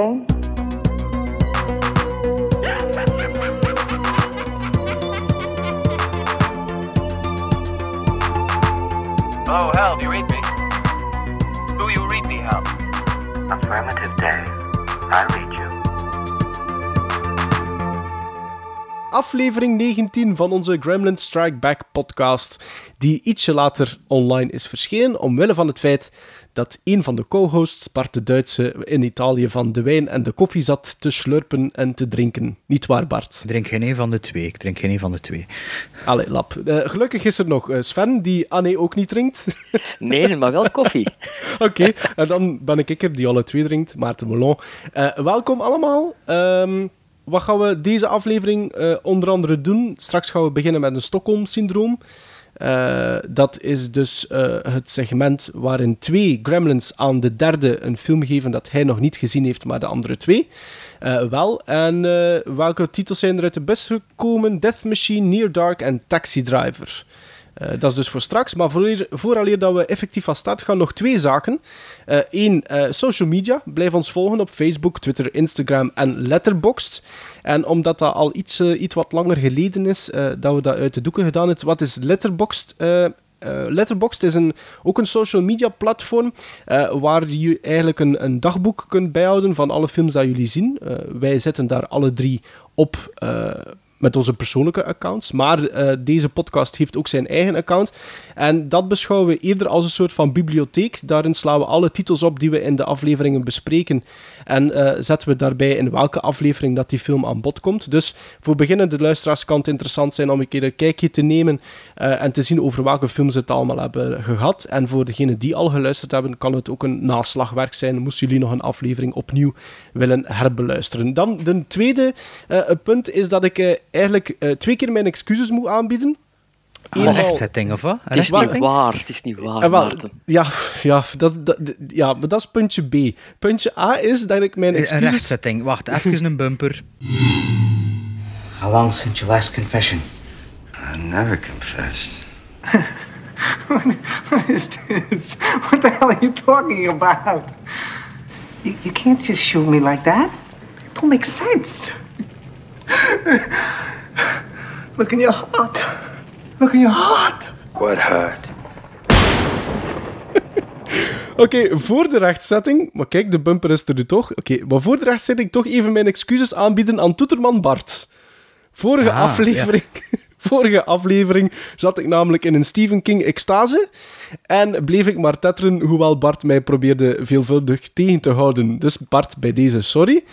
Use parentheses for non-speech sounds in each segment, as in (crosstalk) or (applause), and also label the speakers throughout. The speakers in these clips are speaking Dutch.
Speaker 1: ¿ok?
Speaker 2: Aflevering 19 van onze Gremlin Strike Back podcast, die ietsje later online is verschenen, omwille van het feit dat een van de co-hosts, Bart de Duitse, in Italië van de wijn en de koffie zat te slurpen en te drinken. Niet waar, Bart?
Speaker 3: Ik drink geen een van de twee. Ik drink geen een van de twee.
Speaker 2: Allee, lap. Uh, gelukkig is er nog uh, Sven, die Anne ook niet drinkt. (laughs)
Speaker 4: nee, maar wel koffie. (laughs)
Speaker 2: Oké, okay, en dan ben ik er die alle twee drinkt, Maarten Melon. Uh, welkom allemaal. Um, wat gaan we deze aflevering uh, onder andere doen? Straks gaan we beginnen met een Stockholm-syndroom. Uh, dat is dus uh, het segment waarin twee gremlins aan de derde een film geven dat hij nog niet gezien heeft, maar de andere twee wel. En welke titels zijn er uit de bus gekomen? Death Machine, Near Dark en Taxi Driver. Uh, dat is dus voor straks. Maar voor, vooraleer dat we effectief van start gaan, nog twee zaken. Eén, uh, uh, social media. Blijf ons volgen op Facebook, Twitter, Instagram en Letterboxd. En omdat dat al iets, iets wat langer geleden is dat we dat uit de doeken gedaan hebben. Wat is Letterboxd? Uh, Letterboxd is een, ook een social media platform waar je eigenlijk een, een, dagboek kunt bijhouden van alle films dat jullie zien. Wij zetten daar alle drie op met onze persoonlijke accounts. Maar uh, deze podcast heeft ook zijn eigen account. En dat beschouwen we eerder als een soort van bibliotheek. Daarin slaan we alle titels op die we in de afleveringen bespreken. En uh, zetten we daarbij in welke aflevering dat die film aan bod komt. Dus voor beginnende luisteraars kan het interessant zijn om een keer een kijkje te nemen. Uh, en te zien over welke films het allemaal hebben gehad. En voor degenen die al geluisterd hebben, kan het ook een naslagwerk zijn. Moesten jullie nog een aflevering opnieuw willen herbeluisteren. Dan de tweede punt is dat ik eigenlijk uh, twee keer mijn excuses moet aanbieden.
Speaker 3: Eenmaal... Een rechtzetting, of wat?
Speaker 4: Het is niet waar, het is niet waar,
Speaker 2: uh, wel, ja, ja, dat, dat, ja, maar dat is puntje B. Puntje A is dat ik mijn excuses...
Speaker 3: Een rechtzetting, wacht, even een bumper.
Speaker 1: How long since your last confession?
Speaker 5: I never confessed.
Speaker 6: what, what is this? What the hell are you talking about? You, you can't just shoot me like that. It don't make sense. Look in your heart. Look in your heart.
Speaker 5: What heart? (laughs)
Speaker 2: Oké, okay, voor de rechtzetting... Maar kijk, de bumper is er nu toch. Oké, okay, maar voor de rechtzetting toch even mijn excuses aanbieden aan Toeterman Bart. Vorige ah, aflevering... Ja. (laughs) Vorige aflevering zat ik namelijk in een Stephen King extase en bleef ik maar tetteren, hoewel Bart mij probeerde veelvuldig tegen te houden. Dus Bart, bij deze sorry.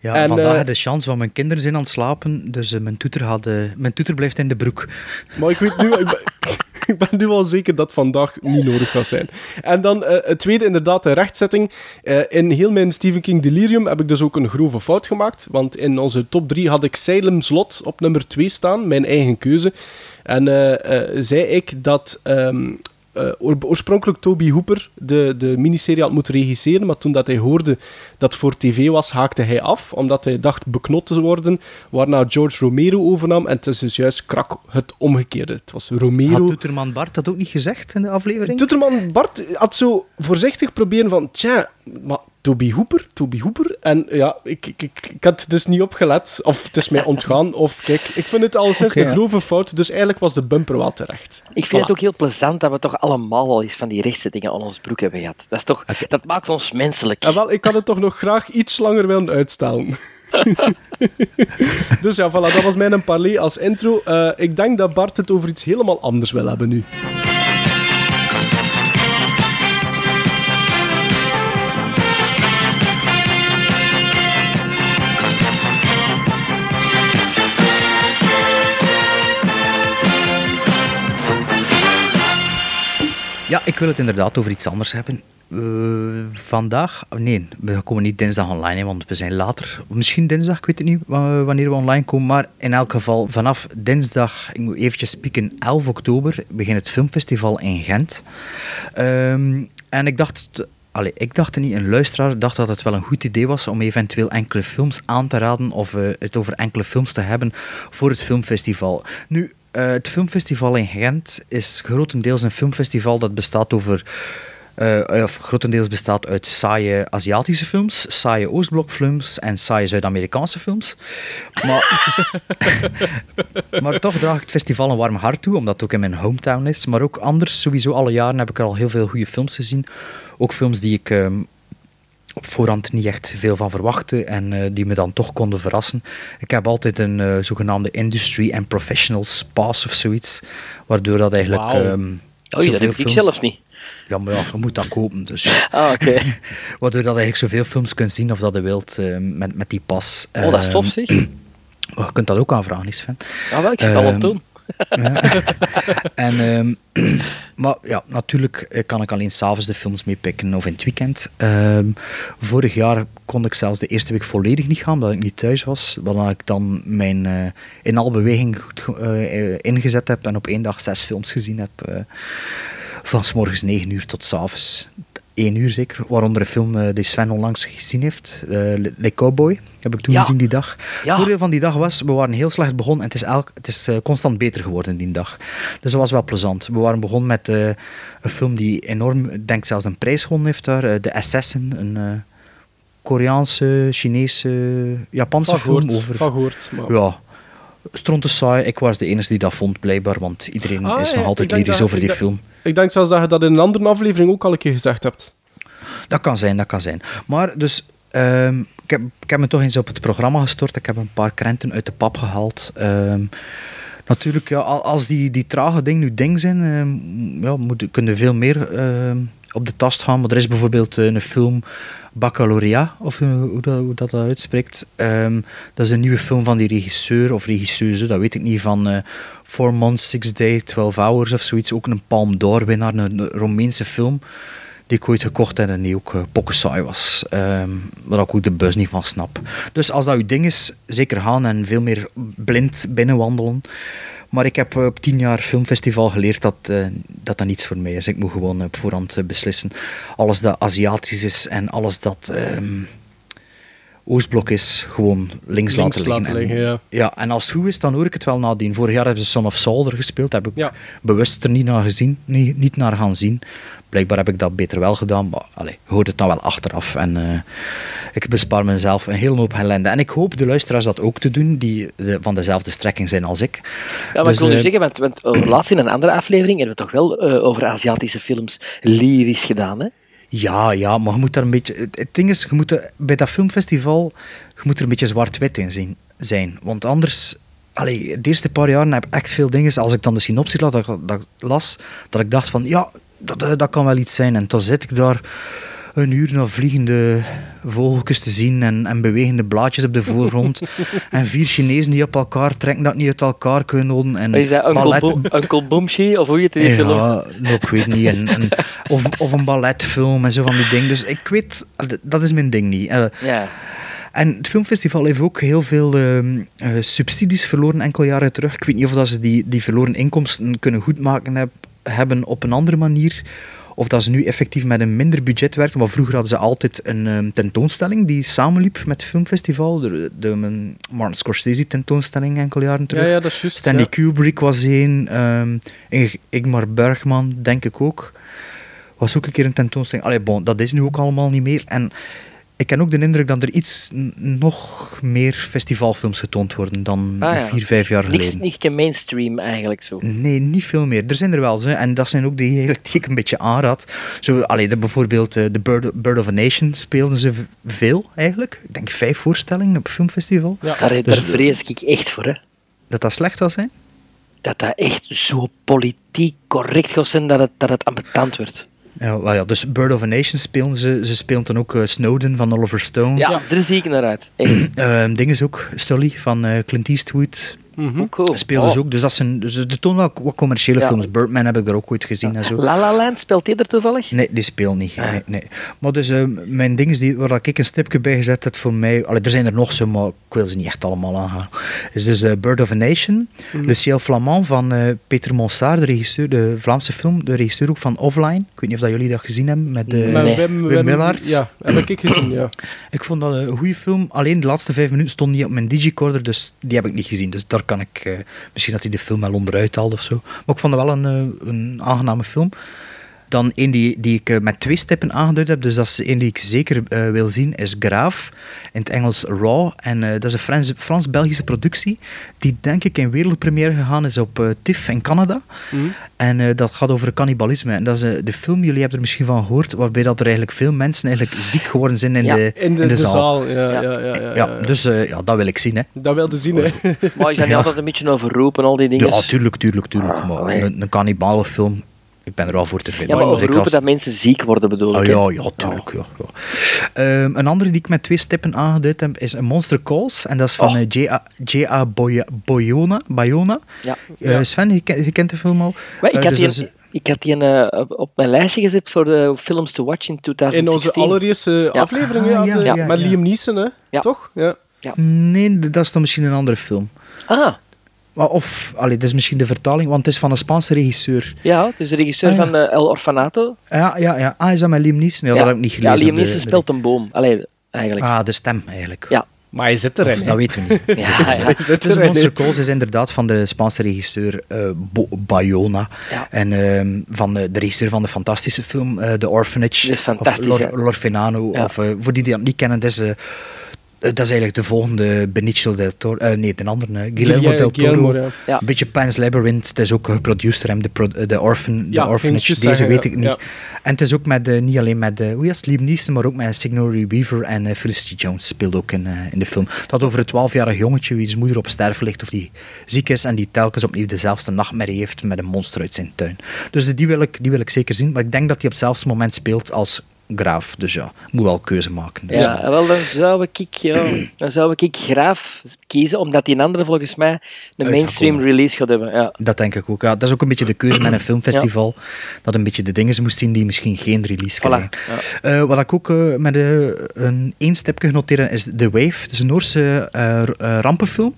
Speaker 3: Ja, en, vandaag uh, de chance, want mijn kinderen zijn aan het slapen, dus uh, mijn, toeter had, uh, mijn toeter blijft in de broek.
Speaker 2: Maar ik weet nu, ik, ben, (laughs) ik ben nu al zeker dat vandaag niet nodig gaat zijn. En dan het tweede, inderdaad, de rechtzetting. in heel mijn Stephen King delirium heb ik dus ook een grove fout gemaakt, want in onze top 3 had ik Salem Slot op nummer 2 staan, mijn eigen keuze. En zei ik dat um, uh, oorspronkelijk Toby Hooper de, de miniserie had moeten regisseren, maar toen dat hij hoorde dat het voor tv was, haakte hij af, omdat hij dacht beknot te worden, waarna George Romero overnam en het is dus juist krak het omgekeerde. Het was Romero... Had
Speaker 3: Toeterman Bart dat ook niet gezegd in de aflevering?
Speaker 2: Toeterman Bart had zo voorzichtig proberen van, tja, maar Toby Hooper, Toby Hooper. En ja, ik, ik, ik, ik, had dus niet opgelet. Of het is mij (laughs) ontgaan. Of kijk, ik vind het al sinds okay, een grove fout. Dus eigenlijk was de bumper wel terecht.
Speaker 4: Ik vind voilà. het ook heel plezant dat we toch allemaal al eens van die rechtzettingen aan ons broek hebben gehad. Dat, is toch, okay. dat maakt ons menselijk.
Speaker 2: En wel, ik had het toch nog graag iets langer willen uitstellen. (laughs) dus ja, voilà, dat was mijn parley als intro. Uh, ik denk dat Bart het over iets helemaal anders wil hebben nu.
Speaker 3: Ja, ik wil het inderdaad over iets anders hebben. Uh, vandaag, nee, we komen niet dinsdag online, want we zijn later. Misschien dinsdag, ik weet het niet wanneer we online komen. Maar in elk geval, vanaf dinsdag, ik moet eventjes spieken, 11 oktober, begint het filmfestival in Gent. Um, en ik dacht, Allee, ik dacht niet, een luisteraar dacht dat het wel een goed idee was om eventueel enkele films aan te raden of uh, het over enkele films te hebben voor het filmfestival. Nu, uh, het filmfestival in Gent is grotendeels een filmfestival dat bestaat over eh, of grotendeels bestaat uit saaie Aziatische films, saaie Oostblokfilms en saaie Zuid-Amerikaanse films. Maar, (laughs) maar toch draag ik het festival een warm hart toe, omdat het ook in mijn hometown is. Maar ook anders, sowieso alle jaren heb ik er al heel veel goede films gezien. Ook films die ik ehm, op voorhand niet echt veel van verwachtte en eh, die me dan toch konden verrassen. Ik heb altijd een eh, zogenaamde industry and professionals pass of zoiets, waardoor dat eigenlijk...
Speaker 2: Wauw.
Speaker 3: ehm,
Speaker 4: Oh, dat heb ik zelfs niet.
Speaker 3: Ja, maar ja, je moet dat kopen, dus... (laughs)
Speaker 4: Ah, oké. (laughs)
Speaker 3: Waardoor dat eigenlijk zoveel films kunt zien of dat je wilt eh, met, met die pas.
Speaker 4: Oh, dat is tof,
Speaker 3: Ehm,
Speaker 4: zeg. (clears throat)
Speaker 3: oh, je kunt dat ook aanvragen, is Sven.
Speaker 4: Ja, wel, ik zit al op
Speaker 3: Ehm, (laughs) En, ehm, (clears throat) maar ja, natuurlijk eh, kan ik alleen s'avonds de films meepikken of in het weekend. Ehm, vorig jaar kon ik zelfs de eerste week volledig niet gaan, omdat ik niet thuis was. Waarna ik dan mijn eh, in al beweging eh, ingezet heb en op één dag zes films gezien heb. van s morgens 9 uur tot s 1 uur zeker. Waaronder een film eh, die Sven onlangs gezien heeft, eh Le Cowboy. Heb ik toen
Speaker 4: Ja.
Speaker 3: gezien die dag.
Speaker 4: Ja.
Speaker 3: Het voordeel van die dag was, we waren heel slecht begonnen en het is, elk, het is eh, constant beter geworden die dag. Dus dat was wel plezant. We waren begonnen met een film die enorm, ik denk zelfs een prijs gewonnen heeft daar. The Assassin, een Koreaanse, Chinese, Japanse
Speaker 2: Van
Speaker 3: film over...
Speaker 2: van gehoord. Maar...
Speaker 3: Ja, stronte saai. Ik was de enige die dat vond, blijkbaar, want iedereen
Speaker 2: Ah,
Speaker 3: is nog altijd lyrisch over die film.
Speaker 2: Ik denk zelfs dat je dat in een andere aflevering ook al een keer gezegd hebt.
Speaker 3: Dat kan zijn, dat kan zijn. Maar dus, ehm, ik, heb, ik heb me toch eens op het programma gestort. Ik heb een paar krenten uit de pap gehaald. Ehm, natuurlijk, ja, al- als die, die trage dingen nu ding zijn, ehm, ja, moet, kunnen veel meer op de tast gaan. Maar er is bijvoorbeeld eh, een film, Baccalaureat, of hoe, dat, dat, uitspreekt. Ehm, dat is een nieuwe film van die regisseur of regisseuse, dat weet ik niet, van eh Four Months, Six Days, 12 Hours of zoiets. Ook een Palm d'Or winnaar, een, Romeinse film die ik ooit gekocht heb en die ook uh, was. Ehm waar ik ook de bus niet van snap. Dus als dat uw ding is, zeker gaan en veel meer blind binnenwandelen. Maar ik heb eh, op tien jaar filmfestival geleerd dat, eh, dat dat niets voor mij is. Ik moet gewoon op voorhand eh, beslissen. Alles dat Aziatisch is en alles dat ehm, Oostblok is, gewoon links,
Speaker 2: Links
Speaker 3: laten liggen.
Speaker 2: laten
Speaker 3: En-
Speaker 2: ja.
Speaker 3: en als het goed is, dan hoor ik het wel nadien. Vorig jaar hebben ze Son of Saul er gespeeld. Heb ik
Speaker 2: Ja.
Speaker 3: bewust er niet naar, gezien, niet, niet naar gaan zien. Blijkbaar heb ik dat beter wel gedaan, maar allez, je hoort het dan wel achteraf. En eh, ik bespaar mezelf een hele hoop ellende. En ik hoop de luisteraars dat ook te doen, die de- van dezelfde strekking zijn als ik.
Speaker 4: Ja, maar
Speaker 3: Dus,
Speaker 4: ik wil nu
Speaker 3: eh,
Speaker 4: zeggen, want, want eh, laatst in een andere aflevering hebben we toch wel over Aziatische films lyrisch gedaan, hè?
Speaker 3: Ja, ja, maar je moet daar een beetje... Het, ding is, je moet er- bij dat filmfestival, je moet er een beetje zwart-wit in zien, zijn. Want anders... Allee, de eerste paar jaren heb ik echt veel dingen... Als ik dan de synopsis las, dat, dat las, dat ik dacht van... Ja, dat, dat kan wel iets zijn. En dan zit ik daar een uur naar vliegende vogeltjes te zien en, en bewegende blaadjes op de voorgrond. (laughs) en vier Chinezen die op elkaar trekken, dat niet uit elkaar kunnen houden. En
Speaker 4: is dat, Uncle,
Speaker 3: ballet-
Speaker 4: Bo Uncle Boomshi, of hoe heet die film?
Speaker 3: ja, nou, ik weet niet. En, en- of, of een balletfilm en zo van die dingen. Dus ik weet, dat is mijn ding niet. Eh, en het filmfestival heeft ook heel veel ehm, eh, subsidies verloren enkele jaren terug. Ik weet niet of dat ze die, die verloren inkomsten kunnen goedmaken heb, hebben op een andere manier. Of dat ze nu effectief met een minder budget werken. Maar vroeger hadden ze altijd een ehm, tentoonstelling die samenliep met het filmfestival. De, de, een Martin Scorsese tentoonstelling enkele jaren terug.
Speaker 2: Ja, ja, dat is juist.
Speaker 3: Stanley
Speaker 2: ja.
Speaker 3: Kubrick was één. ehm, Ing- Ingmar Bergman, denk ik ook. Was ook een keer een tentoonstelling. Allee, bon, dat is nu ook allemaal niet meer. En ik heb ook de indruk dat er iets nog meer festivalfilms getoond worden dan
Speaker 4: Ah, ja.
Speaker 3: vier, vijf jaar
Speaker 4: Niks,
Speaker 3: geleden.
Speaker 4: niet mainstream eigenlijk zo.
Speaker 3: Nee, niet veel meer. Er zijn er wel. Ze, en dat zijn ook die, eigenlijk die ik een beetje aanraad. Zo, allee, de, bijvoorbeeld eh, The Bird, Bird of a Nation speelden ze veel eigenlijk. Ik denk vijf voorstellingen op filmfestival.
Speaker 2: Ja.
Speaker 4: Daar,
Speaker 3: Dus-
Speaker 4: daar vrees ik echt voor, hè.
Speaker 3: Dat dat slecht was, hè?
Speaker 4: Dat dat echt zo politiek correct gaat zijn dat het, dat het ambetant wordt.
Speaker 3: Ja, ja, dus Bird of a Nation spelen ze. Ze speelt dan ook eh, Snowden van Oliver Stone.
Speaker 4: Ja, daar zie ik naar uit. Echt. (clears throat)
Speaker 3: Ehm ding is ook Sully van eh, Clint Eastwood.
Speaker 4: Hoe cool.
Speaker 3: Speelden ze
Speaker 4: Oh.
Speaker 3: ook. Dus dat zijn dus de tonen wel wat commerciële
Speaker 4: Ja.
Speaker 3: films. Birdman heb ik er ook ooit gezien en zo.
Speaker 4: La La Land, speelt die er toevallig?
Speaker 3: Nee, die speelt niet.
Speaker 4: Ah.
Speaker 3: Nee, nee. Maar dus eh, mijn ding is die, waar ik een stipje bij gezet heb voor mij. Allee, er zijn er nog zo, maar ik wil ze niet echt allemaal aangaan. Is dus eh, Bird of a Nation.
Speaker 4: Mhm.
Speaker 3: Le Ciel Flamand van eh, Peter Monsard, de regisseur, de Vlaamse film, de regisseur ook van Offline. Ik weet niet of dat jullie dat gezien hebben met eh,
Speaker 2: Maar
Speaker 4: Nee.
Speaker 2: Wim,
Speaker 3: Wim
Speaker 2: Wim,
Speaker 3: Willard.
Speaker 2: Ja, heb ik gezien, ja.
Speaker 3: Ik vond dat een goede film. Alleen de laatste vijf minuten stond niet op mijn digicorder, dus die heb ik niet gezien. Dus daar kan ik... eh, misschien dat hij de film wel onderuit haalde of zo. Maar ik vond het wel een, eh, een aangename film. Dan een die, die ik eh, met twee stippen aangeduid heb, dus dat is een die ik zeker eh, wil zien, is Graaf. In het Engels Raw. En eh, dat is een Frans- Frans-Belgische productie, die denk ik in wereldpremière gegaan is op TIFF in Canada. En eh, dat gaat over cannibalisme. En dat is de film, jullie hebben er misschien van gehoord, waarbij dat er eigenlijk veel mensen eigenlijk ziek geworden zijn in,
Speaker 4: Ja,
Speaker 3: de,
Speaker 2: In de, de zaal. Ja, ja. Ja, ja, ja,
Speaker 3: Ja, dus eh, ja, dat wil ik zien. Hè.
Speaker 2: Dat wilde zien, hè.
Speaker 4: Maar je zijn niet altijd een beetje overroepen, al die dingen.
Speaker 3: Ja, tuurlijk, tuurlijk, tuurlijk.
Speaker 4: Ah,
Speaker 3: maar een, een kannibalenfilm, ik ben er wel voor te vinden.
Speaker 4: Ja, maar
Speaker 3: ga-
Speaker 4: dat mensen ziek worden, bedoel
Speaker 3: Oh,
Speaker 4: ik.
Speaker 3: ja, ja, tuurlijk. Ja, ja. Ehm, een andere die ik met twee stippen aangeduid heb, is een Monster Calls. En dat is van
Speaker 4: Oh.
Speaker 3: eh, J.A. J.A. Boy- Boyona. Bayona.
Speaker 4: Ja.
Speaker 3: Eh, Sven, je, ken- je kent de film al?
Speaker 4: Maar ik,
Speaker 3: Eh,
Speaker 4: had
Speaker 3: dus
Speaker 4: die, ik had die eh, op- op mijn lijstje gezet voor de films to watch in 2016.
Speaker 2: In onze allereerste
Speaker 4: Ja.
Speaker 2: aflevering,
Speaker 3: Ah,
Speaker 2: ja,
Speaker 3: ja,
Speaker 2: de-
Speaker 3: ja,
Speaker 2: met
Speaker 3: ja.
Speaker 2: Liam Neeson, hè?
Speaker 4: Ja.
Speaker 2: Toch? Ja.
Speaker 3: Nee, dat is dan misschien een andere film.
Speaker 4: Ah,
Speaker 3: Of, allee, dat is misschien de vertaling, want het is van een Spaanse regisseur.
Speaker 4: ja, het is de regisseur
Speaker 3: Ah, ja.
Speaker 4: van eh, El Orfanato.
Speaker 3: Ja, ja, ja. Ah, is dat met Liam Neeson? Ja, dat heb ik niet
Speaker 4: Ja,
Speaker 3: gelezen.
Speaker 4: Liam
Speaker 3: op de-
Speaker 4: Neeson speelt een boom. Allee, eigenlijk.
Speaker 3: Ah, de stem eigenlijk.
Speaker 4: Ja.
Speaker 2: Maar hij zit erin,
Speaker 3: dat weten we niet. (laughs)
Speaker 4: Ja, ja.
Speaker 2: Zit
Speaker 3: Dus
Speaker 2: erin,
Speaker 3: Monster. Calls is inderdaad van de Spaanse regisseur eh, Bayona.
Speaker 4: Ja.
Speaker 3: En ehm, van de, de regisseur van de fantastische film eh, The Orphanage.
Speaker 4: Dat is fantastisch,
Speaker 3: Of Lorfenano.
Speaker 4: Ja.
Speaker 3: Of, eh, voor die die dat niet kennen, dat is, dat is eigenlijk de volgende Benicio del Toro. eh, nee, de andere. eh, Guillermo
Speaker 2: Guillermo,
Speaker 3: del Toro.
Speaker 2: Guillermo, ja.
Speaker 4: Ja.
Speaker 3: Een beetje Pan's Labyrinth. Het is ook geproduced door hem, de, pro- de, orphan,
Speaker 2: Ja,
Speaker 3: de Orphanage. Deze
Speaker 2: zeggen,
Speaker 3: weet
Speaker 2: ja.
Speaker 3: ik niet.
Speaker 2: Ja.
Speaker 3: En het is ook met, eh, niet alleen met uh, hoe het, Liam Neeson, maar ook met Sigourney Weaver en eh, Felicity Jones speelt ook in, eh, in de film. Dat over een 12-jarig jongetje wie zijn moeder op sterven ligt of die ziek is en die telkens opnieuw dezelfde nachtmerrie heeft met een monster uit zijn tuin. Dus die wil ik, die wil ik zeker zien, maar ik denk dat hij op hetzelfde moment speelt als Graaf. Dus ja, moet wel keuze maken. Dus,
Speaker 4: Ja, wel, dan zou ik, ja, (clears throat) dan zou ik Graaf kiezen, omdat die andere volgens mij een
Speaker 3: Uitgekomen.
Speaker 4: mainstream release gaat hebben. Ja.
Speaker 3: Dat denk ik ook. Ja, dat is ook een beetje de keuze met een (clears throat) filmfestival. Dat een beetje de dingen moest zien die misschien geen release
Speaker 4: Voilà,
Speaker 3: krijgen. Eh, wat ik ook eh, met eh, een één stipje genoteerd heb, is The Wave. Het is een Noorse eh, rampenfilm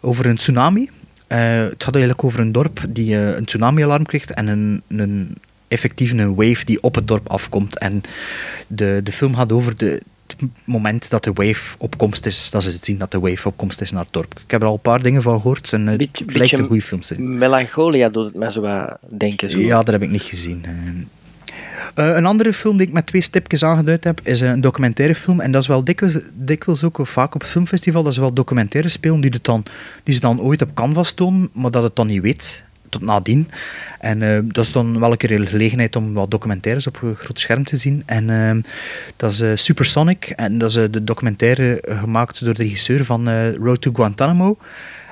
Speaker 3: over een tsunami. Het gaat eigenlijk over een dorp die een tsunami-alarm krijgt en een, een effectief een wave die op het dorp afkomt. En de, de film gaat over de, het moment dat de wave op komst is, dat ze zien dat de wave op komst is naar het dorp. Ik heb er al een paar dingen van gehoord en het
Speaker 4: Beetje-
Speaker 3: lijkt
Speaker 4: beetje
Speaker 3: een goede film te zijn.
Speaker 4: Melancholia doet het mij zo wat denken. Zo.
Speaker 3: Ja, dat heb ik niet gezien. Eh, eh, een andere film die ik met twee stipjes aangeduid heb, is een documentaire film. En dat is wel dikwijls, dikwijls ook vaak op het filmfestival, dat ze wel documentaire spelen die, het dan, die ze dan ooit op canvas tonen, maar dat het dan niet weet, tot nadien. En eh, dat is dan wel een keer een gelegenheid om wat documentaires op een groot scherm te zien. En eh, dat is eh, Supersonic. En dat is de documentaire gemaakt door de regisseur van Road to Guantanamo.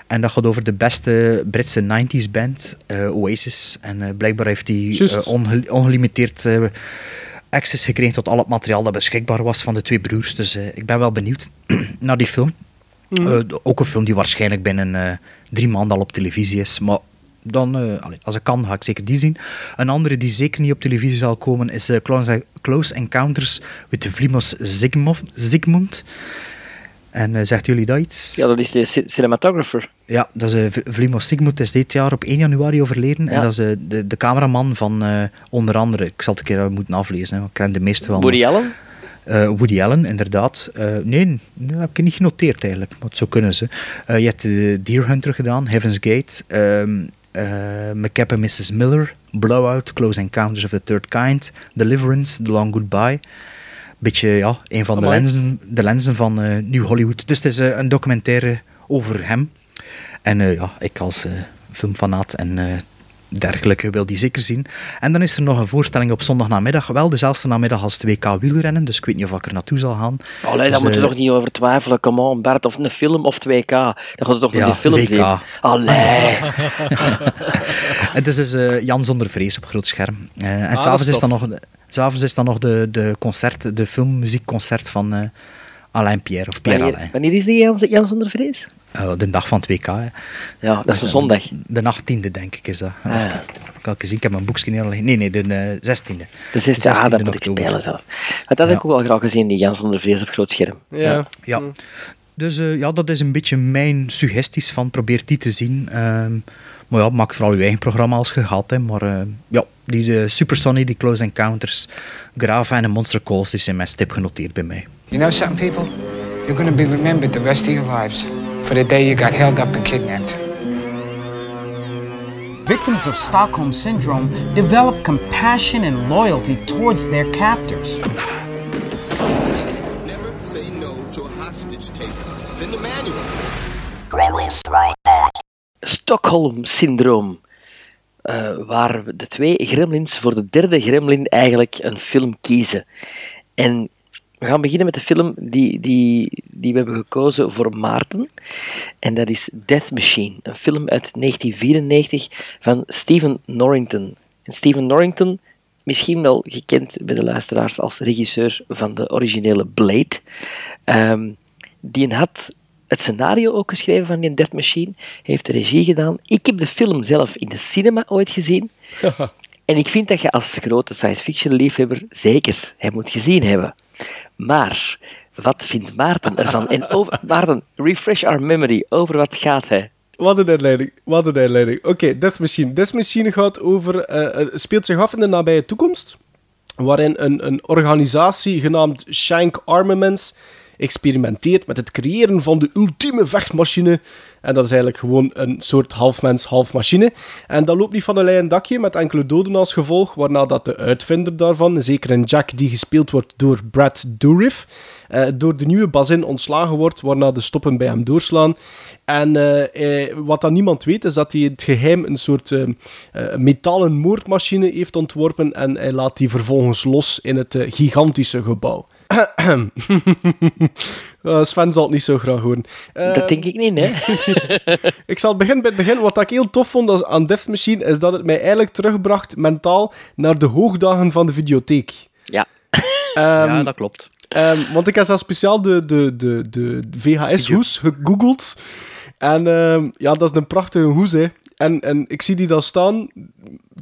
Speaker 3: En dat gaat over de beste Britse 90s band, Oasis. En blijkbaar heeft hij onge- ongelimiteerd access gekregen tot al het materiaal dat beschikbaar was van de twee broers. Dus ik ben wel benieuwd (clears throat) naar die film. Eh, ook een film die waarschijnlijk binnen drie maanden al op televisie is. Maar dan, eh, als ik kan, ga ik zeker die zien. Een andere die zeker niet op televisie zal komen is eh, Close, Close Encounters with the Vlimos Zygmunt. Zygmunt. En eh, zegt jullie dat iets?
Speaker 4: Ja, dat is de ci- cinematographer.
Speaker 3: Ja, dat is, uh, Vlimos Sigmund is dit jaar op 1 januari overleden. En dat is de, de cameraman van onder andere, ik zal het een keer moeten aflezen, hè, want ik ken de meeste wel.
Speaker 4: Woody Allen.
Speaker 3: Woody Allen, inderdaad. Nee, dat heb ik niet genoteerd eigenlijk, maar zou kunnen ze. Je hebt de Deer Hunter gedaan, Heaven's Gate, eh, McCap and Mrs. Miller, Blowout, Close Encounters of the Third Kind, Deliverance, The Long Goodbye. Beetje, ja, een van de lenzen, de lenzen van eh New Hollywood. Dus het is eh, een documentaire over hem. En ja, ik als filmfanaat en dergelijke wil die zeker zien. En dan is er nog een voorstelling op zondagnamiddag. Wel dezelfde namiddag als het WK wielrennen, dus ik weet niet of ik er naartoe zal gaan.
Speaker 4: Allee, daar
Speaker 3: Dus,
Speaker 4: moeten we
Speaker 3: eh,
Speaker 4: toch niet over twijfelen. Come on, Bert. Of een film of 2K. Dan gaat het toch
Speaker 3: Ja,
Speaker 4: voor die film
Speaker 3: WK.
Speaker 4: zien. Allee. (laughs)
Speaker 3: Het is dus eh, Jan zonder vrees op groot scherm. Eh, en
Speaker 2: dat
Speaker 3: s'avonds
Speaker 2: is
Speaker 3: is dan nog, de- s'avonds is dan nog de, de concert, de filmmuziekconcert van eh, Alain Pierre, of Pierre
Speaker 4: Wanneer,
Speaker 3: Alain.
Speaker 4: wanneer is die Jan, Jan zonder vrees?
Speaker 3: Eh, de dag van het WK. Hè.
Speaker 4: Ja, dat is een zondag.
Speaker 3: De 18e, denk ik, is dat.
Speaker 4: Ah, ja.
Speaker 3: Kan ik eens zien, ik heb mijn boekje niet. Nee, nee, de eh, 16e.
Speaker 4: De 16e, ah, dat moet ik spelen zelf. Maar dat heb
Speaker 3: Ja.
Speaker 4: ik ook wel graag gezien, die Jan zonder vrees op groot scherm.
Speaker 2: Ja.
Speaker 3: Ja. Dus eh, ja, dat is een beetje mijn suggesties van probeer die te zien. Ehm, maar ja, maak vooral je eigen programma als je gaat. Hè. Maar eh, ja, die de Super Sonny, die Close Encounters, Grava en de Monster Calls, die zijn mijn stip genoteerd bij mij.
Speaker 7: You know something, people? You're going to be remembered the rest of your lives for the day you got held up and kidnapped.
Speaker 8: victims of Stockholm Syndrome develop compassion and loyalty towards their captors.
Speaker 9: Never say no to a hostage taker. It's in the manual.
Speaker 10: Gremlins Strike
Speaker 4: Eh, waar de twee gremlins voor de derde gremlin eigenlijk een film kiezen. En we gaan beginnen met de film die, die, die we hebben gekozen voor Maarten. En dat is Death Machine, een film uit 1994 van Stephen Norrington. En Stephen Norrington, misschien wel gekend bij de luisteraars als regisseur van de originele Blade. Ehm, die had het scenario ook geschreven van die Death Machine, heeft de regie gedaan. Ik heb de film zelf in de cinema ooit gezien. En ik vind dat je als grote science fiction liefhebber zeker hij moet gezien hebben. Maar wat vindt Maarten ervan? En over, (laughs) Maarten, refresh our memory. Over wat gaat hij?
Speaker 2: Wat een inleiding. Wat een inleiding. Oké, Death Machine. Death Machine gaat over, eh, speelt zich af in de nabije toekomst. Waarin een, een organisatie genaamd Shank Armaments experimenteert met het creëren van de ultieme vechtmachine. En dat is eigenlijk gewoon een soort half mens, half machine. En dat loopt niet van een lijn dakje met enkele doden als gevolg, waarna dat de uitvinder daarvan, zeker een Jack die gespeeld wordt door Brad Dourif, eh, door de nieuwe bazin ontslagen wordt, waarna de stoppen bij hem doorslaan. En eh, eh, wat dan niemand weet, is dat hij het geheim een soort eh, eh, metalen moordmachine heeft ontworpen en hij laat die vervolgens los in het gigantische gebouw. Uh, (clears throat) Sven zal het niet zo graag horen. Uh,
Speaker 4: dat denk ik niet, hè? (laughs)
Speaker 2: ik zal beginnen bij het begin. Wat ik heel tof vond aan Death Machine, is dat het mij eigenlijk terugbracht mentaal naar de hoogdagen van de videotheek.
Speaker 4: Ja.
Speaker 3: Um, (laughs) ja, dat klopt.
Speaker 2: Um, want ik heb zelfs speciaal de, de, de, de VHS-hoes gegoogeld. En um, ja, dat is een prachtige hoes, hè. En, en ik zie die dan staan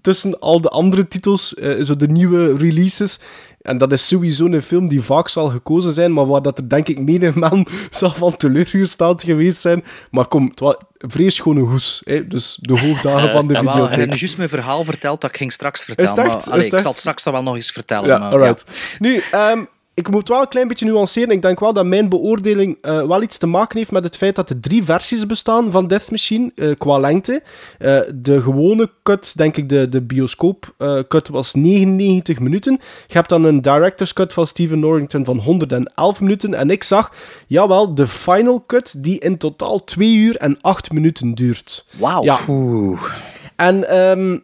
Speaker 2: tussen al de andere titels, uh, zo de nieuwe releases. En dat is sowieso een film die vaak zal gekozen zijn, maar waar dat er denk ik menig man (laughs) zal van teleurgesteld geweest zijn. Maar kom, het was een vrees hoes. Hè? Dus de hoogdagen van de
Speaker 3: uh,
Speaker 2: videotheek.
Speaker 3: Ik heb juist mijn verhaal verteld dat ik ging straks vertellen. Maar, allee, ik zal het straks dan wel nog eens vertellen.
Speaker 2: Ja,
Speaker 3: maar,
Speaker 2: alright. Ja. Nu, um, ik moet wel een klein beetje nuanceren. Ik denk wel dat mijn beoordeling uh, wel iets te maken heeft met het feit dat er drie versies bestaan van Death Machine uh, qua lengte. Uh, de gewone cut, denk ik, de, de bioscoop cut was 99 minuten. Je hebt dan een director's cut van Steven Norrington van 111 minuten. En ik zag, jawel, de final cut die in totaal 2 uur en 8 minuten duurt.
Speaker 4: Wauw.
Speaker 2: Ja.
Speaker 3: Oeh.
Speaker 2: En um,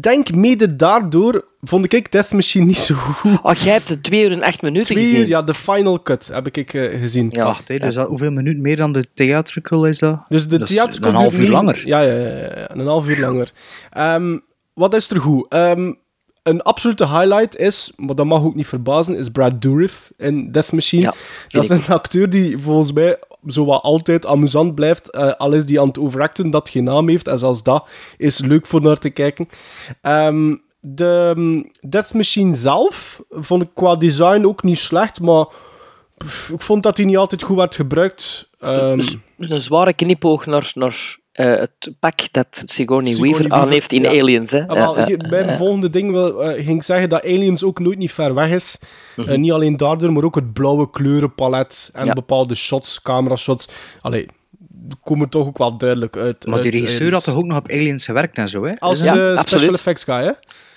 Speaker 2: denk mede daardoor vond ik Death Machine niet zo goed.
Speaker 4: Oh, jij hebt de 2 uur en 8 minuten
Speaker 2: Twee
Speaker 4: gezien?
Speaker 2: uur, ja, de final cut heb ik uh, gezien.
Speaker 3: Ja, Wacht, hè, dus dat, hoeveel minuten meer dan de theatrical is dat?
Speaker 2: Dus de
Speaker 3: dat
Speaker 2: theatrical
Speaker 3: een half uur langer.
Speaker 2: Ja, ja, ja, ja, een half uur langer. Um, wat is er goed? Um, een absolute highlight is, maar dat mag ook niet verbazen, is Brad Dourif in Death Machine.
Speaker 4: Ja,
Speaker 2: dat is een acteur die volgens mij zo wat altijd amusant blijft, uh, al is die aan het overacten dat geen naam heeft. En zelfs dat is leuk voor naar te kijken. Um, de um, Death Machine zelf vond ik qua design ook niet slecht, maar ik vond dat hij niet altijd goed werd gebruikt. Um,
Speaker 4: dus, dus een zware knipoog naar, naar uh, het pak dat Sigourney,
Speaker 2: Sigourney
Speaker 4: Weaver aan heeft in
Speaker 2: ja.
Speaker 4: Aliens. Hè?
Speaker 2: Ah, bij mijn
Speaker 4: ja.
Speaker 2: volgende ding wil, uh, ging ik zeggen dat Aliens ook nooit niet ver weg is.
Speaker 4: Mhm.
Speaker 2: Uh, niet alleen daardoor, maar ook het blauwe kleurenpalet en
Speaker 4: Ja.
Speaker 2: bepaalde shots, camera-shots. Allee, komen toch ook wel duidelijk uit.
Speaker 3: Maar die regisseur had toch ook nog op Aliens gewerkt en zo, hè?
Speaker 2: Als
Speaker 4: Ja,
Speaker 2: eh, special effects guy, hè?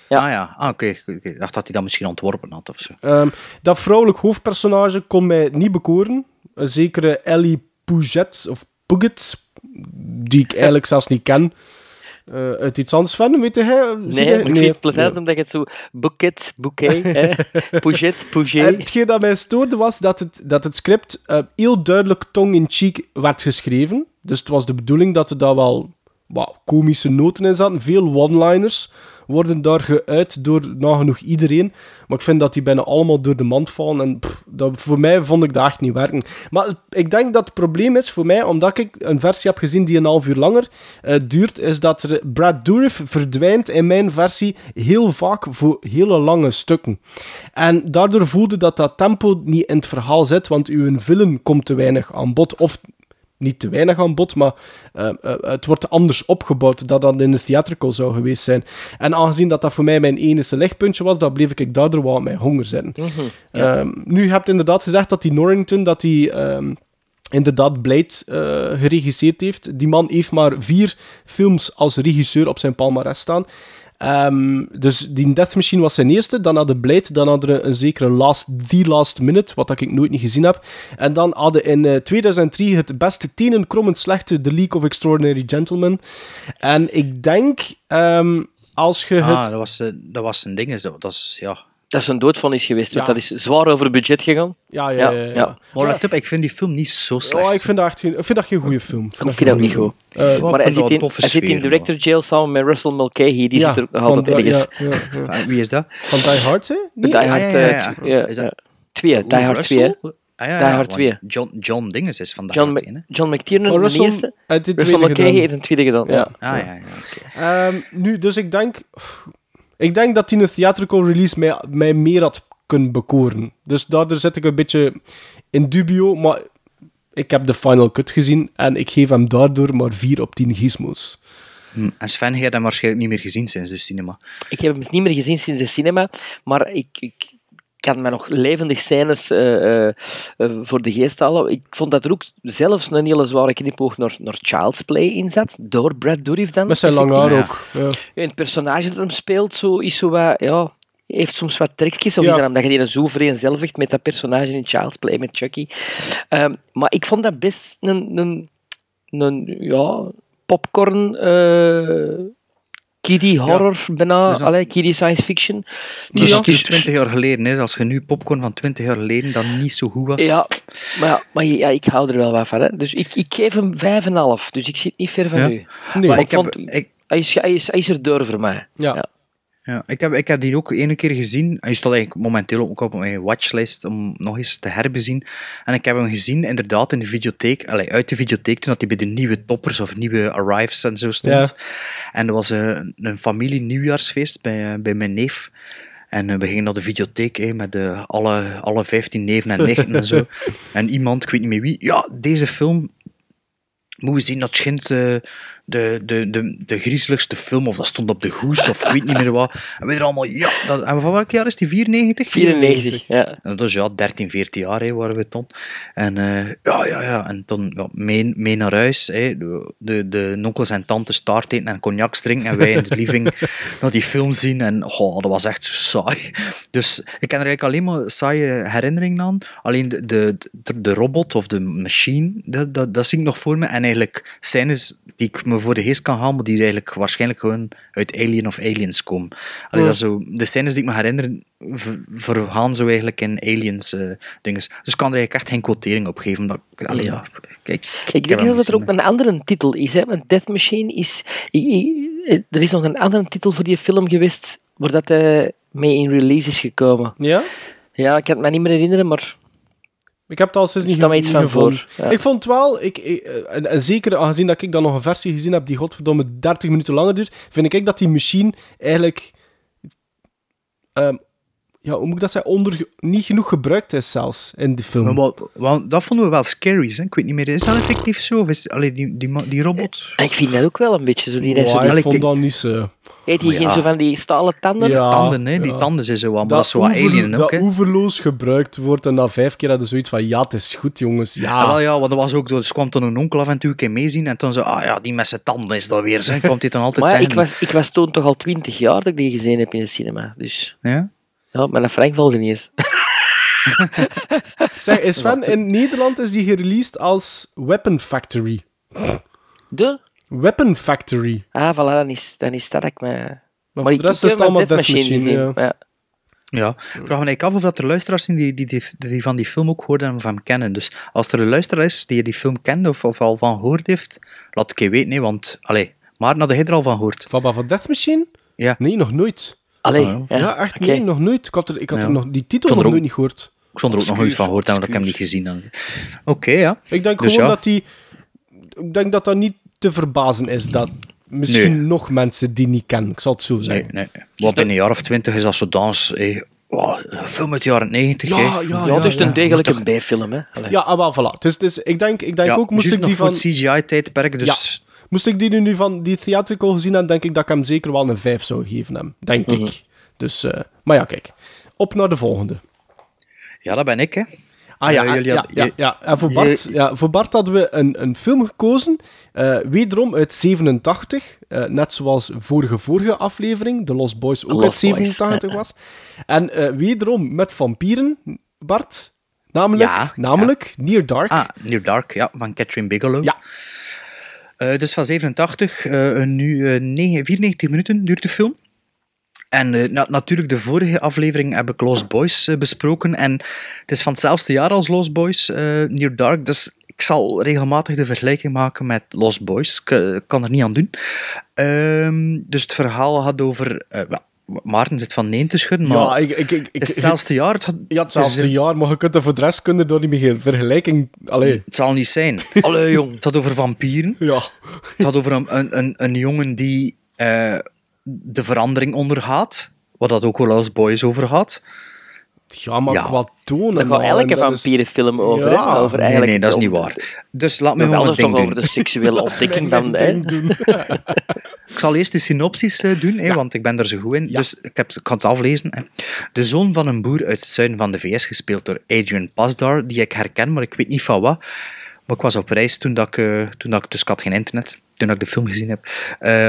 Speaker 4: Ja.
Speaker 3: Ah ja, ah, oké. oké. Ik dacht dat hij dat misschien ontworpen had of zo.
Speaker 2: Ehm, dat vrouwelijk hoofdpersonage kon mij niet bekoren. Een zekere Ellie Puget, of Puget, die ik eigenlijk zelfs niet ken. Eh, uit iets anders van, weet hij?
Speaker 4: Nee, maar ik vind het plezant omdat je het zo bouquet, (laughs) bouquet,
Speaker 2: En
Speaker 4: pouget.
Speaker 2: hetgeen dat mij stoorde was dat het, dat het script uh, heel duidelijk tong-in-cheek werd geschreven. Dus het was de bedoeling dat er daar wel wow, komische noten in zaten. Veel one-liners worden daar geuit door nagenoeg iedereen. Maar ik vind dat die bijna allemaal door de mand vallen. En dat, voor mij vond ik dat echt niet werken. Maar ik denk dat het probleem is voor mij, omdat ik een versie heb gezien die een half uur langer uh, duurt, is dat Brad Dourif verdwijnt in mijn versie heel vaak voor hele lange stukken. En daardoor voelde dat dat tempo niet in het verhaal zit, want uw villain komt te weinig aan bod. Of niet te weinig aan bod, maar uh, uh, het wordt anders opgebouwd dan dat in de theatrical zou geweest zijn. En aangezien dat dat voor mij mijn enige lichtpuntje was, dan bleef ik daardoor wel met honger zitten.
Speaker 4: Mm -hmm, ja.
Speaker 2: um, nu, je hebt inderdaad gezegd dat die Norrington, dat die... Um, inderdaad Blade eh, geregisseerd heeft. Die man heeft maar vier films als regisseur op zijn palmarès staan. Ehm, dus die Death Machine was zijn eerste. Dan hadden Blade, dan hadden we een zekere Last, The Last Minute, wat ik nooit niet gezien heb. En dan hadden in eh, 2003 het beste tenenkrommend slechte The League of Extraordinary Gentlemen. En ik denk, ehm, als je
Speaker 3: Ah,
Speaker 2: het...
Speaker 3: dat was, eh, dat was een ding. Dat, dat is, ja.
Speaker 4: Dat is een doodvonnis geweest, want
Speaker 2: Ja.
Speaker 4: dat is zwaar over budget gegaan.
Speaker 2: Ja, ja, ja. ja, ja.
Speaker 3: Maar let op, ik vind die film niet zo slecht.
Speaker 2: Oh, ik vind dat echt geen, ik vind dat geen goede film.
Speaker 4: Ik vind dat niet goed.
Speaker 2: Eh,
Speaker 4: maar hij zit, in, hij zit in director jail samen met Russell Mulcahy. Die
Speaker 2: ja,
Speaker 4: zit er nog altijd ergens.
Speaker 2: ja, ja, ja.
Speaker 3: Van- Wie is dat?
Speaker 2: Van Die Hard, hè?
Speaker 4: Die
Speaker 2: Nee?
Speaker 4: Hard
Speaker 3: ja, ja, ja.
Speaker 4: 2. Ja,
Speaker 3: Is dat-
Speaker 4: ja. Twee, Die Hard 2. hè.
Speaker 3: Russell? Ah, ja, ja,
Speaker 4: Hard
Speaker 3: want
Speaker 4: 2.
Speaker 3: John, John Dinges is van Die
Speaker 4: John,
Speaker 3: Hard
Speaker 4: Mc-
Speaker 3: 1, hè?
Speaker 4: John McTiernan,
Speaker 2: Maar
Speaker 4: de
Speaker 2: Russell
Speaker 4: eerste.
Speaker 2: heeft de
Speaker 4: Russell
Speaker 2: tweede
Speaker 4: Mulcahy
Speaker 2: gedaan.
Speaker 4: heeft een tweede gedaan. Ja.
Speaker 2: Ja.
Speaker 3: Ah, ja, ja.
Speaker 2: Ehm, nu, dus ik denk... Ik denk dat die een theatrical release mij, mij meer had kunnen bekoren. Dus daardoor zit ik een beetje in dubio, maar ik heb de final cut gezien en ik geef hem daardoor maar 4 op 10 gizmos.
Speaker 3: Hm, En Sven, jij hebt hem waarschijnlijk niet meer gezien sinds de cinema.
Speaker 4: Ik heb hem niet meer gezien sinds de cinema, maar ik, ik kan me nog levendig scènes eh, eh, eh, voor de geest halen. Ik vond dat er ook zelfs een hele zware knipoog naar, naar Child's Play in zat, door Brad Dourif dan.
Speaker 2: Met zijn lang haar
Speaker 3: Ja.
Speaker 2: ook. Ja.
Speaker 4: En het personage dat hem speelt, zo, is zo wat, ja, heeft soms wat trekjes, of
Speaker 2: Ja.
Speaker 4: is dat omdat je die zo vereenzelvigt met dat personage in Child's Play met Chucky. Ehm, maar ik vond dat best een, een, een ja, popcorn kiddie horror, bijna,
Speaker 3: Dus
Speaker 4: allee, kiddie science fiction.
Speaker 3: Dus
Speaker 4: Dus-
Speaker 3: is
Speaker 4: dus-
Speaker 3: 20 jaar geleden, hè, als je nu popcorn van 20 jaar geleden dan niet zo goed was.
Speaker 4: Ja, maar, ja, maar ja, ik hou er wel wat van. Hè. Dus ik, ik geef hem 5,5. Dus ik zit niet ver van
Speaker 3: Ja.
Speaker 4: u.
Speaker 2: Nee,
Speaker 3: maar
Speaker 4: ik
Speaker 3: heb,
Speaker 4: vond-
Speaker 3: ik,
Speaker 4: Hij is, hij, is, hij is er door voor mij.
Speaker 2: Ja.
Speaker 4: Ja.
Speaker 3: ik, heb, ik heb die ook ene keer gezien. Hij staat eigenlijk momenteel ook op mijn watchlist om nog eens te herbezien. En ik heb hem gezien inderdaad in de videotheek, allee, uit de videotheek, toen dat hij bij de nieuwe toppers of nieuwe arrives en zo stond. En er was een, een familie nieuwjaarsfeest bij, bij mijn neef. En eh, we gingen naar de videotheek hè, met eh, alle, alle 15 neven en nichten en zo. (laughs) En iemand, ik weet niet meer wie, ja, deze film moet je zien, dat schijnt eh, de, de, de, de griezeligste film, of dat stond op de hoes, of ik weet niet meer wat. En we er allemaal, ja, dat, en van welk jaar is die? 94?
Speaker 4: 94, ja.
Speaker 3: En dat is ja, 13, 14 jaar hè, waren we toen. En eh, ja, ja, ja. En toen ja, mee, mee naar huis. Hè, de, de, de onkels en tantes taart eten en cognac drinken. En wij in de living (laughs) naar die film zien. En oh, dat was echt zo saai. Dus ik ken er eigenlijk alleen maar saaie herinneringen aan. Alleen de, de, de, de robot of de machine, dat, dat, dat zie ik nog voor me. En eigenlijk scènes die ik me voor de geest kan halen, maar die eigenlijk waarschijnlijk gewoon uit Alien of Aliens komen. Allee, dat zo, de scènes die ik me herinner, v- vergaan zo eigenlijk in Aliens eh dingen. Dus ik kan er eigenlijk echt geen quotering op geven. allee, ja, kijk,
Speaker 4: Ik denk dat er ook een andere titel is. Hè? Want Death Machine is... ik- ik- er is nog een andere titel voor die film geweest waar dat hij mee in release is gekomen.
Speaker 2: Ja?
Speaker 4: Ja, ik kan het me niet meer herinneren, maar...
Speaker 2: Ik heb het al sinds niet,
Speaker 4: iets van voor, ja.
Speaker 2: Ik vond wel, ik, ik- eh, en, en zeker aangezien dat ik dan nog een versie gezien heb die godverdomme 30 minuten langer duurt, vind ik dat die machine eigenlijk, ehm, ja, hoe moet ik dat zeggen, onder, niet genoeg gebruikt is zelfs in die film.
Speaker 3: Maar wat- wat- dat vonden we wel scary. Hè? Ik weet niet meer, is dat effectief zo? Of is allee, die, die, robot?
Speaker 4: Ik vind dat ook wel een beetje zo. Die,
Speaker 2: Wow,
Speaker 4: zo
Speaker 2: ik
Speaker 4: die,
Speaker 2: vond
Speaker 3: ik-
Speaker 2: dat niet zo.
Speaker 4: Heet die
Speaker 3: Maar
Speaker 4: geen
Speaker 3: ja.
Speaker 4: zo van die stalen tanden?
Speaker 2: Ja.
Speaker 3: tanden, hè? Die
Speaker 2: ja.
Speaker 3: tanden zijn zo wat, maar dat, is zo wat
Speaker 2: oever-
Speaker 3: alien ook,
Speaker 2: dat oeverloos gebruikt wordt en na vijf keer hadden ze zoiets van, ja, het is goed, jongens. Ja,
Speaker 3: Ah, wel, ja, want dat was ook, dus kwam dan een onkel af en toe een keer meezien en toen zo, ah ja, die met zijn tanden is dat weer, hè? Kwam hij dan altijd
Speaker 4: Maar
Speaker 3: zeggen.
Speaker 4: ik was, ik was toen toch al twintig jaar dat ik die gezien heb in de cinema. Dus
Speaker 3: Ja?
Speaker 4: Ja, maar dat Frank valt er niet eens. (laughs)
Speaker 2: Zeg, is Sven, in Nederland is die gereleased als Weapon Factory.
Speaker 4: De?
Speaker 2: Weapon Factory.
Speaker 4: Ah, voilà, dan is, dan is dat ik me...
Speaker 2: Maar voor de rest is het allemaal Death Machine, ja.
Speaker 4: ja.
Speaker 3: Ja, ik vraag me eigenlijk af of dat er luisteraars zijn die, die, die, die van die film ook hoorden en van hem kennen. Dus als er een luisteraar is die die film kent of, of al van gehoord heeft, laat ik je weten, hè, want, allee, maar had hij er al van gehoord?
Speaker 2: Van, van Death Machine?
Speaker 3: Ja.
Speaker 2: Nee, nog nooit.
Speaker 4: Allee,
Speaker 3: Ah,
Speaker 4: ja.
Speaker 2: Ja, echt
Speaker 4: Oké.
Speaker 2: nee, nog nooit. Ik had er, ik had
Speaker 3: Ja.
Speaker 2: er nog die titel
Speaker 3: Zonder
Speaker 2: nog nooit niet gehoord.
Speaker 3: Ik stond er ook nog nooit van gehoord, omdat ik hem niet gezien had. Oké, ja.
Speaker 2: Ik denk
Speaker 3: Dus
Speaker 2: gewoon
Speaker 3: ja.
Speaker 2: dat die... Ik denk dat dat niet te verbazen is dat misschien
Speaker 3: Nee.
Speaker 2: nog mensen die niet kennen. Ik zal het zo
Speaker 3: Nee,
Speaker 2: zeggen.
Speaker 3: nee. Wat binnen een jaar of twintig is dat zo dans, hey, wow, film uit de jaren negentig,
Speaker 2: Ja,
Speaker 3: hè.
Speaker 2: ja,
Speaker 4: Ja,
Speaker 2: ja.
Speaker 4: dus
Speaker 2: ja.
Speaker 4: een degelijke bijfilm, hè. Allee.
Speaker 2: Ja, ah, wel, voilà. Dus, dus ik denk, ik denk
Speaker 3: Ja,
Speaker 2: ook, moest ik die
Speaker 3: nog
Speaker 2: van...
Speaker 3: het CGI-tijdperk, dus...
Speaker 2: Moest ik die nu van die theatrical gezien hebben, denk ik dat ik hem zeker wel een 5 zou geven hem. Denk ik. Dus, eh, maar ja, kijk. Op naar de volgende.
Speaker 3: Ja, dat ben ik, hè.
Speaker 2: Ah ja,
Speaker 3: Eh,
Speaker 2: ja, ja, ja. En voor Bart, ja, voor Bart hadden we een, een film gekozen, eh, wederom uit 87, eh, net zoals vorige vorige aflevering, The Lost Boys ook
Speaker 4: Lost
Speaker 2: uit
Speaker 4: Boys,
Speaker 2: 87
Speaker 4: ja.
Speaker 2: was. En wederom met vampieren, Bart. Namelijk, namelijk Near Dark.
Speaker 3: Ah, Near Dark, ja, van Catherine Bigelow.
Speaker 2: Ja.
Speaker 3: Eh, dus van 87, eh, nu eh, negen- 94 minuten duurt de film. En eh, na- natuurlijk, de vorige aflevering heb ik Lost Boys eh, besproken. En het is van hetzelfde jaar als Lost Boys, eh, Near Dark. Dus ik zal regelmatig de vergelijking maken met Lost Boys. Ik eh, kan er niet aan doen. Ehm, dus het verhaal had over... eh, Maarten zit van nee te schudden, maar
Speaker 2: ja, ik, ik, ik,
Speaker 3: het is hetzelfde jaar. Het, had,
Speaker 2: Ja, hetzelfde
Speaker 3: er-
Speaker 2: jaar, maar je kunt er voor de rest kunnen door niet meer vergelijking... Allee.
Speaker 3: Het zal niet zijn. (laughs)
Speaker 4: Allee, jong.
Speaker 3: Het had over vampieren.
Speaker 2: Ja.
Speaker 3: Het had over een, een, een, een jongen die eh, de verandering ondergaat. Wat dat ook wel Lost Boys over had.
Speaker 2: Ja, maar
Speaker 3: Ja.
Speaker 2: qua tonen...
Speaker 4: Daar gaat een
Speaker 2: is-
Speaker 4: vampierenfilm over.
Speaker 2: Ja.
Speaker 4: over
Speaker 3: Nee,
Speaker 4: eigenlijk
Speaker 3: nee, dat is
Speaker 4: de-
Speaker 3: niet waar. Dus laat me gewoon
Speaker 4: wel eens
Speaker 3: ding
Speaker 4: nog
Speaker 3: doen.
Speaker 4: over de seksuele (laughs) ontdekking van...
Speaker 2: Doen. (laughs)
Speaker 3: Ik zal eerst de synopsis eh, doen, hè, want ik ben er zo goed in. Dus ik, heb, ik kan het aflezen. Hè. De zoon van een boer uit het zuiden van de VS, gespeeld door Adrian Pasdar, die ik herken, maar ik weet niet van wat. Maar ik was op reis toen, dat ik, eh, toen dat ik... Dus ik had geen internet, toen dat ik de film gezien heb. eh,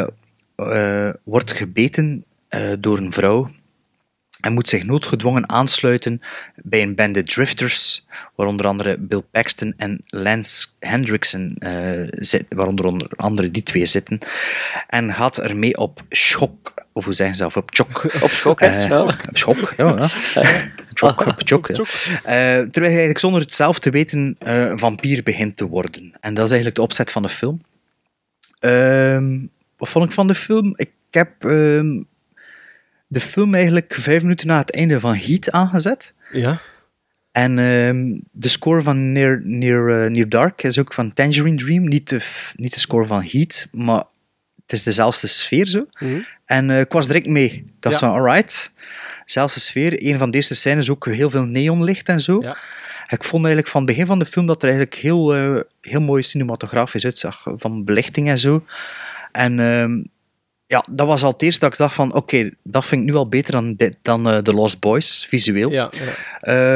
Speaker 3: eh, wordt gebeten eh, door een vrouw en moet zich noodgedwongen aansluiten bij een bende drifters, waar onder andere Bill Paxton en Lance Hendrickson, eh, zit, waaronder onder andere die twee zitten, en gaat ermee op schok, of hoe zeggen ze dat, op chok. (laughs)
Speaker 4: Op schok, hè?
Speaker 3: Eh,
Speaker 4: Ja.
Speaker 3: Op schok, ja. ja. (laughs) Chok, op chok, ja. Eh, terwijl hij eigenlijk zonder het zelf te weten eh, een vampier begint te worden. En dat is eigenlijk de opzet van de film. Ehm, wat vond ik van de film? Ik heb ehm, de film eigenlijk vijf minuten na het einde van Heat aangezet.
Speaker 2: Ja.
Speaker 3: En ehm, de score van Near, Near, eh, Near Dark is ook van Tangerine Dream. Niet de, niet de score van Heat, maar het is dezelfde sfeer zo. En eh, ik was direct mee. Ik dacht
Speaker 2: Ja.
Speaker 3: van, alright. Zelfde sfeer. Een van deze scènes ook heel veel neonlicht en zo.
Speaker 2: Ja.
Speaker 3: Ik vond eigenlijk van het begin van de film dat er eigenlijk heel, eh, heel mooi cinematografisch uitzag. Van belichting en zo. En ehm, ja, dat was al het eerste dat ik dacht van, oké, dat vind ik nu al beter dan, dit- dan eh, The Lost Boys, visueel.
Speaker 2: Ja, ja.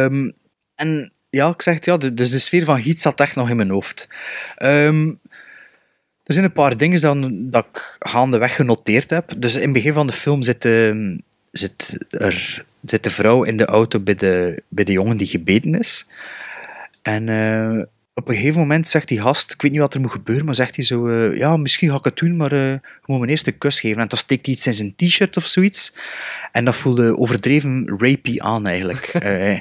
Speaker 3: Ehm, en ja, ik zeg het, ja, de, dus de sfeer van Heat zat echt nog in mijn hoofd. Ehm, er zijn een paar dingen dan, dat ik gaandeweg genoteerd heb. Dus in het begin van de film zit, ehm, zit, er, zit de vrouw in de auto bij de, bij de jongen die gebeten is. En eh, op een gegeven moment zegt die gast, ik weet niet wat er moet gebeuren, maar zegt hij zo, eh, ja, misschien ga ik het doen, maar eh, je moet me eerst een kus geven. En dan steekt hij iets in zijn t-shirt of zoiets. En dat voelde overdreven rapey aan, eigenlijk. (laughs) Eh,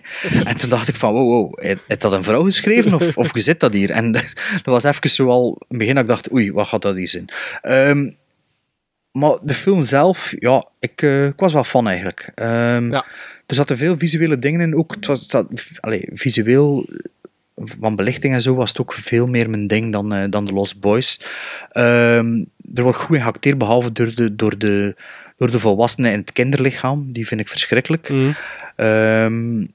Speaker 3: en toen dacht ik van, wow, wow, heeft dat een vrouw geschreven of, of je zit dat hier? En (laughs) dat was even zo al, in het begin dat ik dacht, oei, wat gaat dat hier zijn? Ehm, maar de film zelf, ja, ik, ik was wel fan eigenlijk. Ehm,
Speaker 2: Ja.
Speaker 3: Er zaten veel visuele dingen in, ook het was, allee, visueel van belichting en zo was het ook veel meer mijn ding dan, eh, dan The Lost Boys. Ehm, er wordt goed in geacteerd, behalve door de, door, de, door de volwassenen in het kinderlichaam. Die vind ik verschrikkelijk. Ehm,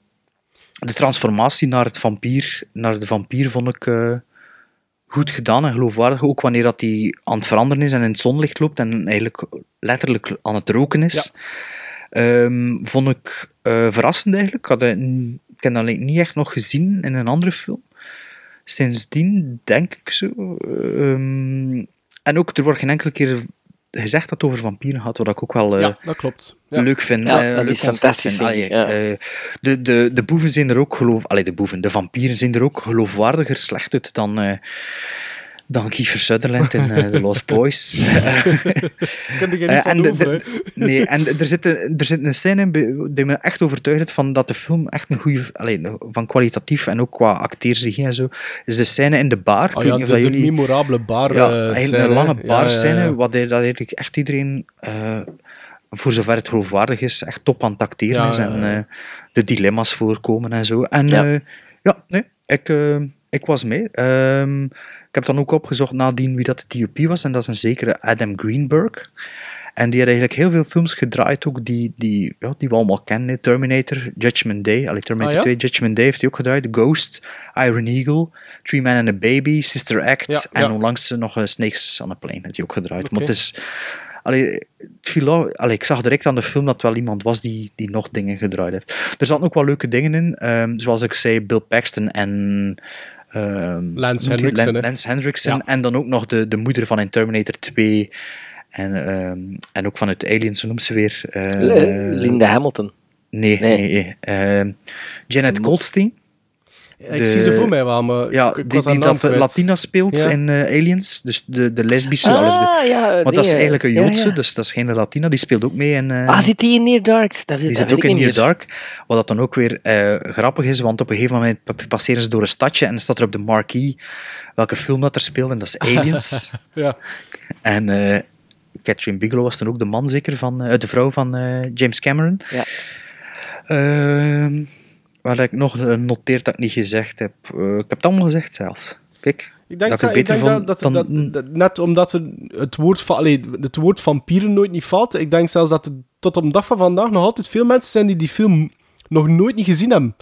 Speaker 3: de transformatie naar, het vampier, naar de vampier vond ik eh, goed gedaan en geloofwaardig. Ook wanneer dat hij aan het veranderen is en in het zonlicht loopt en eigenlijk letterlijk aan het roken is. Ehm, vond ik eh, verrassend eigenlijk. Ik, had, ik heb dat niet echt nog gezien in een andere film. Sindsdien denk ik zo. ehm, en ook, er wordt geen enkele keer gezegd dat het over vampieren gaat, wat ik ook wel eh,
Speaker 2: ja, dat klopt. Ja.
Speaker 3: leuk vind.
Speaker 4: Ja, dat
Speaker 3: leuk concept
Speaker 4: fantastisch,
Speaker 3: vind.
Speaker 4: vind ik,
Speaker 3: Allee,
Speaker 4: ja.
Speaker 3: eh, de, de, de boeven zijn er ook geloof... Allee, de boeven, de vampieren zijn er ook geloofwaardiger slecht uit dan, eh, dan Kiefer Sutherland in eh, The (laughs) Lost Boys. (laughs)
Speaker 2: Ik heb er geen
Speaker 3: Eh, en
Speaker 2: over,
Speaker 3: de- nee, en er zit, een, er zit een scène in die me echt overtuigd heeft van dat de film echt een goede, van kwalitatief en ook qua acteersregie en zo, is de scène in de bar. Ik
Speaker 2: Oh ja, de,
Speaker 3: jullie...
Speaker 2: memorabele bar.
Speaker 3: Ja,
Speaker 2: eh, scène,
Speaker 3: een lange barscène,
Speaker 2: Ja, ja.
Speaker 3: wat dat eigenlijk echt iedereen, eh, voor zover het geloofwaardig is, echt top aan het acteren is. En eh, de dilemma's voorkomen en zo. En
Speaker 4: Ja.
Speaker 3: nee, ik, eh, ik was mee. Ehm, heb dan ook opgezocht nadien wie dat de TOP was, en dat is een zekere Adam Greenberg. En die had eigenlijk heel veel films gedraaid, ook die, die, ja, die we allemaal kennen. Terminator, Judgment Day. Allee, Terminator
Speaker 2: Ah, ja?
Speaker 3: 2, Judgment Day heeft hij ook gedraaid. Ghost, Iron Eagle, Three Men and a Baby, Sister Act.
Speaker 2: Ja,
Speaker 3: en onlangs nog eh, Snakes on a Plane heeft hij ook gedraaid. Maar
Speaker 2: Oké.
Speaker 3: het is allee, het viel allee, ik zag direct aan de film dat wel iemand was die, die nog dingen gedraaid heeft. Er zaten ook wel leuke dingen in. ehm, zoals ik zei, Bill Paxton en... ehm,
Speaker 2: Lance? Henriksen, hè?
Speaker 3: Lance Henriksen.
Speaker 2: Ja.
Speaker 3: En dan ook nog de, de moeder van in Terminator 2. En, ehm, en ook vanuit Aliens, noemt ze weer? Eh,
Speaker 4: Eh, Linda Hamilton.
Speaker 3: Nee, nee. nee. Ehm, Janet Goldstein.
Speaker 2: Ik zie ze voor mij wel, maar
Speaker 3: Ja,
Speaker 2: ik,
Speaker 3: die, die dat de. Latina speelt
Speaker 2: Ja.
Speaker 3: in eh, Aliens. Dus de, de lesbische.
Speaker 4: Ah,
Speaker 3: de-
Speaker 4: ja,
Speaker 3: want dat is
Speaker 4: nee,
Speaker 3: eigenlijk een Joodse,
Speaker 4: ja.
Speaker 3: dus dat is geen Latina. Die speelt ook mee in... eh,
Speaker 4: Ah, zit die in Near Dark? Dat,
Speaker 3: die
Speaker 4: dat
Speaker 3: zit ook in Near. Dark. Wat dat dan ook weer eh, grappig is, want op een gegeven moment pa- passeren ze door een stadje en dan staat er op de marquee welke film dat er speelt, en dat is (laughs) Aliens.
Speaker 2: Ja.
Speaker 3: En eh, Catherine Bigelow was toen ook de man zeker van, eh, de vrouw van eh, James Cameron.
Speaker 4: Ja.
Speaker 3: Wat ik nog noteerd dat ik niet gezegd heb. Eh, ik heb het allemaal gezegd zelf. Kijk,
Speaker 2: Ik denk,
Speaker 3: dat
Speaker 2: dat,
Speaker 3: ik
Speaker 2: denk dat, dat, dat, dat- net omdat het woord, van, allee, het woord vampieren nooit niet valt, ik denk zelfs dat er tot op de dag van vandaag nog altijd veel mensen zijn die die film nog nooit niet gezien hebben.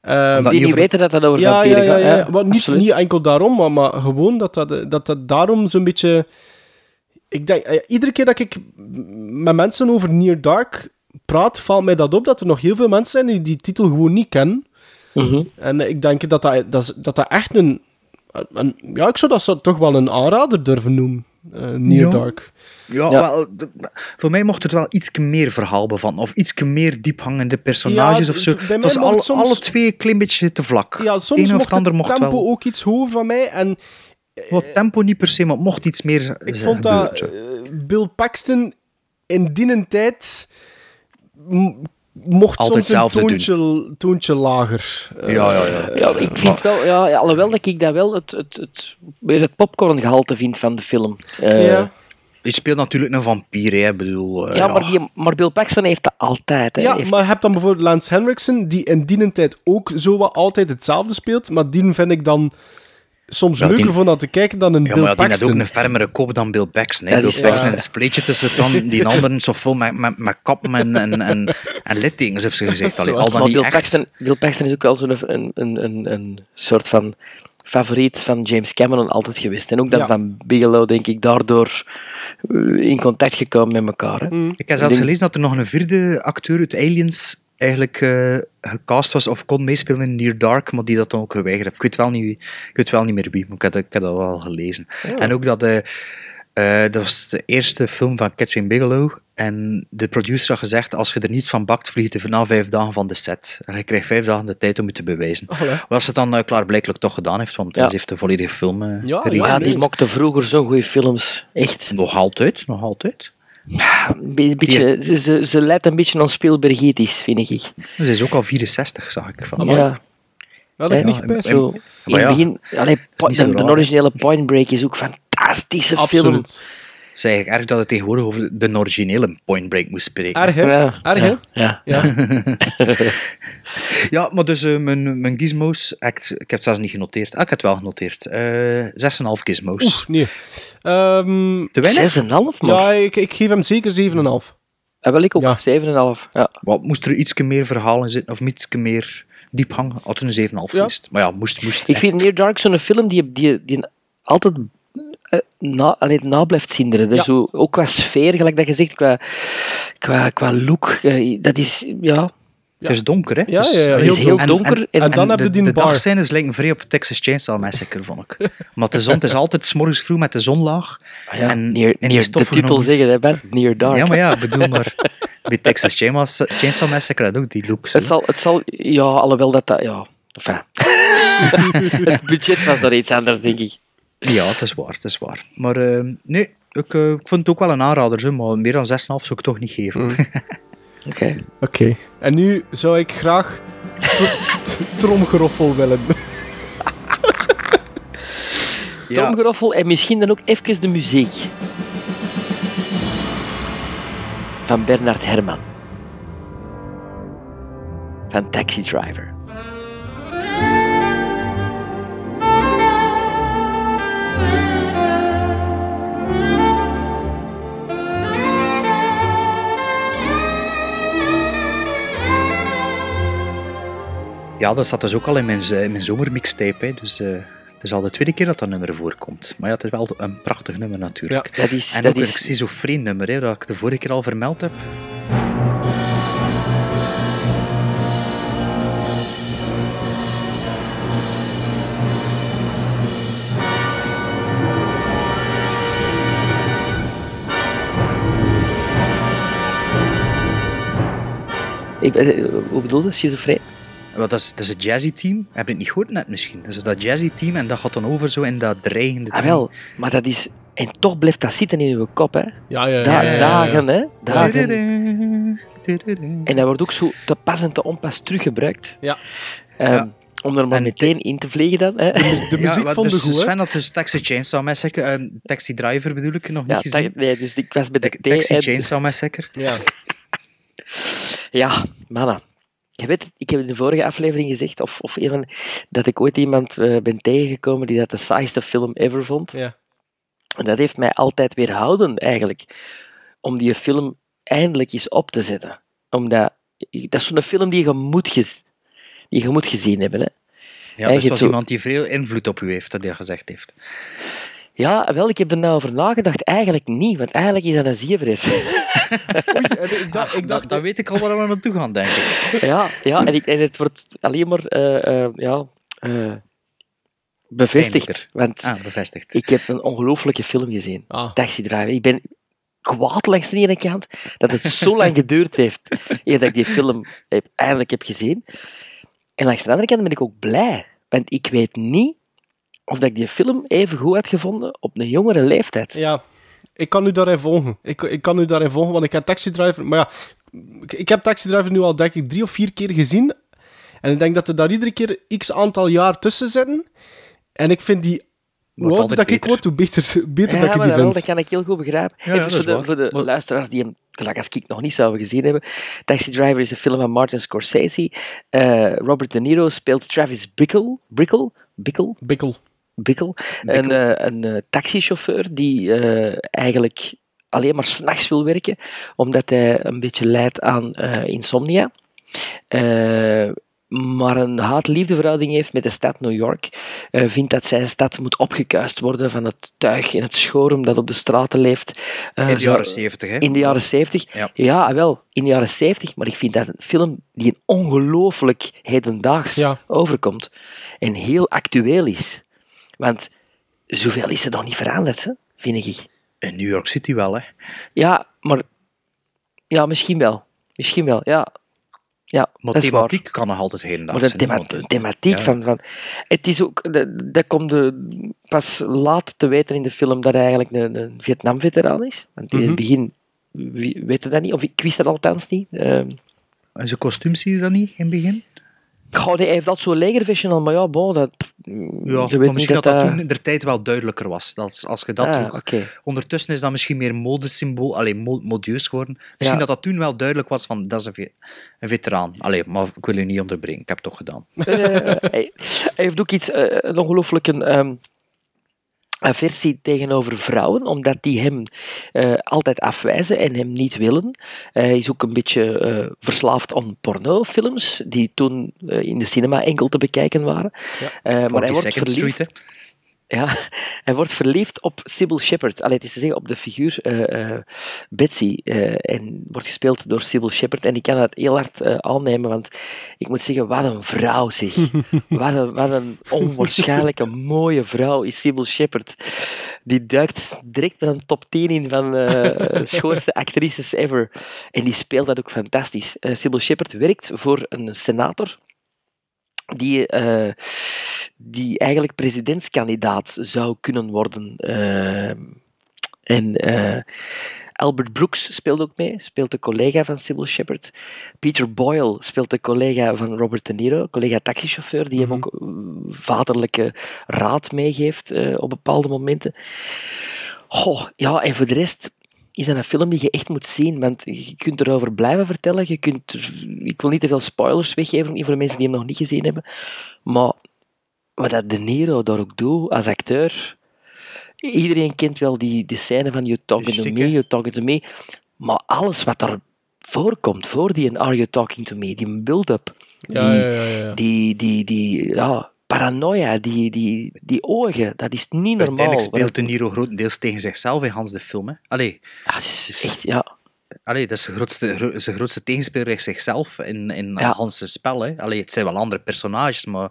Speaker 2: Ehm,
Speaker 4: Die niet weten dat dat over
Speaker 2: ja, ja,
Speaker 4: vampieren
Speaker 2: ja,
Speaker 4: gaat.
Speaker 2: ja.
Speaker 4: Ja,
Speaker 2: Maar niet, niet enkel daarom, maar, maar gewoon dat dat, dat, dat daarom zo'n beetje... Ik denk, eh, iedere keer dat ik met mensen over Near Dark praat, valt mij dat op dat er nog heel veel mensen zijn die die titel gewoon niet kennen.
Speaker 4: Mhm.
Speaker 2: En ik denk dat dat, dat, dat, dat echt een, een... Ja, ik zou dat zo toch wel een aanrader durven noemen. eh Near
Speaker 3: Ja.
Speaker 2: Dark.
Speaker 3: Ja,
Speaker 4: Ja.
Speaker 3: Wel, d- voor mij mocht het wel iets meer verhaal bevatten. Of iets meer diephangende personages
Speaker 2: Ja,
Speaker 3: of zo.
Speaker 2: bij mij
Speaker 3: Het was al,
Speaker 2: soms-
Speaker 3: alle twee een klein beetje te vlak.
Speaker 2: Ja, soms mocht
Speaker 3: het mocht
Speaker 2: tempo
Speaker 3: wel.
Speaker 2: ook iets hoger van mij. En
Speaker 3: Wat tempo niet per se, maar mocht iets meer
Speaker 2: ik
Speaker 3: eh,
Speaker 2: vond dat eh, Bill Paxton in die tijd mocht
Speaker 3: Altijd
Speaker 2: soms een
Speaker 3: hetzelfde doen.
Speaker 2: toontje, toontje lager. Eh,
Speaker 3: Ja, ja, ja.
Speaker 4: Ja, ik vind wel, ja, alhoewel dat ik dat wel het, het, het, weer het popcorngehalte vind van de film. Eh,
Speaker 2: ja.
Speaker 3: Je speelt natuurlijk een vampier, hè. Bedoel... eh,
Speaker 4: ja, maar, die, maar Bill Paxton heeft dat altijd. Hè.
Speaker 2: Ja,
Speaker 4: Heeft-
Speaker 2: maar je hebt dan bijvoorbeeld Lance Henriksen, die in die tijd ook zo wat altijd hetzelfde speelt, maar die vind ik dan soms
Speaker 3: Ja, die-
Speaker 2: leuker van dat te kijken dan een
Speaker 3: Ja,
Speaker 2: Bill
Speaker 3: maar ja, die had ook een fermere kop dan Bill Paxton. Hè. Bill Paxton een spleetje tussen dan die anderen zo vol met, met, met kappen en, en, en, en littekens, heb ze gezegd. Allee, al dan
Speaker 4: maar
Speaker 3: niet
Speaker 4: Bill
Speaker 3: echt.
Speaker 4: Paxton, Bill Paxton is ook wel zo'n een, een, een, een soort van favoriet van James Cameron altijd geweest. En ook dan
Speaker 2: Ja.
Speaker 4: van Bigelow, denk ik, daardoor eh, in contact gekomen met elkaar. Hè.
Speaker 2: Mm.
Speaker 3: Ik heb zelfs gelezen dat er nog een vierde acteur uit Aliens eigenlijk eh, gecast was of kon meespelen in Near Dark, maar die dat dan ook geweigerd heeft. Ik weet wel niet, ik weet wel niet meer wie, maar ik heb, dat- ik heb dat wel gelezen. En ook dat, eh, eh, dat was de eerste film van Catherine Bigelow en de producer had gezegd, als je er niet van bakt, vliegt je na vijf dagen van de set. En je krijgt vijf dagen de tijd om je te bewijzen.
Speaker 2: Allee.
Speaker 3: Wat ze dan uh, klaarblijkelijk toch gedaan heeft, want
Speaker 4: Ja.
Speaker 3: ze heeft de volledige film uh,
Speaker 2: ja,
Speaker 4: Maar ja, die mochten vroeger zo'n goede films. Echt.
Speaker 3: Nog altijd, nog altijd.
Speaker 4: Ja, een beetje, ze, ze, een beetje aan Spielbergitisch, vind ik.
Speaker 3: Ze is ook al 64, zag ik. Van.
Speaker 4: Ja.
Speaker 2: Ik
Speaker 4: Hè?
Speaker 2: niet gepest.
Speaker 4: Zo, in
Speaker 3: Maar ja,
Speaker 4: het begin, allee, po-
Speaker 3: niet zo
Speaker 4: de, originele Point Break is ook een fantastische film.
Speaker 2: Absoluut.
Speaker 3: Het is eigenlijk erg dat het tegenwoordig over de originele Point Break moest spreken.
Speaker 2: Erg, hè?
Speaker 4: Ja,
Speaker 2: Erg, hè?
Speaker 4: ja, ja.
Speaker 2: Ja. (laughs)
Speaker 3: Ja, maar dus eh, mijn, mijn gizmos, ik, ik heb het zelfs niet genoteerd. Ah, ik heb het wel genoteerd. Eh 6,5 gizmos.
Speaker 2: Oeh, nee. Ehm,
Speaker 3: Te weinig?
Speaker 4: 6,5 man.
Speaker 2: ja, ik, ik geef hem zeker 7,5.
Speaker 4: Ah, wel, ik ook.
Speaker 2: Ja.
Speaker 4: 7,5. Ja.
Speaker 3: Wat, moest er iets meer verhaal in zitten, of iets meer diepgang? Had er een 7,5 geweest. Maar ja, moest, moest.
Speaker 4: Ik vind Near Dark zo'n film die, die, die altijd na, allee, na blijft zinderen. Dus
Speaker 2: Ja.
Speaker 4: zo, ook qua sfeer, gelijk dat je zegt, qua, qua, qua look. eh, dat is, ja...
Speaker 3: Het is donker, hè?
Speaker 2: Ja,
Speaker 3: Het is-
Speaker 2: ja, ja,
Speaker 4: Het
Speaker 2: heel
Speaker 4: is heel
Speaker 3: En-
Speaker 4: donker.
Speaker 3: En,
Speaker 4: En,
Speaker 2: en dan heb je die
Speaker 3: de
Speaker 2: bar.
Speaker 3: dagscènes lijken vrij op Texas Chainsaw Massacre, vond ik. Maar de zon het is altijd 's morgens vroeg met de zon laag.
Speaker 4: Ah ja,
Speaker 3: en
Speaker 4: near,
Speaker 3: die
Speaker 4: near, de titel
Speaker 3: nog-
Speaker 4: zeggen, hè, Ben? Near Dark.
Speaker 3: Ja, maar ja, ik bedoel maar... Bij Texas Chainsaw Massacre had ook die look. zo.
Speaker 4: Het zal, het zal, ja, alhoewel dat dat, ja, enfin. (laughs) het budget was daar iets anders, denk ik.
Speaker 3: Ja, het is waar, het is waar. Maar eh, nee, ik, eh, ik vond het ook wel een aanrader, zo, maar meer dan 6,5 zou ik toch niet geven. (laughs)
Speaker 4: Oké.
Speaker 2: Oké. En nu zou ik graag tromgeroffel willen. (laughs)
Speaker 3: ja,
Speaker 4: Tromgeroffel en misschien dan ook even de muziek. Van Bernard Herrmann. Van Taxi Driver.
Speaker 3: Ja, dat zat dus ook al in mijn, z- in mijn zomermixtape. Hè, dus eh, Het is al de tweede keer dat dat nummer voorkomt. Maar ja, het is wel een prachtig nummer natuurlijk.
Speaker 4: Ja, dat is,
Speaker 3: en
Speaker 4: dat
Speaker 3: ook
Speaker 4: is...
Speaker 3: een schizofreen nummer, hè, dat ik de vorige keer al vermeld heb.
Speaker 4: Ik, eh, hoe bedoel je? Schizofreen?
Speaker 3: Wel, dat, is, dat is het jazzy team. Heb je het niet gehoord net misschien? Dat is dat jazzy team en dat gaat dan over zo in dat dreigende
Speaker 4: Ah,
Speaker 3: team.
Speaker 4: wel. Maar dat is... En toch blijft dat zitten in uw kop, hè.
Speaker 2: Ja, ja, ja.
Speaker 4: Da-
Speaker 2: ja, ja, ja.
Speaker 4: Dagen, hè. Dagen. En dat wordt ook zo te pas en te onpas teruggebruikt.
Speaker 2: Ja.
Speaker 4: Ehm,
Speaker 3: Ja.
Speaker 4: Om er maar
Speaker 3: En-
Speaker 4: meteen in te vliegen dan. Hè.
Speaker 2: De muziek
Speaker 3: ja,
Speaker 2: vond
Speaker 3: dus,
Speaker 2: goed, hè?
Speaker 3: Sven had dus Taxi Chainsaw Massacre, ehm, Taxi Driver bedoel ik nog niet
Speaker 4: Ja,
Speaker 3: gezien.
Speaker 4: nee, dus ik was bij de
Speaker 3: Taxi
Speaker 4: en-
Speaker 3: Chainsaw Massacre.
Speaker 2: Ja.
Speaker 4: Ja, mannen. Je weet, ik heb in de vorige aflevering gezegd, of, of een van, dat ik ooit iemand eh, ben tegengekomen die dat de saaiste film ever vond.
Speaker 2: Ja.
Speaker 4: En dat heeft mij altijd weerhouden, eigenlijk, om die film eindelijk eens op te zetten. Omdat, dat is zo'n film die je moet, gez- die je moet gezien hebben. Hè.
Speaker 3: Ja, dus was
Speaker 4: zo-
Speaker 3: iemand die veel invloed op u heeft, dat hij gezegd heeft.
Speaker 4: Ja, wel, ik heb er nou over nagedacht. Eigenlijk niet, want eigenlijk is dat een ziever. (laughs)
Speaker 2: Ik dacht, ik
Speaker 3: Dat,
Speaker 2: dacht
Speaker 3: dat weet ik al waar we naartoe gaan, denk ik. (laughs)
Speaker 4: ja, ja en, ik, en het wordt alleen maar eh, eh, ja, eh, bevestigd. Want
Speaker 3: Ah, bevestigd.
Speaker 4: Ik heb een ongelooflijke film gezien.
Speaker 2: Ah.
Speaker 4: Taxi Driver. Ik ben kwaad langs de ene kant dat het zo lang (laughs) geduurd heeft eer dat ik die film heb, eindelijk heb gezien. En langs de andere kant ben ik ook blij. Want ik weet niet of dat ik die film even goed had gevonden op een jongere leeftijd.
Speaker 2: Ja, ik kan u daarin volgen. Ik, ik kan u daarin volgen, want ik heb Taxi Driver... Maar ja, ik, ik heb Taxi Driver nu al, denk ik, drie of vier keer gezien. En ik denk dat er daar iedere keer x aantal jaar tussen zitten. En ik vind die... Hoe ouder dat ik
Speaker 3: beter.
Speaker 2: word, hoe beter, (laughs) beter
Speaker 4: Ja,
Speaker 2: dat ik die
Speaker 4: wel,
Speaker 2: vind.
Speaker 4: dat kan ik heel goed begrijpen.
Speaker 3: Ja,
Speaker 4: Even voor de, voor de
Speaker 3: Maar-
Speaker 4: luisteraars die hem, gelijk als ik nog niet zouden gezien hebben. Taxi Driver is een film van Martin Scorsese. Eh, Robert De Niro speelt Travis Bickle. Bickle? Bickle?
Speaker 2: Bikkel.
Speaker 4: Bikkel. Een, eh, een eh, taxichauffeur die eh, eigenlijk alleen maar s'nachts wil werken, omdat hij een beetje lijdt aan eh, insomnia. Eh, maar een haat-liefdeverhouding heeft met de stad New York. Eh, vindt dat zijn stad moet opgekuist worden van het tuig en het schorum dat op de straten leeft. Eh,
Speaker 3: In de jaren 70, hè?
Speaker 4: In de jaren 70.
Speaker 3: Ja.
Speaker 4: Ja, wel, in de jaren 70. Maar ik vind dat een film die een ongelooflijk hedendaags
Speaker 2: Ja.
Speaker 4: overkomt. En heel actueel is. Want zoveel is er nog niet veranderd, hè, vind ik.
Speaker 3: In New York City wel, hè?
Speaker 4: Ja, maar... Ja, misschien wel. Misschien wel, ja. Ja,
Speaker 3: Maar
Speaker 4: dat
Speaker 3: thematiek kan nog altijd
Speaker 4: Maar de
Speaker 3: zijn.
Speaker 4: thema-
Speaker 3: want, eh,
Speaker 4: thematiek
Speaker 3: ja.
Speaker 4: van, van... Het is ook... de- Dat komt de, pas laat te weten in de film dat hij eigenlijk een, een Vietnam-veteraan is. Want in
Speaker 2: Mhm.
Speaker 4: het begin wie- weet je dat niet. Of ik wist dat althans niet. Ehm,
Speaker 3: En zijn kostuum zie je dat niet in het begin?
Speaker 4: Goh, hij heeft dat zo'n legervision al, maar ja, bon, dat...
Speaker 3: Ja,
Speaker 4: je weet
Speaker 3: maar
Speaker 4: niet
Speaker 3: misschien dat dat,
Speaker 4: dat...
Speaker 3: toen in de tijd wel duidelijker was. Dat, als je dat
Speaker 4: Ah,
Speaker 3: droeg. Ondertussen is dat misschien meer modesymbool, alleen mo- modieus geworden. Misschien
Speaker 4: Ja.
Speaker 3: dat dat toen wel duidelijk was van, dat is een, ve- een veteraan. Allee, maar ik wil u niet onderbreken, ik heb het toch gedaan.
Speaker 4: Eh, hij, hij heeft ook iets, eh, een ongelooflijke ehm, aversie tegenover vrouwen, omdat die hem eh, altijd afwijzen en hem niet willen. Hij is ook een beetje eh, verslaafd aan pornofilms, die toen eh, in de cinema enkel te bekijken waren. Maar hij
Speaker 3: 42nd
Speaker 4: wordt
Speaker 3: Street,
Speaker 4: verliefd.
Speaker 3: hè.
Speaker 4: Ja, hij wordt verliefd op Sybil Shepherd. Allee, het is te zeggen, op de figuur eh, eh, Betsy. eh, en wordt gespeeld door Sybil Shepherd. En ik kan dat heel hard aannemen, want ik moet zeggen, wat een vrouw zeg. (laughs) wat, een, wat een onwaarschijnlijke mooie vrouw is Sybil Shepherd. Die duikt direct met een top 10 in van schoonste actrices ever. En die speelt dat ook fantastisch. Sybil Shepherd werkt voor een senator die, die eigenlijk presidentskandidaat zou kunnen worden. Eh, en eh, Albert Brooks speelt ook mee, speelt de collega van Sybil Shepherd. Peter Boyle speelt de collega van Robert De Niro, collega taxichauffeur, die hem ook eh, vaderlijke raad meegeeft op bepaalde momenten. Goh, ja, en voor de rest is dat een film die je echt moet zien, want je kunt erover blijven vertellen. Je kunt, ik wil niet te veel spoilers weggeven, voor de mensen die hem nog niet gezien hebben. Maar wat dat De Niro daar ook doet als acteur. Iedereen kent wel die, die scène van You talking to me, you talking to me. Maar alles wat er voorkomt, voor die Are you talking to me, die build-up, die,
Speaker 2: ja, ja, ja.
Speaker 4: die, die, die, ja, paranoia, die, die, die ogen, dat is niet normaal.
Speaker 3: Uiteindelijk speelt De Niro grotendeels tegen zichzelf in Hans de film. Hè. Allee,
Speaker 4: is echt, ja.
Speaker 3: allee, dat is zijn grootste, gro- zijn grootste tegenspeler is zichzelf in, in. Hans' spel. Hè. Allee, het zijn wel andere personages, maar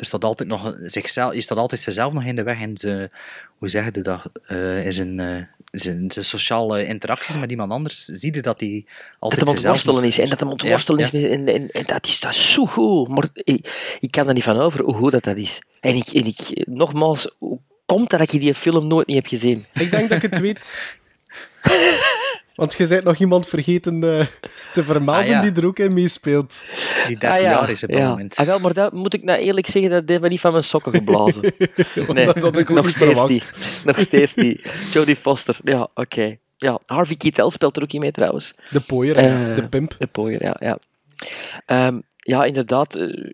Speaker 3: er staat altijd nog een- zichzelf, je staat altijd zichzelf nog in de weg in zijn, hoe zeg je dat, eh, in zijn, eh, zijn, zijn sociale interacties met iemand anders. Zie je dat hij
Speaker 4: Dat
Speaker 3: altijd
Speaker 4: hem
Speaker 3: zichzelf nog-
Speaker 4: is. En dat hem ontworstelen
Speaker 3: Ja,
Speaker 4: is. En, en, en dat, is dat is zo goed. Maar ik, ik kan er niet van over hoe goed dat, dat is. En ik, en ik, nogmaals, hoe komt dat dat je die film nooit niet hebt gezien?
Speaker 2: Ik denk dat ik het weet. (laughs) Want je bent nog iemand vergeten eh, te vermelden
Speaker 3: Ah, ja.
Speaker 2: die er ook in meespeelt.
Speaker 3: Die 13 jaar is op dat
Speaker 4: ja.
Speaker 3: moment.
Speaker 4: Ah, wel, maar dat moet ik nou eerlijk zeggen, dat heeft me niet van mijn sokken geblazen. (laughs) Nee,
Speaker 2: Dat had ik ook
Speaker 4: nog
Speaker 2: niet
Speaker 4: steeds
Speaker 2: verwacht.
Speaker 4: niet. Nog steeds niet. Jodie Foster, ja, oké. Ja, Harvey Keitel speelt er ook in mee trouwens.
Speaker 2: De pooier, ja, de pimp.
Speaker 4: De pooier, ja. Ja, Ehm, ja inderdaad. eh,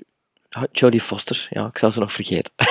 Speaker 4: Jodie Foster, ja, ik zou ze nog vergeten. (laughs)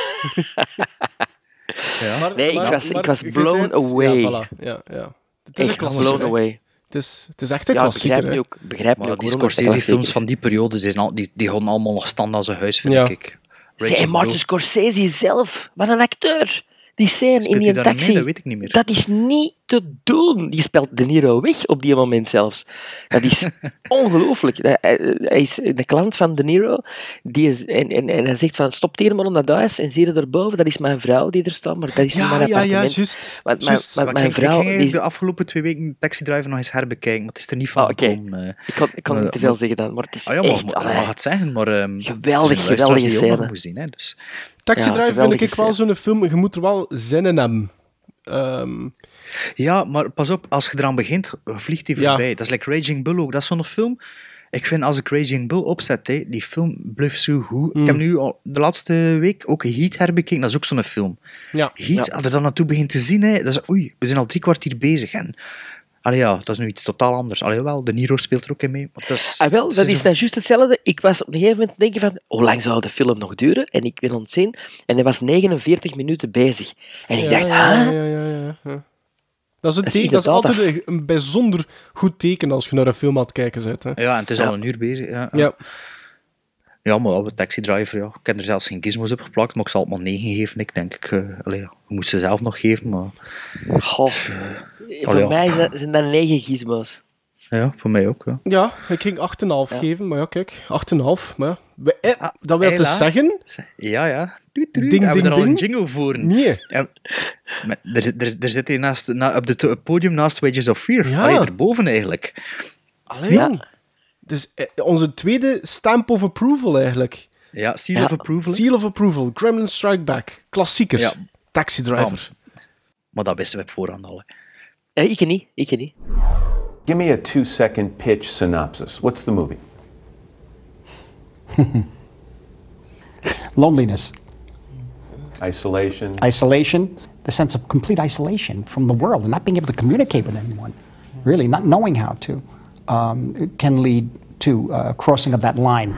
Speaker 2: Maar-
Speaker 4: Nee, ik
Speaker 2: maar-
Speaker 4: was- ik was blown away.
Speaker 2: Ja, voilà. ja, ja. Het is een
Speaker 4: Echt
Speaker 2: klassieker.
Speaker 4: blown away.
Speaker 2: Het is, het is echt een
Speaker 4: Ja,
Speaker 2: klassieker.
Speaker 4: begrijp me ook. Begrijp me
Speaker 3: Maar
Speaker 4: ook
Speaker 3: die
Speaker 4: een
Speaker 3: Scorsese-films van die periode, die, zijn al, die, die gaan allemaal nog stand als een huis, vind
Speaker 2: Ja.
Speaker 3: ik.
Speaker 4: Ja, Martin. Scorsese zelf, wat een acteur. Die scène in
Speaker 3: Speelt
Speaker 4: die
Speaker 3: hij daarin
Speaker 4: taxi,
Speaker 3: mee? Dat weet ik niet meer.
Speaker 4: dat is niet te doen. Die speelt De Niro weg op die moment zelfs. Dat is (laughs) ongelooflijk. Hij, hij is een klant van De Niro. Die is, en, en, en hij zegt van, stop hier maar onder dat huis en zie je erboven, dat is mijn vrouw die er staat, maar dat is niet
Speaker 2: Ja,
Speaker 4: mijn
Speaker 2: ja, ja,
Speaker 4: appartement.
Speaker 2: juist.
Speaker 4: Want mijn,
Speaker 2: juist.
Speaker 4: want
Speaker 3: Maar
Speaker 4: mijn
Speaker 3: ik, ik
Speaker 4: vrouw...
Speaker 3: ging
Speaker 4: die
Speaker 3: de afgelopen twee weken Taxi Driver nog eens herbekijken, maar het is er niet van gekomen. eh.
Speaker 4: Ik kan, ik kan
Speaker 3: Maar-
Speaker 4: niet te veel
Speaker 3: maar-
Speaker 4: zeggen dan, maar het is
Speaker 3: Ah ja, maar,
Speaker 4: echt...
Speaker 3: maar, mag het zeggen, maar... ehm,
Speaker 4: Geweldig, geweldige scène.
Speaker 3: zien, hè, dus.
Speaker 2: Taxi
Speaker 4: Ja,
Speaker 2: Driver vind ik wel zo'n film, je moet er wel zin in hebben. Ehm,
Speaker 3: Ja, maar pas op, als je eraan begint, vliegt die
Speaker 2: Ja.
Speaker 3: voorbij. Dat is like Raging Bull ook. Dat is zo'n film... Ik vind als ik Raging Bull opzet, hè, die film blijft zo goed. Ik heb nu al de laatste week ook Heat herbekeken. Dat is ook zo'n film.
Speaker 2: ja.
Speaker 3: Heat, als je dan naartoe begint te zien, hè, dat is, oei, we zijn al drie kwartier bezig. En, allee, ja, dat is nu iets totaal anders. Allee, wel, De Niro speelt er ook in mee. Maar dat is,
Speaker 4: Ah, wel, dat is dan juist hetzelfde. Ik was op een gegeven moment denken van, hoe lang zou de film nog duren? En ik wil ontzien. En hij was 49 minuten bezig. En ik
Speaker 2: Ja,
Speaker 4: dacht,
Speaker 2: ja,
Speaker 4: ah,
Speaker 2: ja, ja, ja, ja. Dat is, een
Speaker 4: Dat is
Speaker 2: teken, dat is
Speaker 4: inderdaad
Speaker 2: altijd een, een bijzonder goed teken als je naar een film aan het kijken bent. Hè.
Speaker 3: Ja, en het is
Speaker 4: Ja.
Speaker 3: al een uur bezig. Ja,
Speaker 2: Ja.
Speaker 3: Ja, maar op Taxi Driver, ja. Ik heb er zelfs geen gizmos op geplakt, maar ik zal het maar 9 geven. Ik denk, ik, eh, allee, ik moest ze zelf nog geven, maar
Speaker 4: goh. Voor
Speaker 3: Allee, ja.
Speaker 4: mij zijn- zijn dat 9 gizmos.
Speaker 3: ja, voor mij ook. Ja.
Speaker 2: Ja, ik ging 8,5
Speaker 4: Ja.
Speaker 2: geven, maar ja, kijk, 8,5. Maar eh,
Speaker 3: Ah,
Speaker 2: dat wil te zeggen,
Speaker 3: Ja, ja. Doet,
Speaker 2: Ding,
Speaker 3: hebben we
Speaker 2: ding,
Speaker 3: er al een
Speaker 2: ding.
Speaker 3: jingle voor?
Speaker 2: nee.
Speaker 3: Ja, maar er, er, er zit hier naast, na, op het podium naast Wages of Fear.
Speaker 2: Ja.
Speaker 3: Allee, erboven eigenlijk.
Speaker 2: Alleen.
Speaker 4: Ja.
Speaker 2: Dus eh, onze tweede stamp of approval eigenlijk.
Speaker 3: Ja, Seal
Speaker 4: Ja.
Speaker 3: of Approval.
Speaker 2: Seal of approval, Gremlin Strike Back, klassieker,
Speaker 3: Ja.
Speaker 2: Taxi Driver.
Speaker 3: Maar dat wisten we op voorhand al. hè.
Speaker 4: Ik niet, ik niet.
Speaker 11: Give me a two second pitch synopsis. What's the movie? (laughs)
Speaker 12: Loneliness,
Speaker 11: Isolation.
Speaker 12: isolation, the sense of complete isolation from the world and not being able to communicate with anyone, really, not knowing how to, um, can lead to uh, crossing of that line.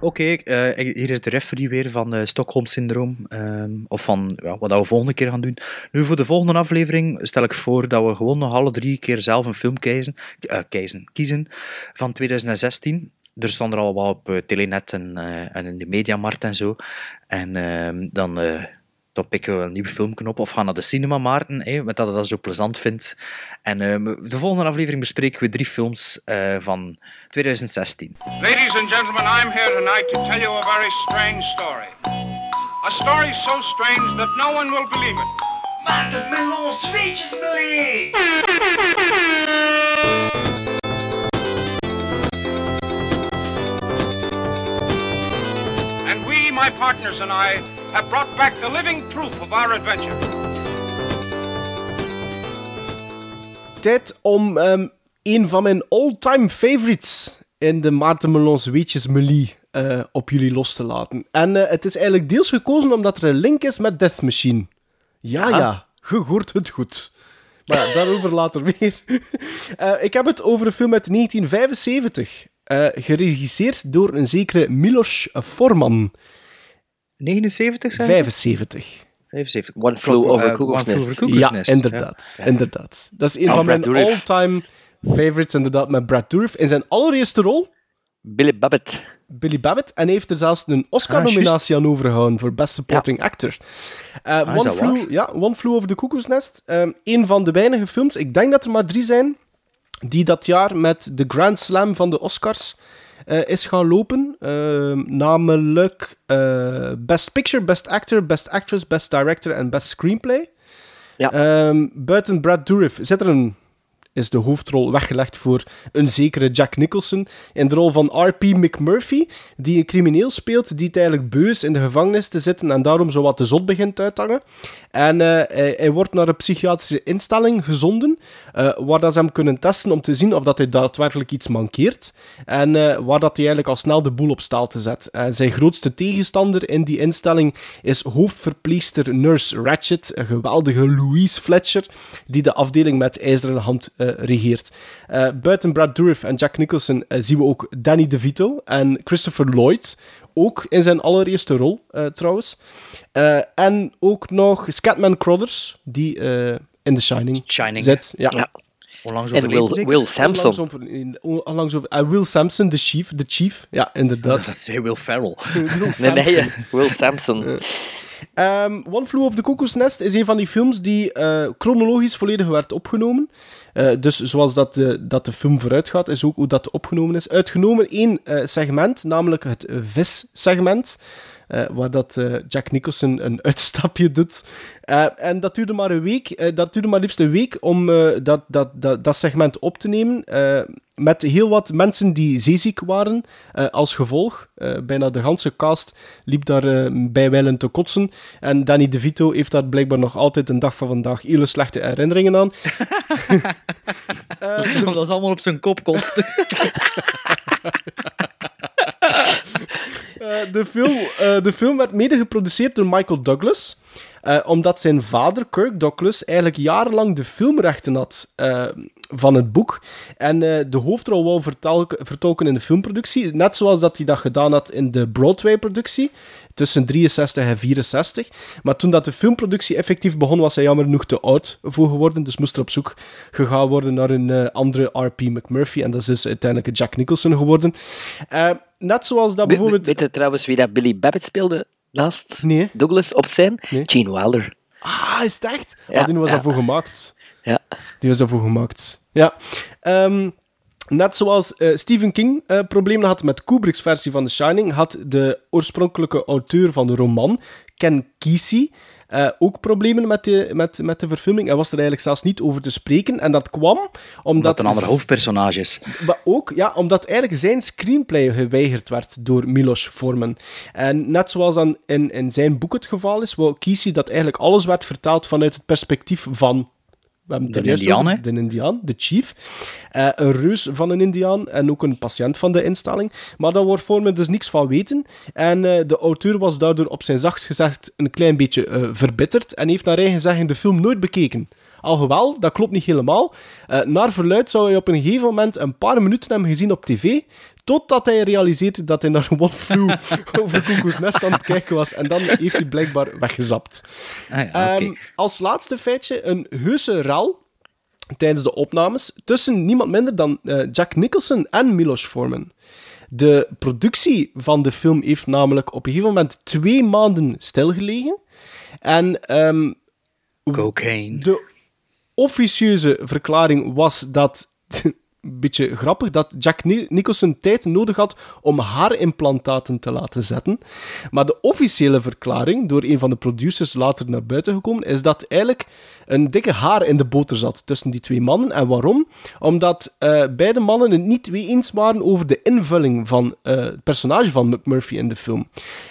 Speaker 3: Oké, eh, hier is de referee weer van uh, Stockholm-syndroom. ehm, of van ja, wat dat we volgende keer gaan doen. Nu, voor de volgende aflevering stel ik voor dat we gewoon nog alle drie keer zelf een film kiezen, eh, kiezen, kiezen van 2016. Er staan er al wel op eh, Telenet en, eh, en in de Mediamarkt en zo. En ehm, dan, eh, dan pikken we een nieuwe filmknop of gaan naar de cinema, Maarten, hè, met dat je dat zo plezant vindt. En ehm, de volgende aflevering bespreken we drie films eh, van 2016.
Speaker 13: Ladies and gentlemen, I'm here tonight to tell you a very strange story. A story so strange that no one will believe it.
Speaker 1: Maarten Melon, zweetjes
Speaker 13: my partners and I, have brought back the living proof of our adventure.
Speaker 2: Tijd om ehm, een van mijn all-time favorites in de Maarten Melons Weetjes Melie eh, op jullie los te laten. En eh, het is eigenlijk deels gekozen omdat er een link is met Death Machine. Ja,
Speaker 4: Ja.
Speaker 2: ja, je hoort het goed. Maar ja, daarover (laughs) later weer. Eh, ik heb het over een film uit 1975. eh, geregisseerd door een zekere Milos Forman.
Speaker 3: 79 zijn het?
Speaker 2: 75.
Speaker 3: 75.
Speaker 4: One Flew Over
Speaker 3: Eh,
Speaker 4: Cuckoo's Nest.
Speaker 2: Ja, inderdaad. inderdaad. Dat is een
Speaker 4: Oh,
Speaker 2: van mijn
Speaker 4: Brad
Speaker 2: all-time favorites, inderdaad, met Brad Dourif. In zijn allereerste rol,
Speaker 4: Billy Babbitt.
Speaker 2: Billy Babbitt. En hij heeft er zelfs een Oscar-nominatie aan overgehouden voor Best Supporting Actor. Uh,
Speaker 3: Ah,
Speaker 2: One, Flew, ja, One Flew Over the Cuckoo's Nest. Um, een van de weinige films, ik denk dat er maar drie zijn, die dat jaar met de Grand Slam van de Oscars eh, is gaan lopen. Ehm, namelijk eh, Best Picture, Best Actor, Best Actress, Best Director en Best Screenplay.
Speaker 4: Ja.
Speaker 2: Ehm, buiten Brad Dourif zit er een, is de hoofdrol weggelegd voor een zekere Jack Nicholson in de rol van R.P. McMurphy, die een crimineel speelt die het eigenlijk beu is in de gevangenis te zitten en daarom zo wat de zot begint uit te hangen. En eh, hij, wordt naar een psychiatrische instelling gezonden, eh, waar dat ze hem kunnen testen om te zien of dat hij daadwerkelijk iets mankeert. En eh, waar dat hij eigenlijk al snel de boel op staal te zet. Zijn grootste tegenstander in die instelling is hoofdverpleegster Nurse Ratchet, een geweldige Louise Fletcher, die de afdeling met ijzeren hand regeert. Eh, buiten Brad Dourif en Jack Nicholson eh, zien we ook Danny DeVito en Christopher Lloyd, ook in zijn allereerste rol eh, trouwens. Eh, en ook nog Scatman Crothers, die eh, in The Shining,
Speaker 3: Shining,
Speaker 2: zit. Ja.
Speaker 4: Ja.
Speaker 3: Onlangs
Speaker 4: En Will? Will Sampson.
Speaker 2: Onlangs over, eh, Will Sampson, de chief, de chief. Ja, inderdaad. (laughs)
Speaker 3: Dat zei Will Ferrell.
Speaker 2: Will
Speaker 4: Nee, nee, eh, (laughs) Will Sampson.
Speaker 2: Ehm, One Flew Over the Cuckoo's Nest is een van die films die eh, chronologisch volledig werd opgenomen. Eh, dus zoals dat de, dat de film vooruit gaat, is ook hoe dat opgenomen is. Uitgenomen één eh, segment, namelijk het vis-segment. Eh, waar dat eh, Jack Nicholson een (laughs) uitstapje doet. Eh, en dat duurde maar een week. eh, dat duurde maar liefst een week om eh, dat, dat, dat, dat segment op te nemen. eh, met heel wat mensen die zeeziek waren eh, als gevolg. Eh, bijna de ganse cast liep daar eh, bijwijlen te kotsen. En Danny DeVito heeft daar blijkbaar nog altijd een dag van vandaag hele slechte herinneringen aan. (laughs)
Speaker 3: Dat allemaal op zijn kop kost. (laughs)
Speaker 2: Eh, de, film, eh, de film werd mede geproduceerd door Michael Douglas. eh, omdat zijn vader, Kirk Douglas, eigenlijk jarenlang de filmrechten had van het boek. En eh, de hoofdrol wou vertolken in de filmproductie. Net zoals dat hij dat gedaan had in de Broadway-productie. Tussen 63 en 64. Maar toen dat de filmproductie effectief begon, was hij jammer genoeg te oud voor geworden. Dus moest er op zoek gegaan worden naar een eh, andere R.P. McMurphy. En dat is dus uiteindelijk Jack Nicholson geworden. Eh, net zoals dat bijvoorbeeld...
Speaker 4: Weet je trouwens wie dat Billy Babbitt speelde naast
Speaker 2: Nee.
Speaker 4: Douglas op zijn? Gene Wilder.
Speaker 2: Ah, is het echt?
Speaker 4: Ja,
Speaker 2: ah, die was
Speaker 4: ja.
Speaker 2: daarvoor gemaakt.
Speaker 4: Ja.
Speaker 2: Die was daarvoor gemaakt. Ja. Ehm, net zoals eh, Stephen King eh, problemen had met Kubrick's versie van The Shining, had de oorspronkelijke auteur van de roman, Ken Kesey, eh, ook problemen met de, met, met de verfilming. Hij was er eigenlijk zelfs niet over te spreken. En dat kwam omdat...
Speaker 3: Omdat een ander hoofdpersonage is.
Speaker 2: Maar ook, ja, omdat eigenlijk zijn screenplay geweigerd werd door Milos Forman. En net zoals dan in, in zijn boek het geval is, wou Kesey dat eigenlijk alles werd vertaald vanuit het perspectief van... We hebben
Speaker 3: De Indiaan,
Speaker 2: over? De Indiaan, de chief. Eh, een reus van een Indiaan en ook een patiënt van de instelling. Maar daar wordt Forman dus niks van weten. En eh, de auteur was daardoor op zijn zachtst gezegd een klein beetje eh, verbitterd en heeft naar eigen zeggen de film nooit bekeken. Alhoewel, dat klopt niet helemaal. Eh, naar verluid zou hij op een gegeven moment een paar minuten hebben gezien op tv, totdat hij realiseerde dat hij naar One Flew (laughs) over Cuckoo's Nest aan het kijken was. En dan heeft hij blijkbaar weggezapt.
Speaker 3: Ah ja.
Speaker 2: Ehm, als laatste feitje, een heuse rel tijdens de opnames tussen niemand minder dan eh, Jack Nicholson en Milos Forman. De productie van de film heeft namelijk op een gegeven moment twee maanden stilgelegen. En ehm,
Speaker 3: Cocaine.
Speaker 2: de officieuze verklaring was dat. Beetje grappig dat Jack Ni- Nicholson tijd nodig had om haarimplantaten te laten zetten. Maar de officiële verklaring, door een van de producers later naar buiten gekomen, is dat eigenlijk een dikke haar in de boter zat tussen die twee mannen. En waarom? Omdat eh, beide mannen het niet mee eens waren over de invulling van eh, het personage van McMurphy in de film.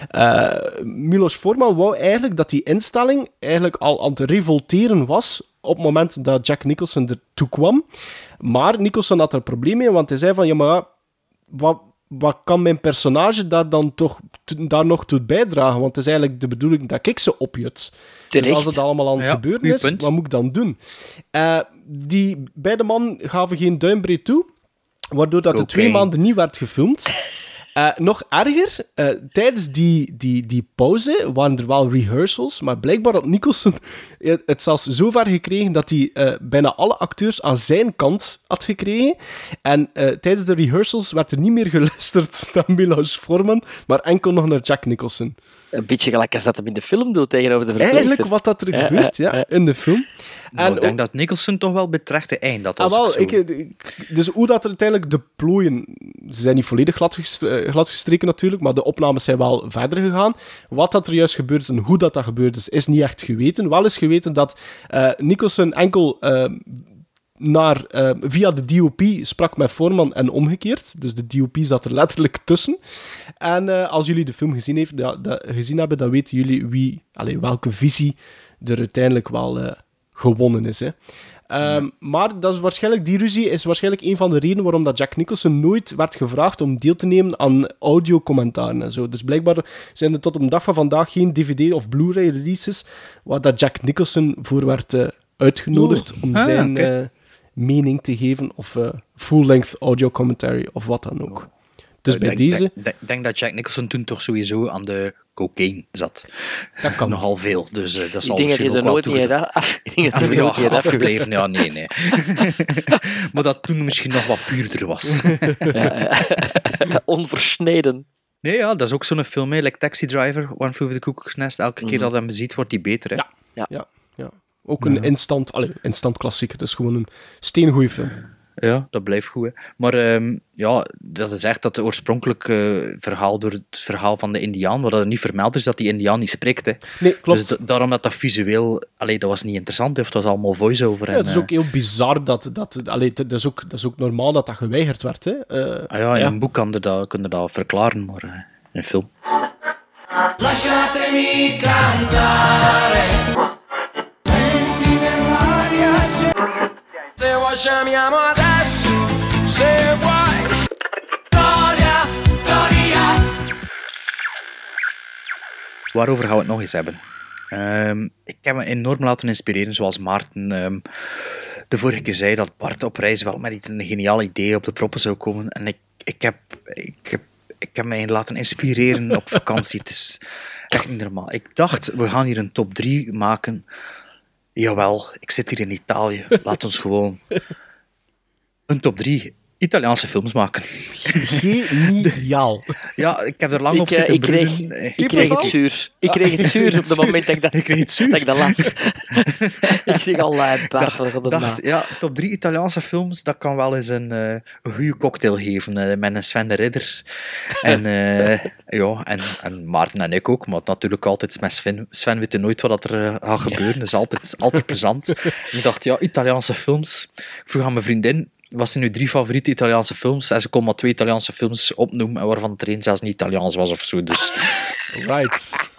Speaker 2: Eh Milos Forman wou eigenlijk dat die instelling eigenlijk al aan het revolteren was op het moment dat Jack Nicholson ertoe kwam. Maar Nicholson had er een probleem mee, want hij zei van, ja, maar wat, wat kan mijn personage daar dan toch daar nog toe bijdragen? Want het is eigenlijk de bedoeling dat ik ze opjut. Dus als het allemaal aan het
Speaker 3: Ja,
Speaker 2: gebeuren is,
Speaker 3: punt.
Speaker 2: wat moet ik dan doen? Eh, die beide mannen gaven geen duimbreed toe, waardoor dat de twee maanden niet werd gefilmd. Eh, nog erger, eh, tijdens die, die, die pauze waren er wel rehearsals, maar blijkbaar had Nicholson het zelfs zo ver gekregen dat hij eh, bijna alle acteurs aan zijn kant had gekregen. En tijdens de rehearsals werd er niet meer geluisterd (laughs) naar Milos Forman, maar enkel nog naar Jack Nicholson.
Speaker 4: Een beetje gelijk als dat hem in de film doet tegenover de verpleegster.
Speaker 2: Eigenlijk wat dat er
Speaker 4: Ja,
Speaker 2: gebeurt,
Speaker 4: ja,
Speaker 2: in de film.
Speaker 3: Nou, ik denk dat Nicholson toch wel betrekt de eind dat
Speaker 2: Ah,
Speaker 3: als
Speaker 2: wel,
Speaker 3: ik zo-
Speaker 2: ik, ik- dus hoe dat er uiteindelijk de plooien... Ze zijn niet volledig eh, gladgestreken natuurlijk, maar de opnames zijn wel verder gegaan. Wat dat er juist gebeurd is en hoe dat, dat gebeurd is, is niet echt geweten. Wel is geweten dat eh Nicholson enkel... eh, naar, via de DOP sprak met Foreman en omgekeerd. Dus de DOP zat er letterlijk tussen. En eh, als jullie de film gezien, heeft, ja, dat- gezien hebben, dan weten jullie wie, allee, welke visie er uiteindelijk wel eh, gewonnen is. Hè. Ehm, Maar dat is waarschijnlijk, die ruzie is waarschijnlijk een van de redenen waarom dat Jack Nicholson nooit werd gevraagd om deel te nemen aan audiocommentaren en zo. Dus blijkbaar zijn er tot op de dag van vandaag geen DVD of Blu-ray releases waar dat Jack Nicholson voor werd eh, uitgenodigd om
Speaker 3: Ah,
Speaker 2: zijn mening te geven of full-length audio commentary of wat dan ook. Dus
Speaker 3: Ik
Speaker 2: bij
Speaker 3: denk,
Speaker 2: deze...
Speaker 3: denk- denk- denk dat Jack Nicholson toen toch sowieso aan de cocaine zat.
Speaker 2: Dat kan.
Speaker 3: Nogal veel, dus eh, dat
Speaker 4: Ik
Speaker 3: zal misschien ook
Speaker 4: er
Speaker 3: wel toe...
Speaker 4: af, (laughs) ik denk dat
Speaker 3: Af,
Speaker 4: er uit
Speaker 3: afgebleven, ja, nee, nee. (laughs) maar dat toen misschien nog wat puurder was. (laughs)
Speaker 4: Ja, ja. Onversneden.
Speaker 3: Nee, ja, dat is ook zo'n film, hè, like Taxi Driver, One Flew Over the Cuckoo's Nest. Elke keer
Speaker 4: Mhm.
Speaker 3: dat hij hem ziet, wordt hij beter. Hè?
Speaker 2: Ja, ja, ja. Ook een instant, allee, instant klassieker. Het is gewoon een steengoeie film.
Speaker 3: Ja, dat blijft goed. Hè. Maar ehm, ja, dat is echt dat het oorspronkelijke verhaal door het verhaal van de Indiaan, waar dat niet vermeld is dat die Indiaan niet spreekt. Hè.
Speaker 2: Nee, klopt.
Speaker 3: Dus da- daarom dat dat visueel, allee, dat was niet interessant, of het was allemaal voice-over.
Speaker 2: Ja,
Speaker 3: en,
Speaker 2: het is
Speaker 3: eh,
Speaker 2: ook heel bizar dat... dat allee, het- dat, is ook, dat is ook normaal dat dat geweigerd werd. Hè. Eh,
Speaker 3: ah ja, in een boek kan je dat, kun je dat verklaren, maar eh, in een film.
Speaker 14: Lasciatemi cantare.
Speaker 3: Waarover gaan we het nog eens hebben? Ehm, ik heb me enorm laten inspireren, zoals Maarten ehm, de vorige keer zei, dat Bart op reis wel met een geniaal idee op de proppen zou komen. En ik, ik, heb, ik, heb, ik heb mij laten inspireren op vakantie. Het is echt niet normaal. Ik dacht, we gaan hier een top 3 maken. Jawel, ik zit hier in Italië. Laat ons gewoon (laughs) een top 3 Italiaanse films maken.
Speaker 2: Geniaal. (laughs)
Speaker 3: Ja, ik heb er lang
Speaker 4: Ik,
Speaker 3: op
Speaker 4: eh,
Speaker 3: zitten
Speaker 4: ik kreeg,
Speaker 3: broeden.
Speaker 4: ik kreeg het zuur. Ik kreeg het zuur op het moment dat ik dat,
Speaker 3: Ik kreeg het zuur.
Speaker 4: dat, ik dat las. (laughs) ik zeg al, uh, wat gaat het
Speaker 3: dacht, ja, top 3 Italiaanse films, dat kan wel eens een, eh, een goede cocktail geven. eh, met een Sven de Ridder. (laughs) En, eh, ja, en, en Maarten en ik ook. Maar natuurlijk altijd met Sven. Sven weet nooit wat dat er eh, gaat gebeuren. Dat is altijd, altijd plezant. ik dacht, ja, Italiaanse films. Ik vroeg aan mijn vriendin, wat zijn nu drie favoriete Italiaanse films? En ze kon maar twee Italiaanse films opnoemen, en waarvan er één zelfs niet Italiaans was of zo. Dus.
Speaker 2: Right.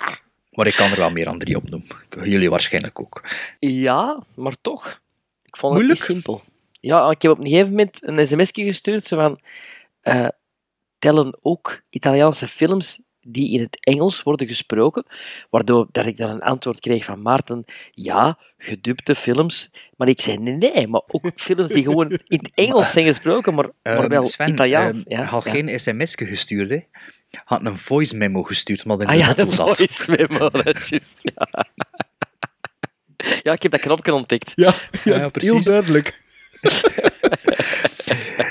Speaker 3: Maar ik kan er wel meer dan drie opnoemen. Jullie waarschijnlijk ook.
Speaker 4: Ja, maar toch. Ik vond het niet simpel. Ja, ik heb op een gegeven moment een sms'je gestuurd, zo van... eh, tellen ook Italiaanse films die in het Engels worden gesproken, waardoor dat ik dan een antwoord kreeg van Maarten, ja, gedubte films. Maar ik zei, nee, nee, maar ook films die gewoon in het Engels zijn gesproken, maar, maar
Speaker 3: Ehm,
Speaker 4: wel
Speaker 3: Sven,
Speaker 4: Italiaans. ja,
Speaker 3: had
Speaker 4: ja.
Speaker 3: geen sms'je gestuurd, hè. Had een voice memo gestuurd, maar in de
Speaker 4: Ah ja,
Speaker 3: zat.
Speaker 4: voice memo, (laughs) dat is juist. Ja. ja, ik heb dat knopje ontdekt.
Speaker 2: Ja,
Speaker 3: Ja,
Speaker 2: heel
Speaker 3: precies.
Speaker 2: duidelijk. (laughs)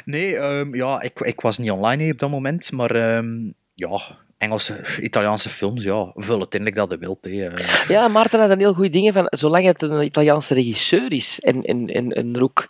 Speaker 3: Nee, ehm, ja, ik, ik was niet online op dat moment, maar ehm, ja, Engelse, Italiaanse films, ja, vul het in dat je wilt. Hè. eh.
Speaker 4: Ja, Maarten had dan heel goede dingen van, zolang het een Italiaanse regisseur is en, en, en, en er ook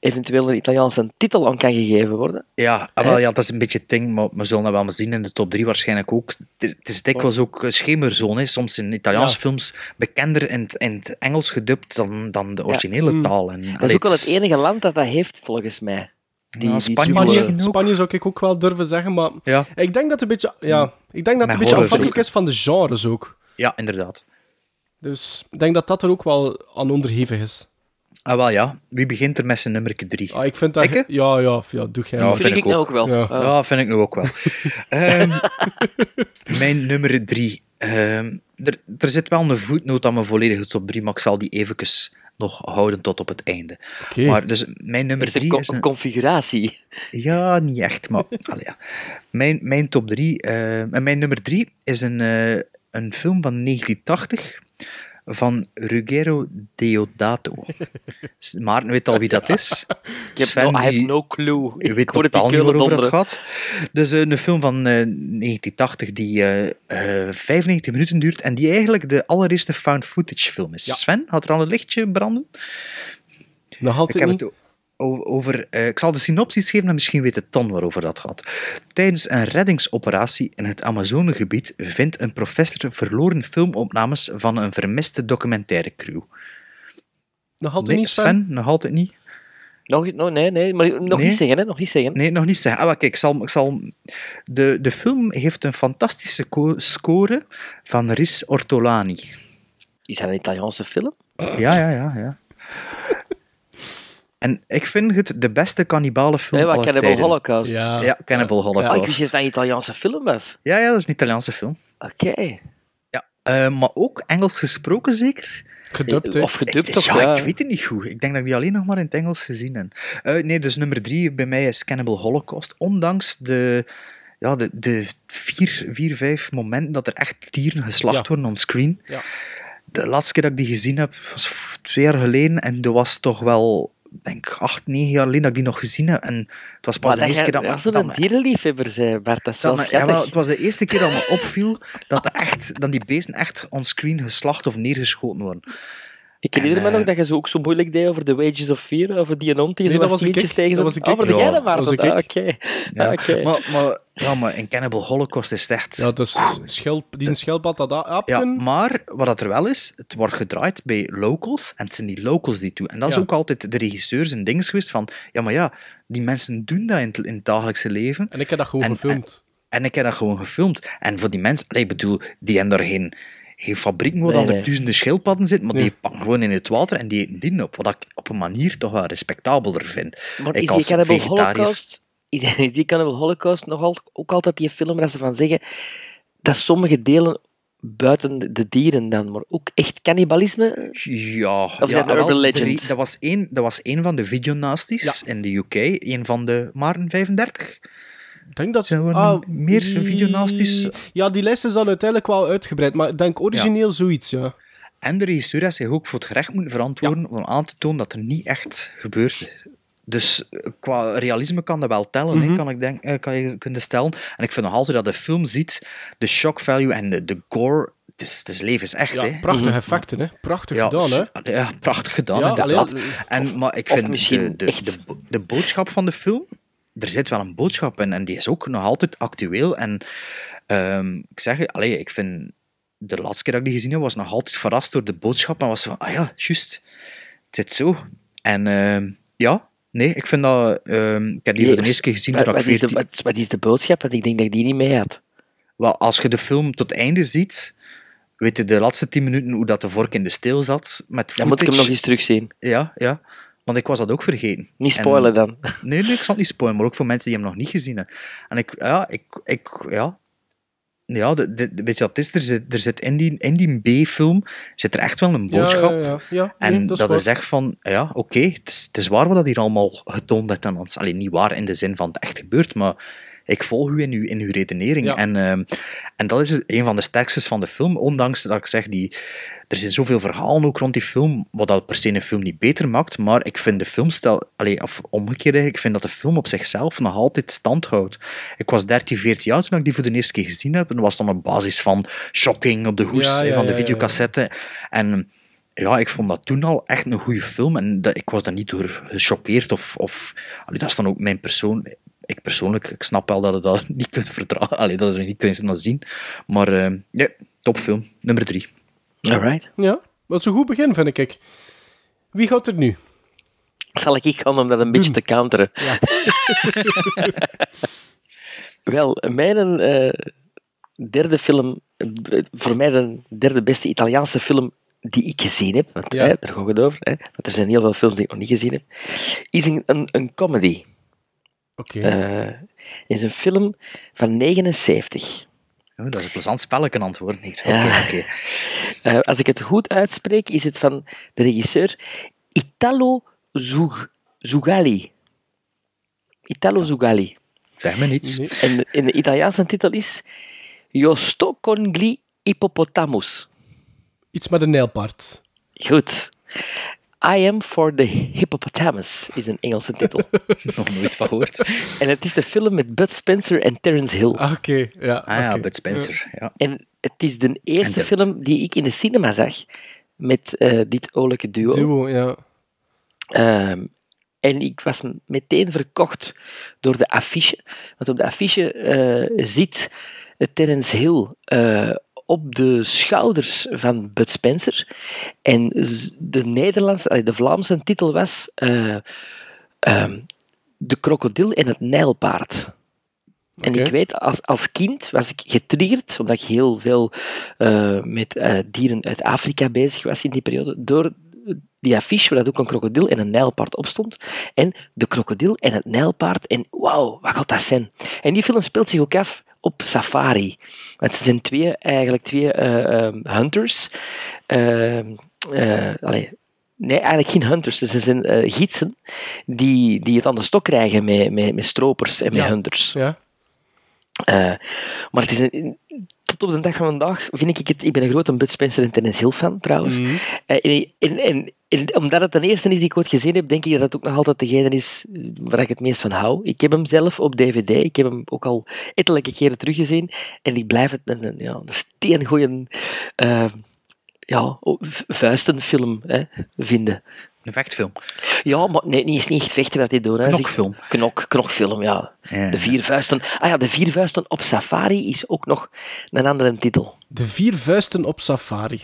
Speaker 4: eventueel een Italiaanse titel aan kan gegeven worden.
Speaker 3: Ja, ah, wel, ja, dat is een beetje het ding, maar we zullen dat wel maar zien in de top 3 waarschijnlijk ook. Het is- dikwijls ook schemerzone, soms in Italiaanse
Speaker 4: Ja.
Speaker 3: films bekender in het, in het Engels gedubt dan, dan de originele
Speaker 2: Mm.
Speaker 3: taal. En,
Speaker 4: Dat is
Speaker 3: allee,
Speaker 4: ook wel het enige land dat dat heeft, volgens mij. Die,
Speaker 3: Ja, Spanje
Speaker 2: Spanje, zou ik ook wel durven zeggen, maar
Speaker 3: Ja.
Speaker 2: ik denk dat het een beetje, ja, ik denk dat het een beetje afhankelijk is van de genres ook.
Speaker 3: Ja, inderdaad.
Speaker 2: Dus ik denk dat dat er ook wel aan onderhevig is.
Speaker 3: Ah, wel ja. Wie begint er met zijn nummer 3?
Speaker 2: Ah, ik vind dat... Ja, ja, ja, doe jij
Speaker 3: Ja,
Speaker 2: maar.
Speaker 3: vind ik
Speaker 4: nou
Speaker 3: ook.
Speaker 4: ook wel.
Speaker 2: Ja.
Speaker 4: Ja.
Speaker 3: Ja, vind ik nu ook wel. (laughs) Ehm, mijn nummer drie. Ehm, er, er zit wel een voetnoot aan mijn volledige top 3, maar ik zal die eventjes nog houden tot op het einde. Maar dus mijn nummer
Speaker 4: Is
Speaker 3: drie
Speaker 4: co-
Speaker 3: is
Speaker 4: een configuratie?
Speaker 3: Ja, niet echt, maar (laughs) allee, ja. Mijn, mijn top drie, eh, en mijn nummer drie is een, eh, een film van 1980 van Ruggero Deodato. Maarten weet al wie dat is. (laughs)
Speaker 4: Ik heb no, I have no clue.
Speaker 3: Je
Speaker 4: Ik
Speaker 3: weet totaal niet waarover
Speaker 4: donderen.
Speaker 3: gaat. Dus eh, een film van eh, 1980 die eh, eh, 95 minuten duurt en die eigenlijk de allereerste found footage film is. Sven, had er al een lichtje branden?
Speaker 2: Nog
Speaker 3: Ik
Speaker 2: altijd
Speaker 3: heb
Speaker 2: niet.
Speaker 3: het o- over... eh, ik zal de synopsis geven en misschien weet het Ton waarover dat gaat. Tijdens een reddingsoperatie in het Amazonegebied vindt een professor verloren filmopnames van een vermiste documentaire crew.
Speaker 2: Nog altijd
Speaker 3: Nee,
Speaker 2: niet, Sven?
Speaker 3: Sven, nog altijd niet.
Speaker 4: Nog, nog, nee, nee, maar nog
Speaker 3: Nee?
Speaker 4: niet zeggen, hè? Nog niet zeggen.
Speaker 3: Nee, nog niet zeggen. Ah, kijk, ik zal, ik zal... De, de film heeft een fantastische co- score van Riz Ortolani.
Speaker 4: Is dat een Italiaanse film?
Speaker 3: Ja, ja, ja, ja. En ik vind het de beste cannibalenfilm
Speaker 4: Nee, Cannibal
Speaker 3: tijden.
Speaker 4: Holocaust.
Speaker 3: Ja, Cannibal
Speaker 4: Ah, ik wist
Speaker 3: Holocaust.
Speaker 4: dat het een Italiaanse film was.
Speaker 3: Ja, ja, dat is een Italiaanse film.
Speaker 4: Oké.
Speaker 3: Ja, eh, maar ook Engels gesproken zeker?
Speaker 2: Gedubt, hè?
Speaker 4: Of gedubt,
Speaker 3: ik,
Speaker 4: of
Speaker 3: ja,
Speaker 4: ja.
Speaker 3: ik weet het niet goed. Ik denk dat ik die alleen nog maar in het Engels gezien heb. Eh, nee, dus nummer drie bij mij is Cannibal Holocaust. Ondanks de, ja, de, de vier, vier, vijf momenten dat er echt dieren geslacht
Speaker 2: Ja.
Speaker 3: worden on screen.
Speaker 2: Ja.
Speaker 3: De laatste keer dat ik die gezien heb, was twee jaar geleden. En dat was toch wel, denk acht, negen jaar geleden dat ik die nog gezien heb. En het was pas
Speaker 4: Maar
Speaker 3: de eerste keer dat...
Speaker 4: een
Speaker 3: dat
Speaker 4: dierenliefhebber zei, Bart, dat is wel
Speaker 3: dat me- het was de eerste keer dat me opviel dat, de echt, dat die beesten echt onscreen geslacht of neergeschoten worden.
Speaker 4: Ik herinner
Speaker 3: En,
Speaker 4: me nog
Speaker 3: eh,
Speaker 4: dat je zo ook zo moeilijk deed over The Wages of Fear, over die hond die
Speaker 2: Nee,
Speaker 4: zo
Speaker 2: dat was
Speaker 4: tegen
Speaker 2: Dat
Speaker 4: zijn-
Speaker 2: was ik.
Speaker 4: Ah, maar jij
Speaker 3: Ja,
Speaker 4: dat maar.
Speaker 2: dat
Speaker 4: Ah. Oké.
Speaker 3: Ja,
Speaker 4: Ah,
Speaker 3: maar, maar, ja, maar in Cannibal Holocaust is het echt...
Speaker 2: Ja, dus schilp, die een schildpad dat
Speaker 3: Ja,
Speaker 2: aapken.
Speaker 3: maar wat dat er wel is, het wordt gedraaid bij locals en het zijn die locals die het doen. En dat is
Speaker 2: Ja.
Speaker 3: ook altijd de regisseurs en ding geweest van, ja, maar ja, die mensen doen dat in het, in het dagelijkse leven.
Speaker 2: En ik heb dat gewoon
Speaker 3: En-
Speaker 2: gefilmd.
Speaker 3: En ik heb dat gewoon gefilmd. En voor die mensen, ik bedoel, die hebben daar geen, geen fabriek waar
Speaker 4: Nee,
Speaker 3: dan er duizenden schildpadden zitten, maar
Speaker 2: Nee.
Speaker 3: die pakken gewoon in het water en die eten die op. Wat ik op een manier toch wel respectabeler vind.
Speaker 4: Maar
Speaker 3: ik
Speaker 4: is
Speaker 3: als
Speaker 4: die
Speaker 3: vegetariër...
Speaker 4: Holocaust, is die Cannibal Holocaust nog al, ook altijd die film waar ze van zeggen dat sommige delen buiten de- dieren dan, maar ook echt cannibalisme?
Speaker 3: Ja,
Speaker 4: Of
Speaker 3: ja
Speaker 4: dat
Speaker 3: wel,
Speaker 4: legend?
Speaker 3: dat, was één, dat was één van de videonasties in de UK, één van de Maarten 35.
Speaker 2: Ik denk dat...
Speaker 3: Zijn er
Speaker 2: ah,
Speaker 3: meer videonasties?
Speaker 2: Ja, die lijst is dan uiteindelijk wel uitgebreid, maar ik denk origineel zoiets, ja.
Speaker 3: En de regisseur heeft zich ook voor het gerecht moeten verantwoorden om aan te tonen dat er niet echt gebeurt. Dus eh, qua realisme kan dat wel tellen,
Speaker 2: Mhm.
Speaker 3: kan, ik denk, eh, kan je kunnen stellen. En ik vind nog altijd dat de film ziet, de shock value en de, de gore, het is, het is levensecht.
Speaker 2: ja
Speaker 3: hè.
Speaker 2: prachtige effecten, hè. Prachtig
Speaker 3: Ja,
Speaker 2: gedaan, hè.
Speaker 3: Ja, prachtig gedaan,
Speaker 2: Ja,
Speaker 3: inderdaad.
Speaker 2: allee,
Speaker 3: en, maar ik vind de, de,
Speaker 4: echt-
Speaker 3: de boodschap van de film, er zit wel een boodschap in en die is ook nog altijd actueel. En ehm, ik zeg, je, allee, ik vind, de laatste keer dat ik die gezien heb, was nog altijd verrast door de boodschap en was van, ah ja, juist, het zit zo. En ehm, ja, nee, ik vind dat, ehm, ik heb die voor de eerste keer gezien
Speaker 4: wat,
Speaker 3: toen ik
Speaker 4: wat, is de,
Speaker 3: 14...
Speaker 4: wat, wat is de boodschap? Want ik denk dat ik die niet mee had.
Speaker 3: Wel, als je de film tot einde ziet, weet je de laatste tien minuten hoe dat de vork in de steel zat, met
Speaker 4: Dan moet ik hem nog eens terugzien.
Speaker 3: Ja, ja. Want ik was dat ook vergeten.
Speaker 4: Niet
Speaker 3: En-
Speaker 4: spoilen dan. (laughs)
Speaker 3: Nee, nee, ik zal het niet spoilen, maar ook voor mensen die hem nog niet gezien hebben. En ik, ja, ik, ik ja. Ja, de, de, weet je wat het is? Er zit, er zit in die, in die B-film zit er echt wel een boodschap.
Speaker 2: ja, ja. ja
Speaker 3: En
Speaker 2: nee,
Speaker 3: dat,
Speaker 2: dat is
Speaker 3: echt van, ja, oké, het, is, het is waar wat dat hier allemaal getoond ons. Alleen niet waar in de zin van het echt gebeurt, maar ik volg u in uw, in uw redenering.
Speaker 2: Ja.
Speaker 3: En, ehm, en dat is een van de sterkstes van de film, ondanks dat ik zeg, die, er zijn zoveel verhalen ook rond die film, wat dat per se een film niet beter maakt, maar ik vind de filmstijl, allee, of omgekeerd eigenlijk, ik vind dat de film op zichzelf nog altijd stand houdt. Ik was 13, 14 jaar toen ik die voor de eerste keer gezien heb, en dat was dan op basis van shocking op de hoes
Speaker 2: Ja,
Speaker 3: hè,
Speaker 2: ja,
Speaker 3: van de videocassette. En ja, ik vond dat toen al echt een goede film. En dat, ik was daar niet door gechoqueerd. Of, of, allee, dat is dan ook mijn persoon. Ik persoonlijk, ik snap wel dat je dat niet kunt verdragen. Allee, dat je er niet kunt naar zien. Maar eh, ja, topfilm. Nummer drie.
Speaker 4: Alright.
Speaker 2: Ja, dat is een goed begin, vind ik. Wie gaat er nu?
Speaker 4: Zal ik gaan om dat een beetje te counteren? (laughs) Wel, mijn eh, derde film, eh, voor mij de derde beste Italiaanse film die ik gezien heb, want
Speaker 2: Ja.
Speaker 4: hè, daar gaat het over, hè, want er zijn heel veel films die ik nog niet gezien heb, is een, een, een comedy.
Speaker 2: Oké.
Speaker 4: Eh, is een film van 79.
Speaker 3: Oh, dat is een plezant spelletje worden hier. Oké,
Speaker 4: Ja.
Speaker 3: oké. (laughs)
Speaker 4: Eh, als ik het goed uitspreek, is het van de regisseur Italo Zug Zugali. Italo Zugali.
Speaker 3: Zeg me niets.
Speaker 4: En, en de Italiaanse titel is Io sto con gli hippopotamus.
Speaker 2: Iets met een nijlpaard.
Speaker 4: Goed. I am for the hippopotamus is een Engelse titel. (laughs)
Speaker 3: Nog nooit van gehoord.
Speaker 4: En het is de film met Bud Spencer en Terence Hill.
Speaker 2: Ah, Oké, ja.
Speaker 3: Ah ja. Bud Spencer. Ja.
Speaker 4: En het is de eerste
Speaker 3: En
Speaker 4: film die ik in de cinema zag met eh, dit oorlijke duo.
Speaker 2: Duo, ja.
Speaker 4: Ehm, en ik was meteen verkocht door de affiche. Want op de affiche eh, zit Terence Hill eh, op de schouders van Bud Spencer. En de Nederlandse, de Vlaamse titel was eh, ehm, De krokodil en het nijlpaard. En ik weet, als, als kind was ik getriggerd, omdat ik heel veel eh, met eh, dieren uit Afrika bezig was in die periode, door die affiche waar dat ook een krokodil en een nijlpaard op stond. En de krokodil en het nijlpaard. En wauw, wat gaat dat zijn? En die film speelt zich ook af op safari. Want ze zijn twee, eigenlijk twee eh, ehm, hunters. Ehm, eh, Nee, eigenlijk geen hunters. Ze zijn eh, gidsen die, die het aan de stok krijgen met, met, met stropers en met
Speaker 2: Ja.
Speaker 4: hunters.
Speaker 2: Ja.
Speaker 4: Maar het is een, tot op de dag van vandaag vind ik het... Ik ben een grote Bud Spencer en Terence Hill fan, trouwens.
Speaker 2: Mhm.
Speaker 4: Eh, en, en, en, en omdat het de eerste is die ik ooit gezien heb, denk ik dat het ook nog altijd degene is waar ik het meest van hou. Ik heb hem zelf op DVD. Ik heb hem ook al ettelijke keren teruggezien. En ik blijf het een, een, ja, een steengoeie eh, ja, vuistenfilm hè, vinden.
Speaker 3: Een vechtfilm.
Speaker 4: Ja, maar nee, niet, is niet echt vechten wat hij doet. hè.
Speaker 3: Knokfilm.
Speaker 4: Knok, knokfilm, ja.
Speaker 3: Ja.
Speaker 4: De vier vuisten. Ah ja, de vier vuisten op safari is ook nog een andere titel.
Speaker 2: De vier vuisten op safari.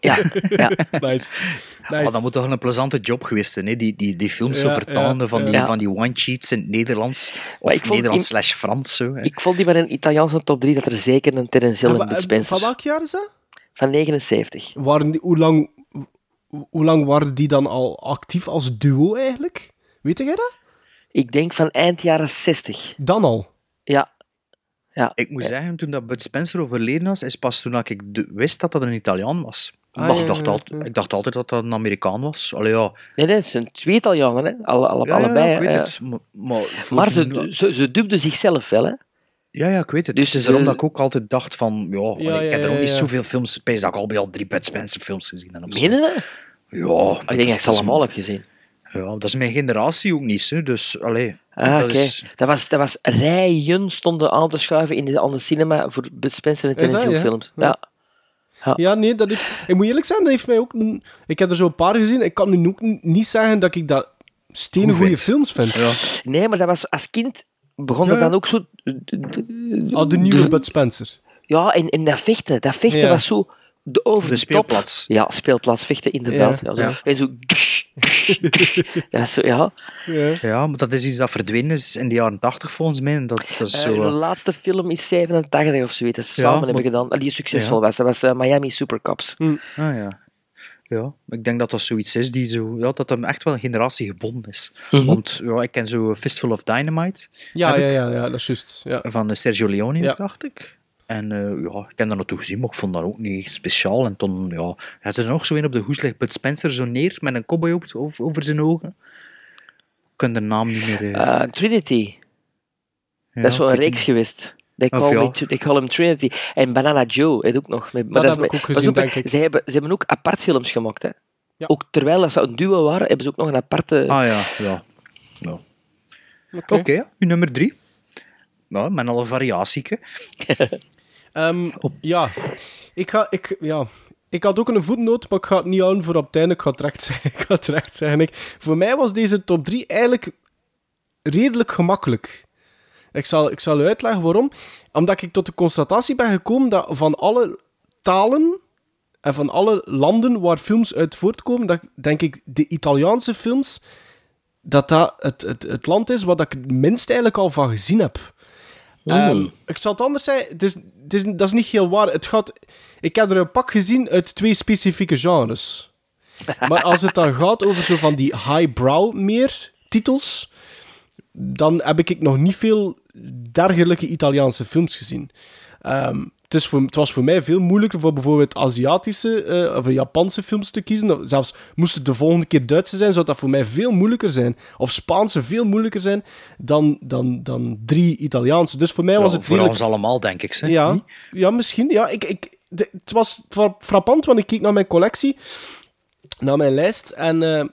Speaker 4: Ja, ja. (laughs)
Speaker 2: Nice. nice.
Speaker 3: Oh, dat moet toch een plezante job geweest zijn, hè? Die, die, die films zo vertalen
Speaker 2: ja,
Speaker 3: van, die,
Speaker 4: ja.
Speaker 3: van die one-sheets in het Nederlands.
Speaker 4: Maar
Speaker 3: Of
Speaker 4: vond
Speaker 3: Nederlands
Speaker 4: in-
Speaker 3: slash Frans. Zo, hè.
Speaker 4: Ik vond die van een Italiaanse top 3 dat er zeker een Terence Hill
Speaker 2: En
Speaker 4: Spencer.
Speaker 2: Van welk jaar is dat?
Speaker 4: Van 79.
Speaker 2: Waren die, hoe, lang, hoe lang waren die dan al actief als duo eigenlijk? Weet jij dat?
Speaker 4: Ik denk van eind jaren 60.
Speaker 2: Dan al?
Speaker 4: Ja. ja.
Speaker 3: Ik moet zeggen, toen dat Bud Spencer overleden was, is pas toen dat ik wist dat dat een Italiaan was.
Speaker 2: Ah,
Speaker 3: maar
Speaker 2: ja,
Speaker 3: ik, dacht
Speaker 2: ja,
Speaker 3: altijd, ik dacht altijd dat dat een Amerikaan was. Allee, ja.
Speaker 4: Nee, nee, het zijn twee Italianen, hè. Alle, alle,
Speaker 3: Ja, ja,
Speaker 4: allebei.
Speaker 3: ik weet het. Maar,
Speaker 4: ze, ze, ze dubden zichzelf wel, hè.
Speaker 3: Ja, ja, ik weet het.
Speaker 4: Dus
Speaker 3: Dus is daarom dat ik ook altijd dacht van... Ja, ik heb er ook
Speaker 2: ja,
Speaker 3: niet zoveel films... Ik dat ik al bij al drie Bud Spencer films gezien heb.
Speaker 4: Meen je dat?
Speaker 3: Ja.
Speaker 4: Oh, ik denk dat ik ze
Speaker 3: is-
Speaker 4: allemaal heb gezien.
Speaker 3: Ja, dat is mijn generatie ook niet, hè. Dus, allee...
Speaker 4: Ah,
Speaker 3: dat
Speaker 4: oké.
Speaker 3: is...
Speaker 4: Dat, was, dat was rijen stonden aan te schuiven in de andere cinema voor Bud Spencer en Terence Hill
Speaker 2: ja?
Speaker 4: films.
Speaker 2: Ja.
Speaker 4: Ja. Ja.
Speaker 2: Ja, nee, dat heeft... Ik moet eerlijk zijn, dat heeft mij ook... Ik heb er zo een paar gezien. Ik kan nu ook niet zeggen dat ik dat stenen
Speaker 3: Goed
Speaker 2: goede films vind.
Speaker 3: Ja.
Speaker 4: Nee, maar dat was als kind begon
Speaker 3: Ja,
Speaker 4: dat dan ook zo.
Speaker 2: Al de nieuwe Bud Spencer.
Speaker 4: Ja, en, en dat vechten, dat vechten
Speaker 2: Ja.
Speaker 4: was zo de over
Speaker 3: De
Speaker 4: top.
Speaker 3: speelplaats.
Speaker 4: Ja, speelplaats vechten inderdaad.
Speaker 2: Ja.
Speaker 4: Ja. zo.
Speaker 3: Ja.
Speaker 4: En zo. ja.
Speaker 2: Ja.
Speaker 3: Ja, maar dat is iets dat verdwenen is in de jaren 80 volgens mij. En dat, dat is
Speaker 4: Eh,
Speaker 3: zo...
Speaker 4: de
Speaker 3: eh,
Speaker 4: laatste film is 87 of zoiets, dat ze
Speaker 3: Ja,
Speaker 4: samen
Speaker 3: maar-
Speaker 4: hebben gedaan. Die succesvol
Speaker 3: Ja.
Speaker 4: was. Dat was eh, Miami Supercops.
Speaker 3: Ah ja. Ja, ik denk dat dat zoiets is die zo, ja, dat hem echt wel generatiegebonden is.
Speaker 4: Mhm.
Speaker 3: Want ja, ik ken zo Fistful of Dynamite
Speaker 2: Ja, ja, ja, ja, dat is juist. Ja.
Speaker 3: van Sergio Leone,
Speaker 2: Ja.
Speaker 3: dacht ik. En eh, ja, ik heb dat naartoe gezien, maar ik vond dat ook niet speciaal. En toen, ja, het is er nog zo een op de hoes ligt Bud Spencer zo neer met een cowboy op, over, zijn ogen. Ik kan de naam niet meer... eh,
Speaker 4: Eh, Trinity,
Speaker 3: ja,
Speaker 4: dat is zo'n
Speaker 3: ik weet
Speaker 4: reeks
Speaker 3: niet.
Speaker 4: geweest. They call,
Speaker 3: ja.
Speaker 4: me, they call him Trinity. En Banana Joe heeft ook nog. Met,
Speaker 2: Dat heb ik ook
Speaker 4: maar
Speaker 2: gezien,
Speaker 4: zo-
Speaker 2: denk ik.
Speaker 4: Ze hebben, ze hebben ook apart films gemaakt. Hè.
Speaker 2: Ja.
Speaker 4: Ook terwijl dat ze een duo waren, hebben ze ook nog een aparte...
Speaker 3: Ah ja, ja. ja.
Speaker 2: Oké.
Speaker 3: Nummer drie. Nou, met al een variatieke. (laughs)
Speaker 2: Ehm, ja. Ik ga... Ik, ja. Ik had ook een voetnoot, maar ik ga het niet houden voor op het einde. Ik ga het recht (laughs) zeggen. Ik ga het recht zeggen. Ik, voor mij was deze top 3 eigenlijk redelijk gemakkelijk. Ik zal, ik zal u uitleggen waarom. Omdat ik tot de constatatie ben gekomen dat van alle talen en van alle landen waar films uit voortkomen, dat denk ik de Italiaanse films, dat dat het, het, het land is wat ik het minst eigenlijk al van gezien heb. Ehm, ik zal het anders zeggen, het is, het is, dat is niet heel waar. Het gaat, ik heb er een pak gezien uit twee specifieke genres. (laughs) Maar als het dan gaat over zo van die highbrow meer titels, dan heb ik nog niet veel dergelijke Italiaanse films gezien. Ehm, het, is voor, het was voor mij veel moeilijker voor bijvoorbeeld Aziatische eh, of Japanse films te kiezen. Zelfs moest het de volgende keer Duitse zijn, zou dat voor mij veel moeilijker zijn. Of Spaanse veel moeilijker zijn dan, dan, dan drie Italiaanse. Dus voor mij was
Speaker 3: Ja,
Speaker 2: het
Speaker 3: voor
Speaker 2: redelijk-
Speaker 3: ons allemaal, denk ik. Hè?
Speaker 2: ja,
Speaker 3: Niet?
Speaker 2: ja, misschien. Ja, ik, ik, de- het was fra- frappant, want ik keek naar mijn collectie, naar mijn lijst. En eh,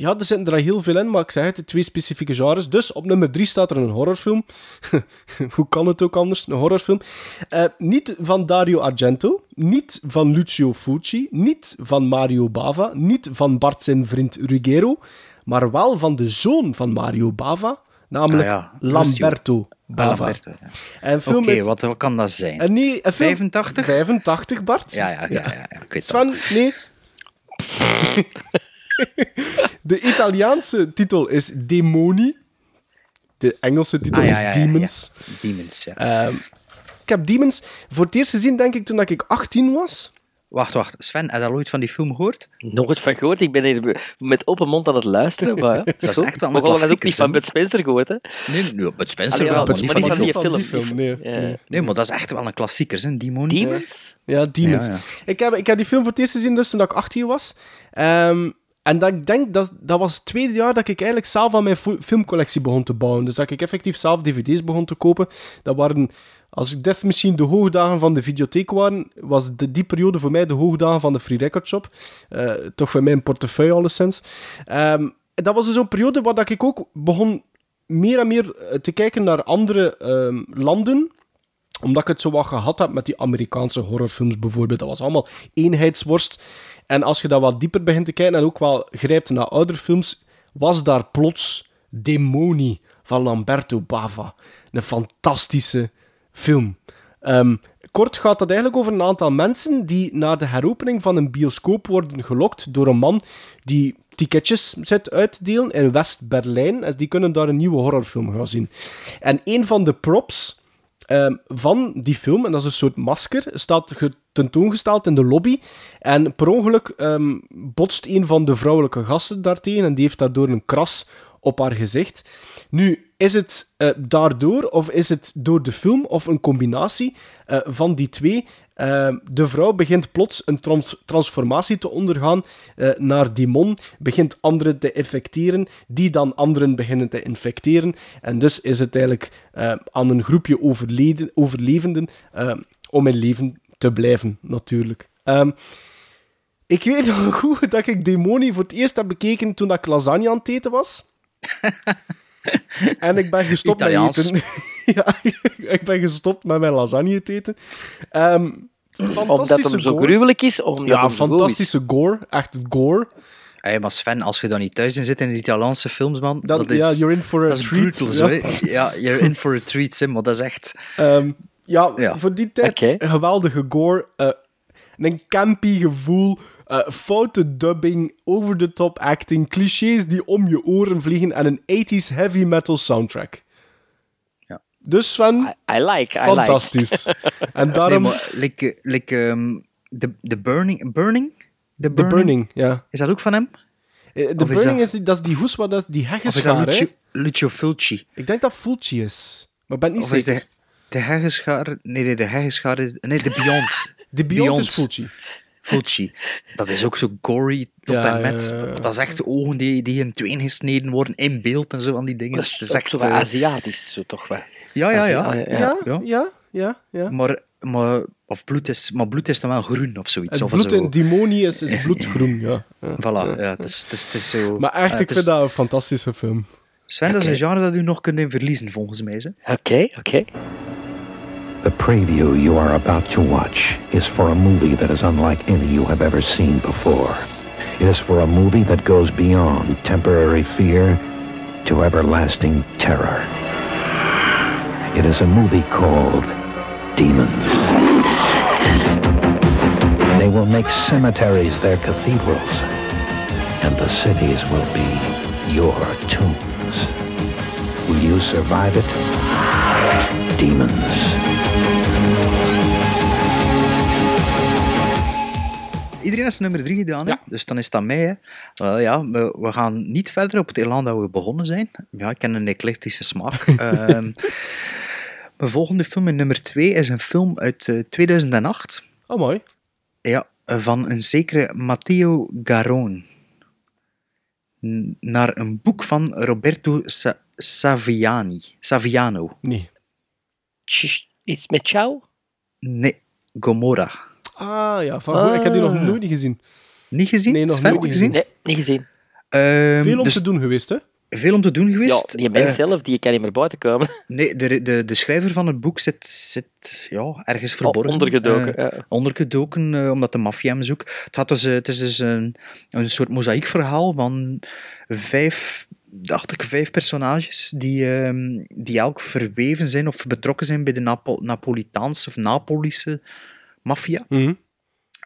Speaker 2: ja, er zitten er heel veel in, maar ik zeg het, de twee specifieke genres. Dus op nummer drie staat er een horrorfilm. (laughs) Hoe kan het ook anders? Een horrorfilm. Eh, niet van Dario Argento, niet van Lucio Fulci, niet van Mario Bava, niet van Bart zijn vriend Ruggero, maar wel van de zoon van Mario Bava, namelijk
Speaker 3: Ah ja,
Speaker 2: Lamberto Bava.
Speaker 3: Lamberto, ja.
Speaker 2: En een film
Speaker 3: Oké,
Speaker 2: met-
Speaker 3: wat, wat kan dat zijn?
Speaker 2: en nee, een film...
Speaker 3: 85?
Speaker 2: 85, Bart.
Speaker 3: Ja, ja, ja, ja, ja, ik weet.
Speaker 2: Sven, nee. (laughs) De Italiaanse titel is Demoni. De Engelse titel
Speaker 3: Ah, ja,
Speaker 2: is
Speaker 3: ja,
Speaker 2: Demons.
Speaker 3: ja. Demons, ja.
Speaker 2: Ehm, ik heb Demons voor het eerst gezien, denk ik, toen ik 18 was.
Speaker 3: Wacht, wacht. Sven, heb je al ooit van die film gehoord?
Speaker 4: Nooit van gehoord. Ik ben hier met open mond aan het luisteren. Maar, (laughs) ja.
Speaker 3: Dat is echt wel een
Speaker 4: Maar we hadden ook
Speaker 3: klassieker,
Speaker 4: niet van? Bud Spencer gehoord, hè?
Speaker 3: Nee, nee, Bud Spencer
Speaker 4: Allee,
Speaker 3: wel, maar niet
Speaker 4: maar
Speaker 3: van die film.
Speaker 4: van die film.
Speaker 2: nee.
Speaker 4: Ja.
Speaker 3: Nee, maar dat is echt wel een klassieker, hè? Demon.
Speaker 4: Demons?
Speaker 2: Ja, Demons.
Speaker 3: Ja, ja.
Speaker 2: Ik, heb, ik heb die film voor het eerst gezien dus toen ik 18 was. Ehm, en dat, ik denk dat, dat was het tweede jaar dat ik eigenlijk zelf aan mijn filmcollectie begon te bouwen. Dus dat ik effectief zelf dvd's begon te kopen. Dat waren, als ik dit misschien de hoogdagen van de videotheek waren, was de, die periode voor mij de hoogdagen van de Free Record Shop. Eh, toch voor mijn portefeuille alleszins. Ehm dat was dus zo'n periode waar dat ik ook begon meer en meer eh, te kijken naar andere ehm, landen omdat ik het zo wat gehad heb met die Amerikaanse horrorfilms bijvoorbeeld. Dat was allemaal eenheidsworst. En als je dat wat dieper begint te kijken en ook wel grijpt naar oudere films, was daar plots Demoni van Lamberto Bava. Een fantastische film. Ehm, kort gaat dat eigenlijk over een aantal mensen die naar de heropening van een bioscoop worden gelokt door een man die ticketjes zit uitdelen in West-Berlijn. Die kunnen daar een nieuwe horrorfilm gaan zien. En een van de props ehm, van die film, en dat is een soort masker, staat ge- tentoongesteld in de lobby. En per ongeluk ehm, botst een van de vrouwelijke gasten daartegen en die heeft daardoor een kras op haar gezicht. Nu, is het eh, daardoor, of is het door de film, of een combinatie eh, van die twee? Eh, de vrouw begint plots een trans- transformatie te ondergaan eh, naar demon, begint anderen te infecteren, die dan anderen beginnen te infecteren. En dus is het eigenlijk eh, aan een groepje overleden, overlevenden eh, om in leven te blijven, natuurlijk. Ehm, ik weet nog (laughs) goed dat ik Demoni voor het eerst heb bekeken toen ik lasagne aan het eten was. (laughs) en ik ben gestopt
Speaker 3: Italiaans.
Speaker 2: met eten. (laughs) (laughs) ja, ik ben gestopt met mijn lasagne te eten. Ehm,
Speaker 4: Omdat
Speaker 2: fantastische
Speaker 4: hem zo
Speaker 2: gore.
Speaker 4: gruwelijk is? Omdat
Speaker 2: Ja, fantastische gore. Echt gore.
Speaker 3: Hey, maar Sven, als je dan niet thuis in zit in de Italiaanse films, man, dat is,
Speaker 2: ja, you're in for a
Speaker 3: dat is
Speaker 2: treat,
Speaker 3: brutal, zo,
Speaker 2: ja.
Speaker 3: Ja, you're in for a treat, hè, maar dat is echt...
Speaker 2: Ehm, ja,
Speaker 3: Ja.
Speaker 2: voor die tijd geweldige gore. eh, een campy gevoel. eh, foute dubbing, over the top acting, clichés die om je oren vliegen en een 80s heavy metal soundtrack. Dus Sven,
Speaker 4: I, I like, I
Speaker 2: fantastisch. (laughs) en
Speaker 3: Nee,
Speaker 2: daarom
Speaker 3: maar like, like, ehm, the, the Burning... Burning? The
Speaker 2: The Burning, ja.
Speaker 3: Is dat ook van hem?
Speaker 2: Eh, De
Speaker 3: Of is
Speaker 2: Burning
Speaker 3: dat-
Speaker 2: is, dat is die hoes waar dat, die
Speaker 3: Of is dat
Speaker 2: heggenschaar?
Speaker 3: Lucio, Lucio Fulci?
Speaker 2: Ik denk dat Fulci is. Maar ik ben niet
Speaker 3: Of is
Speaker 2: zeker.
Speaker 3: de, de heggeschaar... Nee, nee, de heggeschaar is... Nee, de Beyond.
Speaker 2: De Beyond is Fulci.
Speaker 3: Fulci. Dat is ook zo gory tot
Speaker 2: Ja,
Speaker 3: en met.
Speaker 2: ja, ja, ja.
Speaker 3: Dat is echt ogen die, die in tweeën gesneden worden in beeld en zo van die dingen.
Speaker 4: Dat
Speaker 3: Het
Speaker 4: is
Speaker 3: echt...
Speaker 4: zo
Speaker 3: eh,
Speaker 4: Aziatisch, zo toch wel.
Speaker 3: ja, ja, ja.
Speaker 4: Ah,
Speaker 2: Ja,
Speaker 3: Ja.
Speaker 2: ja, ja. ja.
Speaker 3: Maar, maar, of bloed is, maar bloed is dan wel groen of zoiets.
Speaker 2: Het
Speaker 3: of
Speaker 2: bloed
Speaker 3: zo.
Speaker 2: in Demoni is, is bloedgroen, ja. ja.
Speaker 3: Voilà, ja, het is, het is, het is zo...
Speaker 2: Maar echt, ik vind
Speaker 3: is-
Speaker 2: dat een fantastische film.
Speaker 3: Sven, dat is een genre dat u nog kunt in verliezen, volgens mij.
Speaker 4: Oké, oké.
Speaker 15: The preview you are about to watch is for a movie that is unlike any you have ever seen before. It is for a movie that goes beyond temporary fear to everlasting terror. It is a movie called Demons. They will make cemeteries their cathedrals, and the cities will be your tombs. Will you survive it? Demons.
Speaker 3: Iedereen heeft zijn nummer drie gedaan, hè? dus dan is dat mij. Hè? Wel ja, we, we gaan niet verder op het elan dat we begonnen zijn. Ja, ik ken een eclectische smaak. (laughs) Ehm, Mijn volgende film, in nummer 2, is een film uit eh, 2008.
Speaker 2: Oh, mooi.
Speaker 3: Ja, van een zekere Matteo Garon. N- Naar een boek van Roberto Sa- Saviani. Saviano.
Speaker 2: Nee.
Speaker 4: Iets met jou?
Speaker 3: Nee, Gomorra.
Speaker 2: Ah, ja. Van, Ik heb die nog
Speaker 4: Ah.
Speaker 2: nooit niet gezien.
Speaker 3: Niet gezien?
Speaker 2: Nee, nog
Speaker 3: Sven,
Speaker 2: nooit gezien.
Speaker 4: Nee, niet gezien.
Speaker 3: Ehm,
Speaker 2: Veel om
Speaker 3: dus
Speaker 2: te doen geweest, hè?
Speaker 3: Veel om te doen geweest.
Speaker 4: Ja, die mens
Speaker 3: Eh,
Speaker 4: zelf, die kan niet meer buiten komen. (laughs)
Speaker 3: Nee, de, de, de schrijver van het boek zit, zit ja, ergens verborgen.
Speaker 4: ondergedoken,
Speaker 3: Eh,
Speaker 4: ja.
Speaker 3: Ondergedoken, eh, omdat de maffia hem zoekt. Het, had dus, eh, het is dus een, een soort mozaïekverhaal van vijf, dacht ik, vijf personages die, ehm, die elk verweven zijn of betrokken zijn bij de Napo Napolitaanse of Napolische maffia.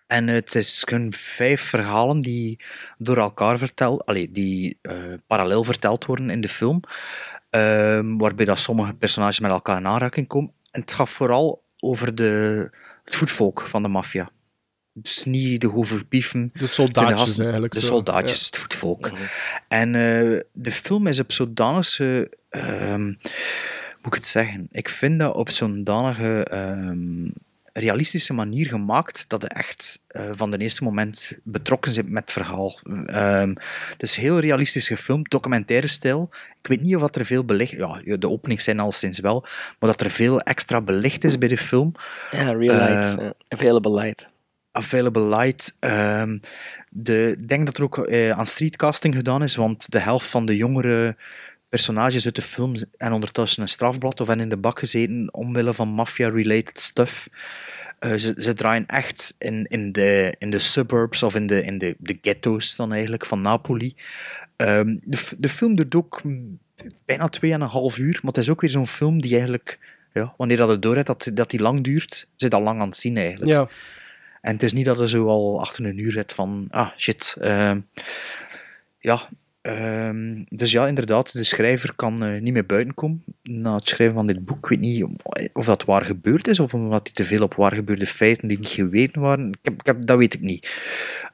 Speaker 3: En het is gewoon vijf verhalen die door elkaar verteld, allee, die eh, parallel verteld worden in de film, ehm, waarbij dat sommige personages met elkaar in aanraking komen. En het gaat vooral over de, het voetvolk van de maffia. Dus niet de hoeverpieven.
Speaker 2: De soldaatjes eigenlijk
Speaker 3: De
Speaker 2: zo,
Speaker 3: soldaatjes,
Speaker 2: ja.
Speaker 3: het voetvolk. En eh, de film is op zodanige... ehm hoe moet ik het zeggen? Ik vind dat op zo'n danige ehm, realistische manier gemaakt dat je echt eh, van de eerste moment betrokken bent met het verhaal. Ehm, het is heel realistisch gefilmd, documentaire stijl. Ik weet niet of dat er veel belicht... Ja, de openings zijn al sinds wel, maar dat er veel extra belicht is bij de film.
Speaker 4: Ja, real light.
Speaker 3: Eh,
Speaker 4: ja. Available light.
Speaker 3: Available Light. ehm, de, ik denk dat er ook eh, aan streetcasting gedaan is, want de helft van de jongere personages uit de film en ondertussen een strafblad of hebben in de bak gezeten omwille van mafia-related stuff. Eh, ze, ze draaien echt in, in, de, in de suburbs of in de, in de, de ghetto's dan eigenlijk van Napoli. Ehm, de, de film duurt ook bijna 2,5 uur, maar het is ook weer zo'n film die eigenlijk, ja, wanneer dat het door hebt, dat, dat die lang duurt, zit al lang aan het zien eigenlijk.
Speaker 2: Ja.
Speaker 3: En het is niet dat je zo al achter een uur zit van, ah shit. ehm, ja, ehm, dus ja, inderdaad, de schrijver kan eh, niet meer buiten komen na het schrijven van dit boek. Ik weet niet of dat waar gebeurd is of omdat hij te veel op waar gebeurde feiten die niet geweten waren. Ik heb, ik heb, dat weet ik niet.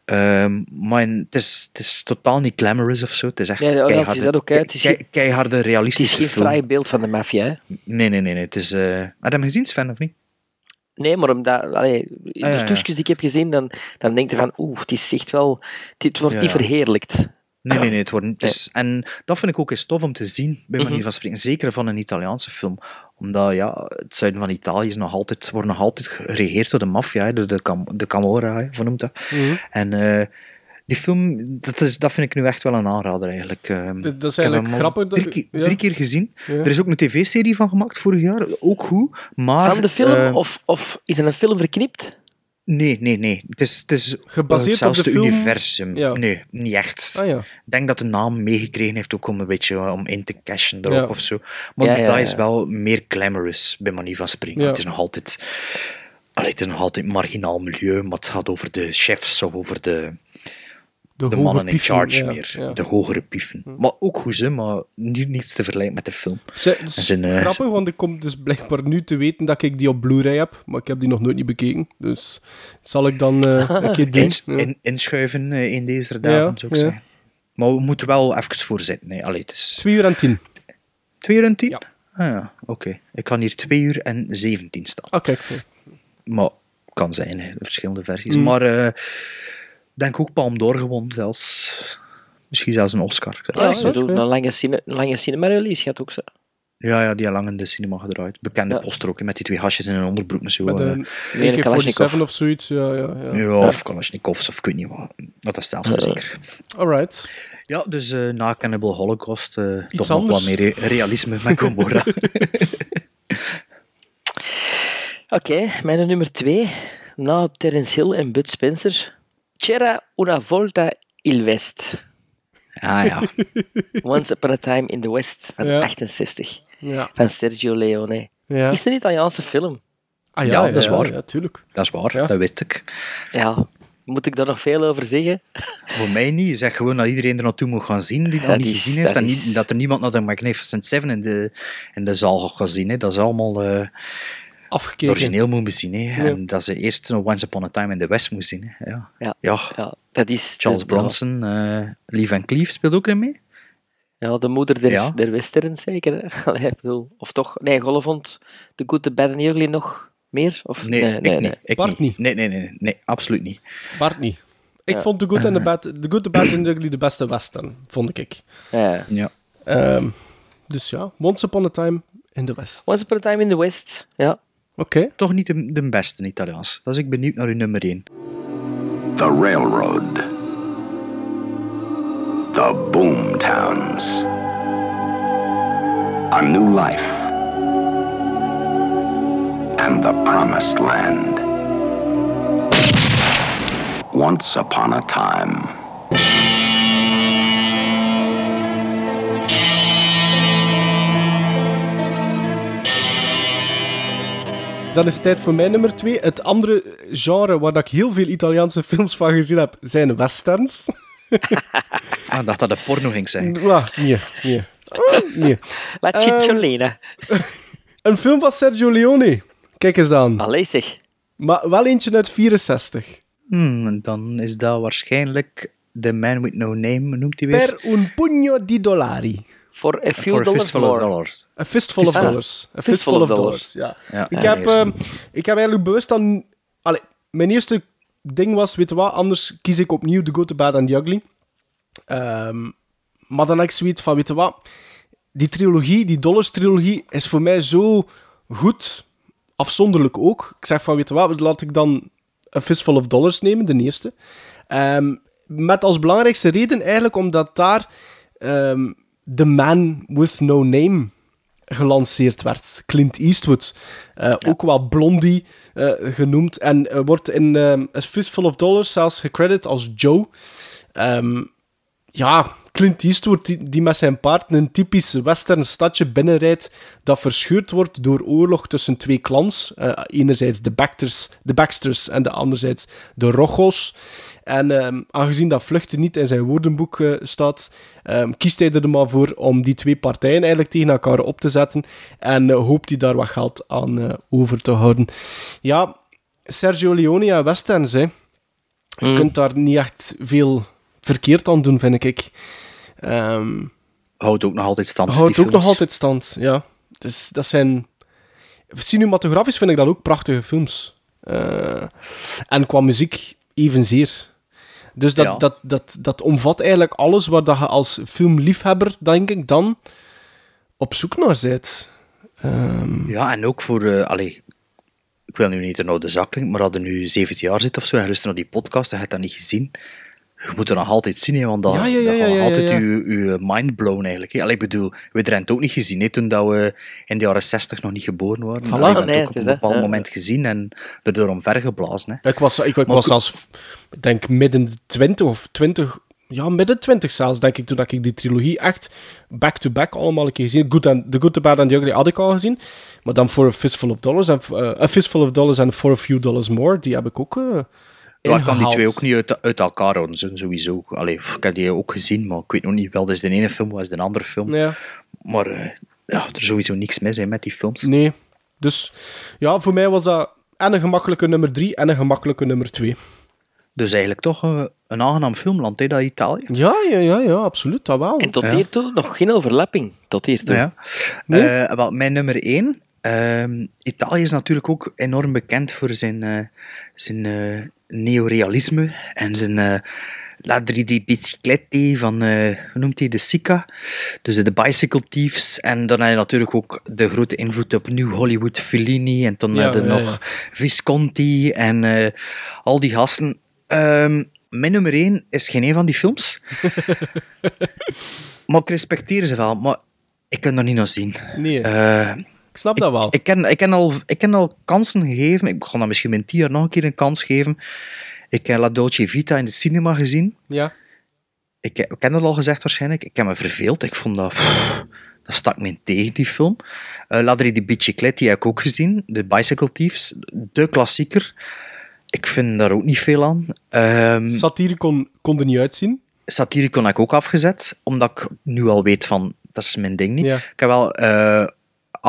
Speaker 3: Ehm, maar het is, het is totaal niet glamorous of zo. Het is echt
Speaker 4: Ja, dat
Speaker 3: keiharde,
Speaker 4: dat ook, hè. Het is
Speaker 3: kei-
Speaker 4: geen-
Speaker 3: keiharde
Speaker 4: Het is
Speaker 3: realistische
Speaker 4: geen fraai beeld van de maffia, hè?
Speaker 3: Nee, nee, nee. nee. Het is, eh Had je hem gezien, Sven, of niet?
Speaker 4: Nee, maar omdat, allee, in
Speaker 3: Ah, ja,
Speaker 4: de
Speaker 3: ja.
Speaker 4: stukjes die ik heb gezien, dan, dan denk je van, oeh, het is echt wel... Het wordt
Speaker 3: Ja,
Speaker 4: niet verheerlijkt.
Speaker 3: Nee, nee, nee. Het wordt, het is, en dat vind ik ook eens tof om te zien, bij manier
Speaker 4: Mhm.
Speaker 3: van spreken. Zeker van een Italiaanse film. Omdat ja, het zuiden van Italië is nog altijd, wordt nog altijd geregeerd door de maffia, hè, door de, Cam, de Camorra, hoe noemt dat.
Speaker 2: Mhm.
Speaker 3: En eh, die film, dat, is, dat vind ik nu echt wel een aanrader eigenlijk. Ehm,
Speaker 2: Dat- dat is
Speaker 3: ik heb
Speaker 2: eigenlijk grappig dat-
Speaker 3: Drie, keer-
Speaker 2: ja.
Speaker 3: drie keer gezien.
Speaker 2: Ja.
Speaker 3: Er is ook een tv-serie van gemaakt vorig jaar, ook goed. Maar,
Speaker 4: van de film,
Speaker 3: eh,
Speaker 4: of, of is er een film verknipt?
Speaker 3: Nee, nee, nee. Het is, het is
Speaker 2: Gebaseerd op de
Speaker 3: hetzelfde
Speaker 2: film?
Speaker 3: universum.
Speaker 2: Ja.
Speaker 3: Nee, niet echt.
Speaker 2: Ah ja.
Speaker 3: Ik denk dat de naam meegekregen heeft ook om een beetje om in te cashen erop
Speaker 2: Ja.
Speaker 3: of zo. Maar
Speaker 4: Ja, ja,
Speaker 3: dat
Speaker 4: ja.
Speaker 3: is wel meer glamorous, bij manier van spreken.
Speaker 2: Ja.
Speaker 3: Het is nog altijd... Allee, het is nog altijd een marginaal milieu, maar het gaat over de chefs of over de,
Speaker 2: De,
Speaker 3: mannen in charge
Speaker 2: ja,
Speaker 3: meer.
Speaker 2: ja.
Speaker 3: De hogere pieven. Maar ook goed, hè, maar niet, niets te vergelijken met de film.
Speaker 2: Ze- het is
Speaker 3: En zijn, eh,
Speaker 2: grappig, want ik kom dus blijkbaar nu te weten dat ik die op Blu-ray heb, maar ik heb die nog nooit niet bekeken. Dus zal ik dan eh, (laughs) een keer doen. Ja.
Speaker 3: in, inschuiven eh, in deze dagen,
Speaker 2: Ja,
Speaker 3: zou ik
Speaker 2: ja.
Speaker 3: zeggen. Maar we moeten wel even voor zitten. Hè. Allee, het is
Speaker 2: 2 uur en 10.
Speaker 3: 2 uur en 10?
Speaker 2: Ja.
Speaker 3: Ah ja, oké. Ik kan hier 2 uur en 17 staan.
Speaker 2: Ah, kijk.
Speaker 3: Maar kan zijn, hè, de verschillende versies.
Speaker 2: Mm.
Speaker 3: Maar eh denk ook Palm d'Or gewonnen, zelfs. Misschien zelfs een Oscar.
Speaker 4: Ja,
Speaker 2: Ah, ja,
Speaker 4: doen
Speaker 2: ja.
Speaker 4: een lange, cine, een lange cinema-release, gaat ook zo.
Speaker 3: Ja, ja, die had lang in de cinema gedraaid. Bekende
Speaker 4: Ja.
Speaker 3: poster ook, met die twee hasjes in een onderbroek en zo.
Speaker 2: Met
Speaker 3: eh.
Speaker 2: een
Speaker 4: Nee, een
Speaker 2: AK-47
Speaker 4: Kalashnikov.
Speaker 2: of zoiets. Ja, ja, ja.
Speaker 3: ja, of Kalashnikovs, of ik weet niet wat. Dat is zelfs
Speaker 4: Ja.
Speaker 3: zeker.
Speaker 2: Alright.
Speaker 3: Ja, dus eh, na Cannibal Holocaust eh, toch nog wat meer re- realisme met Gomorra. (laughs)
Speaker 4: Oké, mijn nummer twee. Na Terence Hill en Bud Spencer. C'era una volta il West.
Speaker 3: ah ja. (laughs)
Speaker 4: Once Upon a Time in the West van
Speaker 2: Ja.
Speaker 4: 68.
Speaker 2: Ja.
Speaker 4: Van Sergio Leone.
Speaker 2: Ja.
Speaker 4: Is het een Italiaanse film?
Speaker 2: Ah, ja,
Speaker 3: Ja, dat is waar.
Speaker 2: Ja, tuurlijk.
Speaker 3: Dat is waar,
Speaker 2: Ja.
Speaker 3: dat wist ik.
Speaker 4: Ja, moet ik daar nog veel over zeggen? (laughs)
Speaker 3: Voor mij niet. Zeg gewoon dat iedereen er naartoe moet gaan zien die nog niet
Speaker 4: is-
Speaker 3: gezien heeft.
Speaker 4: dat
Speaker 3: En niet, dat er niemand naar de Magnificent Seven in de, in de zaal gaat gaan zien. Hè. Dat is allemaal het origineel moeten zien. Hè.
Speaker 2: Ja.
Speaker 3: En dat ze eerst nog Once Upon a Time in the West moeten zien. Hè. Ja.
Speaker 4: Ja,
Speaker 3: Ja.
Speaker 4: ja dat is...
Speaker 3: Charles Bronson, eh Lee Van Cleef speelt ook erin mee.
Speaker 4: Ja, de moeder der,
Speaker 3: Ja.
Speaker 4: der westerns, zeker. (laughs) Allee, ik bedoel, of toch? Nee, Golle vond The Good, The Bad and the Ugly nog meer? Of,
Speaker 3: Nee, ik niet. Ik
Speaker 2: Bart
Speaker 3: niet. Nee, nee, nee, nee, nee, absoluut niet.
Speaker 2: Bart niet. Ik
Speaker 4: Ja.
Speaker 2: vond The Good, and the, Bad, the Good, The Bad and the Ugly de beste western, vond ik.
Speaker 4: Ja.
Speaker 3: Ja.
Speaker 2: Ehm, dus ja, Once Upon a Time in the West.
Speaker 4: Once Upon a Time in the West, ja.
Speaker 2: Oké.
Speaker 3: Toch niet de, de beste Italiaans. Dat is ik benieuwd naar uw nummer 1.
Speaker 16: The railroad. The boom towns. A new life. And the promised land. Once upon a time.
Speaker 2: Dan is het tijd voor mijn nummer 2. Het andere genre waar dat ik heel veel Italiaanse films van gezien heb, zijn westerns. (laughs)
Speaker 3: Ah, ik dacht dat het porno ging zijn. (laughs)
Speaker 2: Nee, nee. Oh, nee.
Speaker 4: La
Speaker 2: Ehm,
Speaker 4: Cicciolina.
Speaker 2: Een film van Sergio Leone. Kijk eens dan.
Speaker 4: Allee zeg.
Speaker 2: Maar wel eentje uit 64.
Speaker 3: Hmm, en dan is dat waarschijnlijk The Man With No Name, noemt hij weer?
Speaker 2: Per un pugno di dollari.
Speaker 4: For a few
Speaker 3: For a
Speaker 4: dollars
Speaker 3: fistful of
Speaker 4: more.
Speaker 3: dollars.
Speaker 2: A fistful of
Speaker 4: Ah,
Speaker 2: dollars. A
Speaker 4: fistful
Speaker 2: fistful
Speaker 4: of
Speaker 2: of
Speaker 4: dollars.
Speaker 2: dollars, ja.
Speaker 3: Ja,
Speaker 2: ik, heb, ehm, ik heb eigenlijk bewust dan... Allee, mijn eerste ding was, weet je wat, anders kies ik opnieuw The Good, The Bad and The Ugly. Ehm, maar dan heb ik zoiets van, weet je wat, die trilogie, die Dollars-trilogie, is voor mij zo goed, afzonderlijk ook. Ik zeg van, weet je wat, laat ik dan A Fistful of Dollars nemen, de eerste. Ehm, met als belangrijkste reden eigenlijk omdat daar ehm The Man With No Name gelanceerd werd. Clint Eastwood. Eh, Ook wel Blondie eh, genoemd. En eh, wordt in A Fistful of Dollars zelfs gecredit als Joe. Ehm, ja, Clint Eastwood die, die met zijn paard een typisch western stadje binnenrijdt dat verscheurd wordt door oorlog tussen twee clans. Eh, enerzijds de Baxters, de Baxters en de anderzijds de Rojos. En ehm, aangezien dat vluchten niet in zijn woordenboek eh, staat, ehm, kiest hij er maar voor om die twee partijen eigenlijk tegen elkaar op te zetten en eh, hoopt hij daar wat geld aan over te houden. Ja, Sergio Leone en westerns, hè. Je
Speaker 4: Mm.
Speaker 2: kunt daar niet echt veel verkeerd aan doen, vind ik. Ehm
Speaker 3: Houdt ook nog altijd stand.
Speaker 2: houdt ook nog altijd stand, ja. Dus dat zijn... Cinematografisch vind ik dat ook prachtige films. Eh, en qua muziek evenzeer. Dus dat,
Speaker 3: Ja.
Speaker 2: dat, dat, dat omvat eigenlijk alles waar dat je als filmliefhebber, denk ik, dan op zoek naar bent. Ehm,
Speaker 3: Ja, en ook voor... eh allee, ik wil nu niet een oude zak klinken, maar je nu 17 jaar zit of zo en je luistert naar die podcast en je hebt dat niet gezien, je moet er nog altijd zien, hè, want dat,
Speaker 2: Ja, ja, ja,
Speaker 3: dat
Speaker 2: ja,
Speaker 3: gaat
Speaker 2: ja,
Speaker 3: altijd
Speaker 2: ja.
Speaker 3: je, je mind blown eigenlijk. Hè. Allee, ik bedoel, we hebben het ook niet gezien hè, toen dat we in de jaren 60 nog niet geboren waren.
Speaker 2: Voilà.
Speaker 3: Allee, we hebben
Speaker 4: Nee,
Speaker 3: het ook op een bepaald
Speaker 4: ja.
Speaker 3: moment gezien en erdoor omvergeblazen. Hè.
Speaker 2: Ik was, ik, ik was
Speaker 3: ik-
Speaker 2: zelfs, ik denk midden de 20 of 20, ja, midden 20 zelfs, denk ik, toen dat ik die trilogie echt back-to-back allemaal een keer gezien. Good and, the Good, The Bad and The Ugly had ik al gezien, maar dan For a Fistful of Dollars en eh, A Fistful of Dollars en For a Few Dollars More, die heb ik ook eh
Speaker 3: Ja, ik kan die twee ook niet uit, uit elkaar houden, sowieso. Allee, ik heb die ook gezien, maar ik weet nog niet wel, dat is de ene film, wat is de andere film.
Speaker 2: Ja.
Speaker 3: Maar eh, ja, er is sowieso niks mis hè, met die films.
Speaker 2: Nee. Dus ja, voor mij was dat en een gemakkelijke nummer 3 en een gemakkelijke nummer 2.
Speaker 3: Dus eigenlijk toch een aangenaam filmland, hè, dat Italië.
Speaker 2: Ja, ja, ja, ja, absoluut, dat wel.
Speaker 4: En tot
Speaker 3: Ja.
Speaker 4: hiertoe nog geen overlapping. Tot hiertoe.
Speaker 3: Ja.
Speaker 2: Nee?
Speaker 3: Eh, wel, mijn nummer één. ehm, Italië is natuurlijk ook enorm bekend voor zijn, eh, zijn eh, neorealisme en zijn eh di bicicletti van, eh, hoe noemt hij, de Sica. Dus de Bicycle Thieves. En dan heb je natuurlijk ook de grote invloed op New Hollywood, Fellini. En dan
Speaker 2: Ja,
Speaker 3: heb je
Speaker 2: ja,
Speaker 3: nog
Speaker 2: ja.
Speaker 3: Visconti en eh, al die gasten. Ehm, mijn nummer één is geen een van die films. (laughs) maar ik respecteer ze wel, maar ik kan er niet naar zien.
Speaker 2: Nee, ik snap dat wel.
Speaker 3: ik, ken, ik, ken al, ik ken al kansen gegeven. Ik ga dat misschien mijn tien jaar nog een keer een kans geven. Ik heb La Dolce Vita in de cinema gezien.
Speaker 2: Ja.
Speaker 3: Ik, heb- ik ken het al gezegd waarschijnlijk. Ik heb me verveeld. Ik vond dat... pff, dat stak me tegen, die film. Eh Ladri di Bicicletti heb ik ook gezien. De Bicycle Thieves. De klassieker. Ik vind daar ook niet veel aan. Ehm
Speaker 2: Satire kon, kon er niet uitzien.
Speaker 3: satire kon ik ook afgezet, omdat ik nu al weet van, dat is mijn ding niet.
Speaker 2: Ja.
Speaker 3: Ik heb wel eh,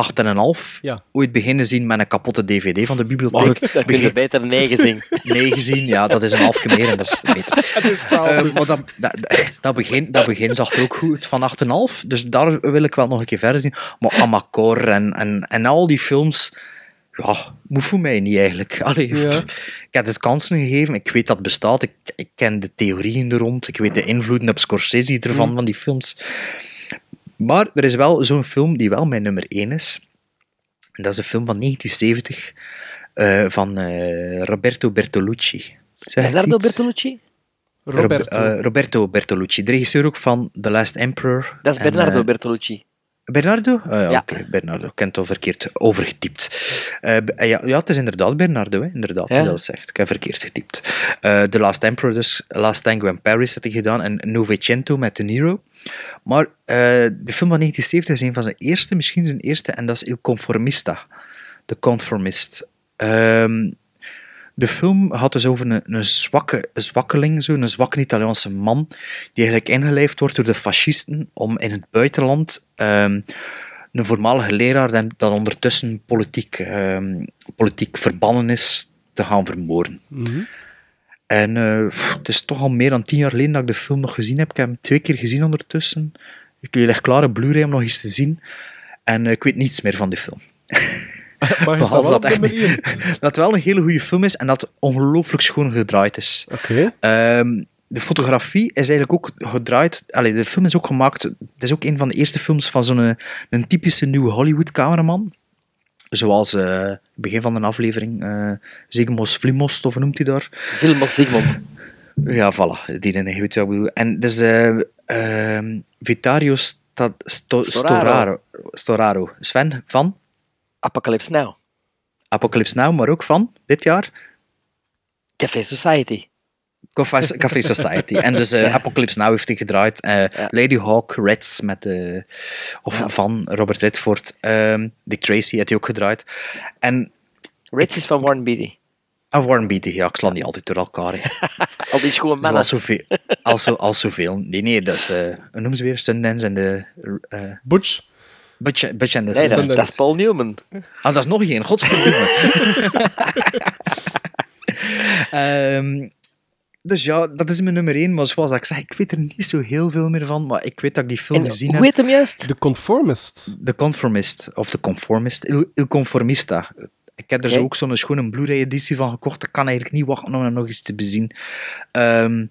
Speaker 3: 8,5
Speaker 2: Ja.
Speaker 3: ooit beginnen zien met een kapotte dvd van de bibliotheek.
Speaker 4: Dan kun je beter 9 zien.
Speaker 3: 9 zien, ja, dat is een halfje meer en dat is beter. (laughs)
Speaker 2: Het is hetzelfde.
Speaker 3: Eh, maar dat, dat, dat, begin, dat begin zag er ook goed van 8,5. Dus daar wil ik wel nog een keer verder zien. Maar Amakor en, en, en al die films... Ja, moet voor mij niet eigenlijk. (laughs) Allee,
Speaker 2: Ja.
Speaker 3: Ik heb het kansen gegeven. Ik weet dat het bestaat. Ik, ik ken de theorieën er rond. Ik weet de invloeden op Scorsese ervan,
Speaker 2: Mm.
Speaker 3: van die films. Maar er is wel zo'n film die wel mijn nummer 1 is. En dat is een film van 1970 eh, van eh, Roberto Bertolucci. Ik
Speaker 4: Bernardo? Bertolucci?
Speaker 2: Roberto.
Speaker 3: Rob- eh, Roberto Bertolucci, de regisseur ook van The Last Emperor.
Speaker 4: Dat is
Speaker 3: En,
Speaker 4: Bernardo Bertolucci.
Speaker 3: Bernardo? Ah, ja, Bernardo. Ik heb het al verkeerd overgetypt. Ja, ja, het is inderdaad Bernardo, hè. inderdaad,
Speaker 4: Ja.
Speaker 3: dat zegt. Ik heb verkeerd getypt. Eh The Last Emperor dus, Last Tango in Paris had hij gedaan, en Novecento met De Niro. Maar eh, de film van 1970 is een van zijn eerste, misschien zijn eerste, en dat is Il Conformista. De Conformist. Ehm, de film had dus over een, een, zwakke, een zwakkeling, zo, een zwakke Italiaanse man, die eigenlijk ingelijfd wordt door de fascisten om in het buitenland ehm, een voormalige leraar dat ondertussen politiek, ehm, politiek verbannen is, te gaan vermoorden.
Speaker 2: Mhm.
Speaker 3: En eh, pff, het is toch al meer dan tien jaar geleden dat ik de film nog gezien heb. Ik heb hem twee keer gezien ondertussen. Ik lig klaar op Blu-ray om nog eens te zien. En eh, ik weet niets meer van die film. (laughs)
Speaker 2: Maar op
Speaker 3: dat, echt-
Speaker 2: 1. (laughs)
Speaker 3: dat het wel een hele goede film is en dat ongelooflijk schoon gedraaid is.
Speaker 2: Oké.
Speaker 3: Ehm, de fotografie is eigenlijk ook gedraaid. Allee, de film is ook gemaakt. Het is ook een van de eerste films van zo'n een typische nieuwe Hollywood-cameraman. Zoals het begin van de aflevering, eh Zygmos Vlimost, of noemt hij daar?
Speaker 4: Vilmos Zygmunt.
Speaker 3: Ja, voilà, die dan, je weet wat ik bedoel. En dus ehm, Vitario Sta- Sto-
Speaker 4: Storaro.
Speaker 3: Storaro. Storaro. Sven, van
Speaker 4: Apocalypse Now.
Speaker 3: Apocalypse Now, maar ook van dit jaar
Speaker 4: Café Society.
Speaker 3: Café, Café Society. En dus eh, Apocalypse Now heeft hij gedraaid. Eh, Lady Hawk, Reds, met, eh, of van Robert Redford. Ehm, Dick Tracy heeft hij ook gedraaid. En
Speaker 4: Reds is van Warren Beatty.
Speaker 3: ah, Warren Beatty, ja, ik sla die altijd door elkaar. (laughs)
Speaker 4: Al die schone mannen.
Speaker 3: Zoals zoveel. Zo, als zoveel. Nee, nee, dat is, eh noemen ze weer? Sundance en de... eh
Speaker 2: Butch.
Speaker 3: Butch, Butch en de
Speaker 4: Nee, dat,
Speaker 3: Sundance.
Speaker 4: dat is Paul Newman.
Speaker 3: Ah, dat is nog geen, godverdomme. (laughs) Ehm, dus ja, dat is mijn nummer één. Maar zoals ik zei, ik weet er niet zo heel veel meer van. Maar ik weet dat ik die film
Speaker 4: En
Speaker 3: gezien
Speaker 4: hoe
Speaker 3: heb.
Speaker 4: heet hem juist?
Speaker 2: The Conformist.
Speaker 3: The Conformist, of The Conformist, Il, Il Conformista. Ik heb er zo ook zo'n schone Blu-ray-editie van gekocht. Ik kan eigenlijk niet wachten om hem nog eens te bezien. Ehm,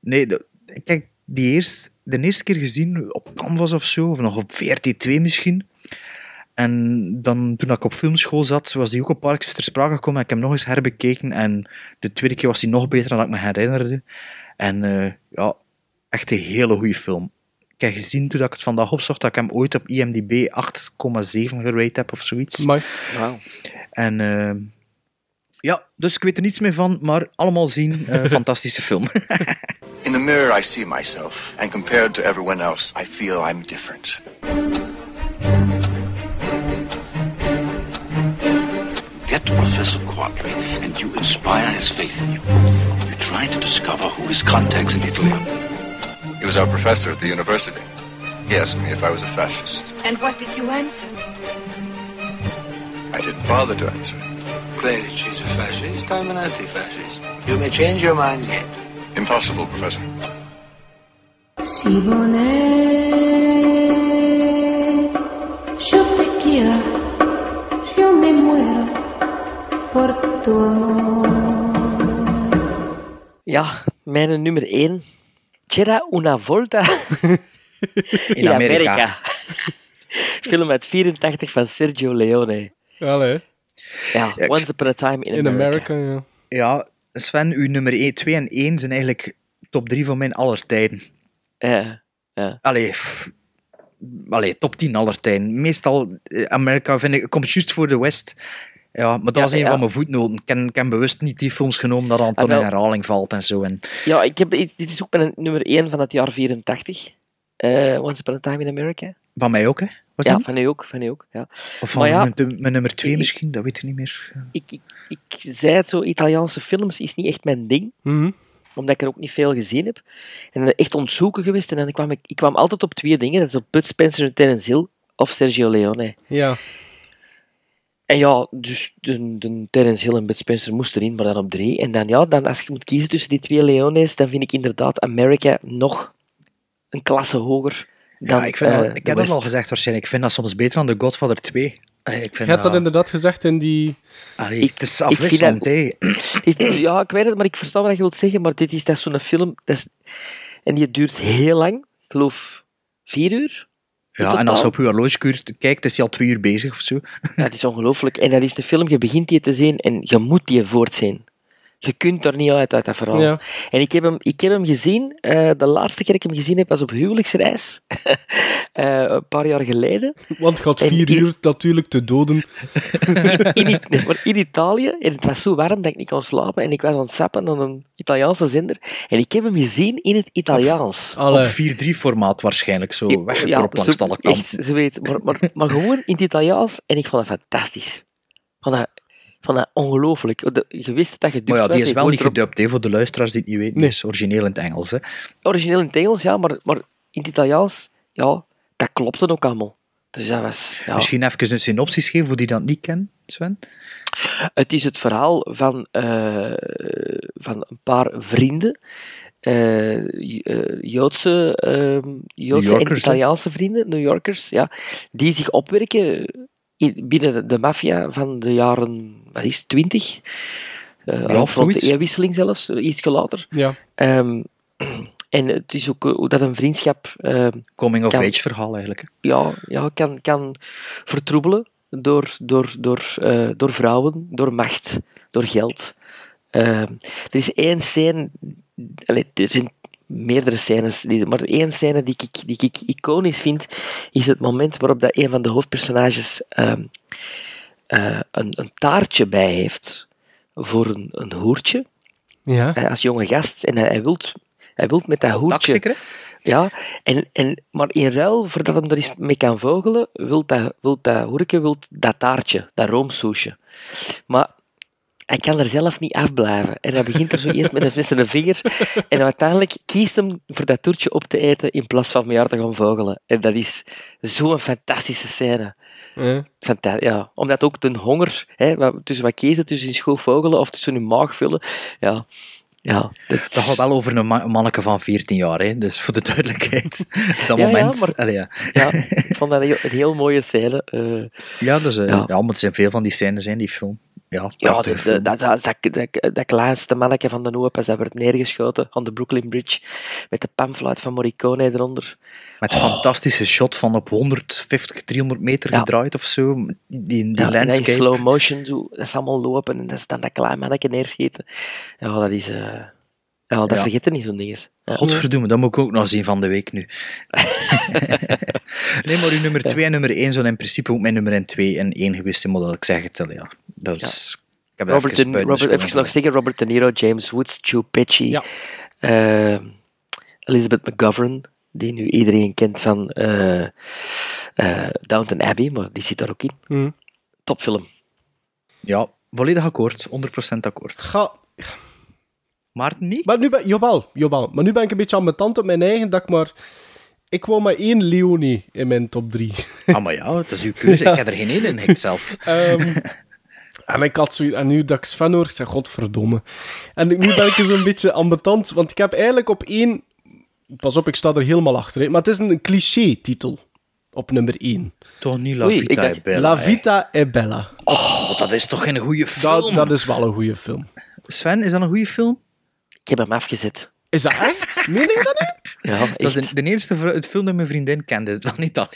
Speaker 3: nee, de- kijk, die eerst, de eerste keer gezien op Canvas of zo, of nog op VRT2 misschien. En dan, toen ik op filmschool zat, was die ook een paar keer ter sprake gekomen. Ik heb hem nog eens herbekeken en de tweede keer was hij nog beter dan ik me herinnerde. En eh, ja, echt een hele goede film. Ik heb gezien toen ik het vandaag opzocht dat ik hem ooit op IMDb 8,7 gerate heb of zoiets.
Speaker 2: Maar
Speaker 4: Wauw.
Speaker 3: En eh, ja, dus ik weet er niets meer van, maar allemaal zien. eh, (laughs) fantastische film.
Speaker 17: In the mirror, I see myself, and compared to everyone else, I feel I'm different.
Speaker 18: To Professor Quadri, and you inspire his faith in you. You try to discover who his contacts in Italy are.
Speaker 17: He was our professor at the university. He asked me if I was a fascist.
Speaker 19: And what did you answer?
Speaker 17: I didn't bother to answer.
Speaker 18: Clearly, she's a fascist. I'm an anti-fascist. You may change your mind yet.
Speaker 17: Impossible, Professor.
Speaker 19: Simone, por tu amor.
Speaker 4: Ja, mijn nummer 1. C'era una volta (laughs) in,
Speaker 3: Amerika.
Speaker 4: Film uit 84 van Sergio Leone.
Speaker 2: Allee.
Speaker 4: Ja, Once Upon a Time in,
Speaker 2: In
Speaker 4: America.
Speaker 2: America, ja.
Speaker 3: ja, Sven, uw nummer 1, 2 en 1 zijn eigenlijk top 3 van mijn aller tijden.
Speaker 4: Ja, ja.
Speaker 3: Allee, pff, allee, top 10 aller tijden. Meestal, eh, Amerika vind ik, komt juist voor de West. Ja, maar dat
Speaker 4: Ja,
Speaker 3: was een
Speaker 4: ja.
Speaker 3: van mijn voetnoten. Ik heb, ik heb bewust niet die films genomen dat dan
Speaker 4: Ah,
Speaker 3: in herhaling valt en zo. En,
Speaker 4: Ja, ik heb, dit is ook mijn nummer 1 van het jaar 84. Eh, Once Upon a Time in America.
Speaker 3: van mij ook, hè? Was
Speaker 4: ja, van u ook, van u ook. Ja.
Speaker 3: Of van
Speaker 4: Maar ja,
Speaker 3: mijn, mijn nummer 2
Speaker 4: ik-
Speaker 3: misschien, dat weet ik niet meer.
Speaker 4: ik, ik, ik zei het zo, Italiaanse films is niet echt mijn ding.
Speaker 2: Mhm.
Speaker 4: Omdat ik er ook niet veel gezien heb. En echt ontzoeken geweest. En dan kwam ik, ik kwam altijd op twee dingen. Dat is op Bud Spencer en Terence Hill. of Sergio Leone.
Speaker 2: Ja.
Speaker 4: En ja, dus de, de Terence Hill en Bud Spencer moesten erin, maar dan op drie. En dan, ja, dan als je moet kiezen tussen die twee Leones, dan vind ik inderdaad America nog een klasse hoger dan
Speaker 3: Ja, ik, vind dat-
Speaker 4: eh,
Speaker 3: ik heb dat al gezegd waarschijnlijk. Ik vind dat soms beter dan The Godfather 2. Eh, Ik
Speaker 2: Je
Speaker 3: vind
Speaker 2: hebt dat
Speaker 3: dat-
Speaker 2: inderdaad gezegd in die...
Speaker 3: Allee, het is
Speaker 4: ik
Speaker 3: afwisselend,
Speaker 4: dat- ja, ik weet het, maar ik versta wat je wilt zeggen, maar dit is dat is zo'n film, dat is, en die duurt heel lang. Ik geloof vier uur.
Speaker 3: Ja, en als je op je horloge kijkt, is hij al twee uur bezig of zo.
Speaker 4: Ja, het is ongelooflijk. En dat is de film, je begint die te zien en je moet die voortzien. Je kunt er niet uit, uit dat verhaal.
Speaker 2: Ja.
Speaker 4: En ik heb hem, ik heb hem gezien, eh, de laatste keer dat ik hem gezien heb, was op huwelijksreis. (laughs) Eh, een paar jaar geleden.
Speaker 2: Want het gaat vier
Speaker 4: in-
Speaker 2: uur natuurlijk te doden. (laughs)
Speaker 4: in, maar in Italië. En het was zo warm dat ik niet kon slapen. En ik was aan het zappen aan een Italiaanse zender. En ik heb hem gezien in het Italiaans.
Speaker 3: Op 4-3 formaat waarschijnlijk, zo weggekropt langs
Speaker 4: zo-
Speaker 3: alle kanten.
Speaker 4: Echt, ze weet, maar, maar, maar gewoon in het Italiaans. En ik vond dat fantastisch. Ik vond dat, vond dat ongelooflijk. Je wist dat je
Speaker 3: Maar ja, die is wel niet gedubt, hè, voor de luisteraars die het niet weten. Die is origineel in het Engels. Hè.
Speaker 4: Origineel in het Engels, ja, maar, maar in het Italiaans, ja, dat klopte ook allemaal. Dus dat was... Ja.
Speaker 3: Misschien even een synopsis geven voor die dat niet kennen, Sven.
Speaker 4: Het is het verhaal van, eh, van een paar vrienden. eh, eh, Joodse, ehm, Joodse en? Italiaanse vrienden, New Yorkers, ja, die zich opwerken binnen de, de maffia van de jaren, wat is het, 20? Eh
Speaker 3: Ja,
Speaker 4: rond de eeuwwisseling zelfs, iets later.
Speaker 2: Ja.
Speaker 4: Ehm, (clears throat) en het is ook eh, dat een vriendschap... ehm,
Speaker 3: Coming of age verhaal eigenlijk. Hè.
Speaker 4: ja, ja kan, kan vertroebelen door, door, door, eh, door vrouwen, door macht, door geld. Eh, er is één scène, allee, er zijn meerdere scènes, die, maar één scène die ik, die ik iconisch vind, is het moment waarop dat een van de hoofdpersonages ehm, eh, een, een taartje bij heeft voor een, een hoertje
Speaker 2: Ja.
Speaker 4: eh, als jonge gast. En hij, hij, wilt, hij wilt met dat hoertje...
Speaker 3: zeker,
Speaker 4: Ja, en, en, maar in ruil, voordat hem er eens mee kan vogelen, wil dat, wil dat hoerke wil dat taartje, dat roomsoesje. Maar hij kan er zelf niet afblijven. En hij begint er zo eerst met een, met zijn vinger. En uiteindelijk kiest hem voor dat toertje op te eten in plaats van meer te gaan vogelen. En dat is zo'n fantastische scène.
Speaker 2: Ja.
Speaker 4: Ja, omdat ook de honger, hè, wat- tussen wat kiezen, tussen in school vogelen of tussen je maag vullen. Ja, ja, dat,
Speaker 3: Dat gaat wel over een, ma- een manneke van 14 jaar, hè. dus voor de duidelijkheid. (laughs) Dat
Speaker 4: Ja, ja,
Speaker 3: moment.
Speaker 4: maar-
Speaker 3: allee, ja.
Speaker 4: ja, ik vond dat een heel, een heel mooie scène. eh.
Speaker 3: Ja, dus, eh,
Speaker 4: Ja.
Speaker 3: ja. maar er zijn veel van die scènes in die film. Ja,
Speaker 4: dat, dat, dat, dat, dat kleinste manneke van de Noopes, dat werd neergeschoten aan de Brooklyn Bridge met de pamfluit van Morricone eronder.
Speaker 3: Met een fantastische shot van op 150, 300 meter
Speaker 4: Ja.
Speaker 3: gedraaid of zo. Die, die
Speaker 4: Ja,
Speaker 3: landscape.
Speaker 4: slow motion, zo, dat is allemaal lopen en dat is dan dat klein manneke neerschieten. Ja, dat is... eh ja, dat
Speaker 3: Ja.
Speaker 4: vergeet er niet, zo'n ding is. Ja.
Speaker 3: Godverdomme, dat moet ik ook nog zien van de week nu. (laughs) nee, maar uw nummer 2 en nummer 1 zouden in principe ook mijn nummer 2 en 1 geweest zijn, maar dat ik zeg het al, ja. Dat is... Ik heb dat
Speaker 4: Robert,
Speaker 3: even
Speaker 4: de, Robert,
Speaker 3: de
Speaker 4: even nog zeggen, Robert De Niro, James Woods, Joe Pesci, eh, Elizabeth McGovern, die nu iedereen kent van eh eh, Downton Abbey, maar die zit daar ook in.
Speaker 2: Hm.
Speaker 4: Topfilm.
Speaker 3: Ja, volledig akkoord. 100% akkoord.
Speaker 2: Ga...
Speaker 3: Maarten niet?
Speaker 2: Maar nu ben... Jawel, jawel. Maar nu ben ik een beetje aan mijn tand op mijn eigen, dat ik maar... Ik wou maar één Leonie in mijn top 3.
Speaker 3: Ah, maar ja, dat is uw keuze. (laughs)
Speaker 2: Ja.
Speaker 3: Ik heb er geen één in, ik zelfs.
Speaker 2: Ehm, (laughs) en ik had zoiets... En nu dat ik Sven hoor, ik zeg, godverdomme. En nu ben ik zo'n beetje ambetant, want ik heb eigenlijk op één... Pas op, ik sta er helemaal achter. hè, Maar het is een cliché-titel. Op nummer 1.
Speaker 3: Toch niet La
Speaker 4: Oei,
Speaker 3: Vita è Bella.
Speaker 2: La. Vita è Bella.
Speaker 3: Oh, dat is toch geen goede
Speaker 2: Dat,
Speaker 3: film?
Speaker 2: dat is wel een goede film.
Speaker 3: Sven, is dat een goede film?
Speaker 4: Ik heb hem afgezet.
Speaker 2: Is dat echt? (laughs) Meen je dat nu?
Speaker 4: Ja,
Speaker 3: Dat is
Speaker 4: echt.
Speaker 3: de, de eerste vrouw- het film dat mijn vriendin kende van Italië.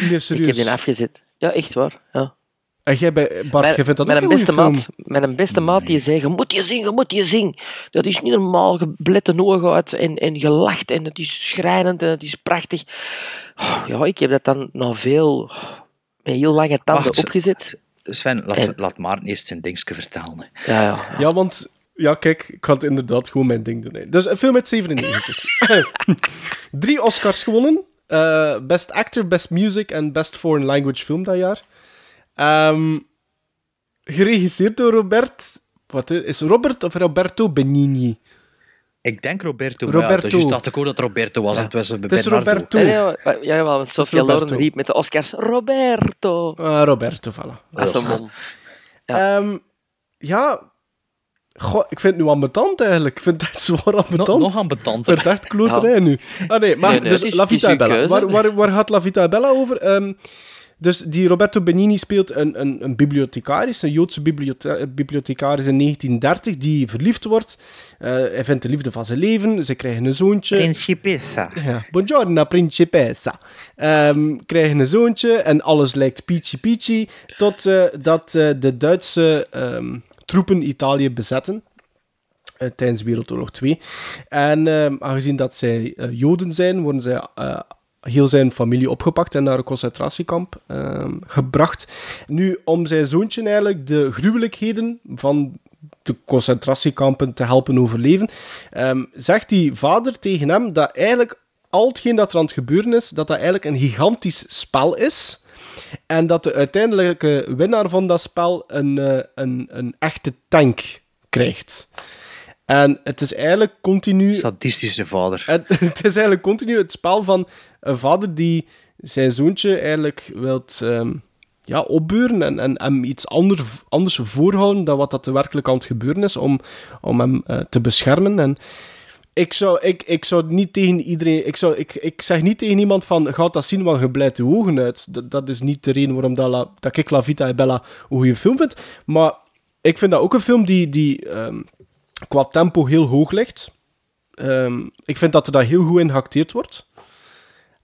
Speaker 2: Nee,
Speaker 4: Ik
Speaker 2: serieus.
Speaker 4: heb die afgezet. Ja, echt waar. Ja.
Speaker 2: En jij, bij, Bart,
Speaker 4: Mijn-
Speaker 2: jij vindt dat
Speaker 4: een
Speaker 2: een
Speaker 4: beste
Speaker 2: film?
Speaker 4: maat, met een beste maat die zei, je moet je zien, je moet je zien. Dat is niet normaal, je blette ogen uit en, en je lacht en het is schrijnend en het is prachtig. Ja, ik heb dat dan na veel, met heel lange tanden
Speaker 3: Wacht,
Speaker 4: opgezet.
Speaker 3: Sven, laat,
Speaker 4: En-
Speaker 3: laat Maarten eerst zijn dingetje vertellen.
Speaker 4: Ja, ja.
Speaker 2: Ja, want... Ja, kijk, ik had inderdaad gewoon mijn ding doen. hè. Dus een film uit 97. (laughs) Drie Oscars gewonnen. Eh, best Actor, Best Music en Best Foreign Language Film dat jaar. Ehm, geregisseerd door Robert... Wat is Robert of Roberto Benigni?
Speaker 3: Ik denk Roberto.
Speaker 2: Roberto.
Speaker 3: Ja, dus dacht ik ook dat Roberto was. En het was
Speaker 2: Het is. Roberto.
Speaker 4: Ja, ja, ja, want Sofia. Loren riep met de Oscars Roberto.
Speaker 2: Ah, Roberto, voilà.
Speaker 4: Dat is een mom.
Speaker 2: Ja. ja. Goh, ik vind het nu ambetant eigenlijk. Ik vind het echt zwaar (laughs) ambetant.
Speaker 3: Nog, nog ambetanter.
Speaker 2: Ik vind het echt kloterij nu. Ah nee, maar
Speaker 4: Nee, nee,
Speaker 2: dus
Speaker 4: is-
Speaker 2: La Vita Bella. Waar, waar, waar gaat La Vita Bella over? Ehm, dus die Roberto Benigni speelt een, een, een bibliothecaris, een Joodse bibliothe- bibliothecaris in 1930, die verliefd wordt. Eh, hij vindt de liefde van zijn leven. Ze krijgen een zoontje.
Speaker 3: Principessa.
Speaker 2: Ja, buongiorno, principessa. Ehm, krijgen een zoontje en alles lijkt peachy peachy. Totdat dat eh, de Duitse ehm, troepen Italië bezetten. eh, tijdens Wereldoorlog 2. En ehm, aangezien dat zij eh, Joden zijn, worden zij eh, heel zijn familie opgepakt en naar een concentratiekamp ehm, gebracht. Nu, om zijn zoontje eigenlijk de gruwelijkheden van de concentratiekampen te helpen overleven, ehm, zegt die vader tegen hem dat eigenlijk al hetgeen dat er aan het gebeuren is, dat dat eigenlijk een gigantisch spel is. En dat de uiteindelijke winnaar van dat spel een, eh, een, een echte tank krijgt. En het is eigenlijk continu...
Speaker 3: Sadistische vader. (laughs)
Speaker 2: Het, het is eigenlijk continu het spel van een vader die zijn zoontje eigenlijk wilt ehm, ja, opbeuren en, en hem iets ander, anders voorhouden dan wat dat er werkelijk aan het gebeuren is, om, om hem eh, te beschermen. En ik zou, ik, ik zou niet tegen iedereen... Ik, zou, ik, ik zeg niet tegen iemand van, gaat dat zien, want je blijft ogen uit. Dat, dat is niet de reden waarom dat, dat ik La Vita e Bella een goede film vind. Maar ik vind dat ook een film die... die ehm, qua tempo heel hoog ligt. Ehm, ik vind dat er daar heel goed in geacteerd wordt.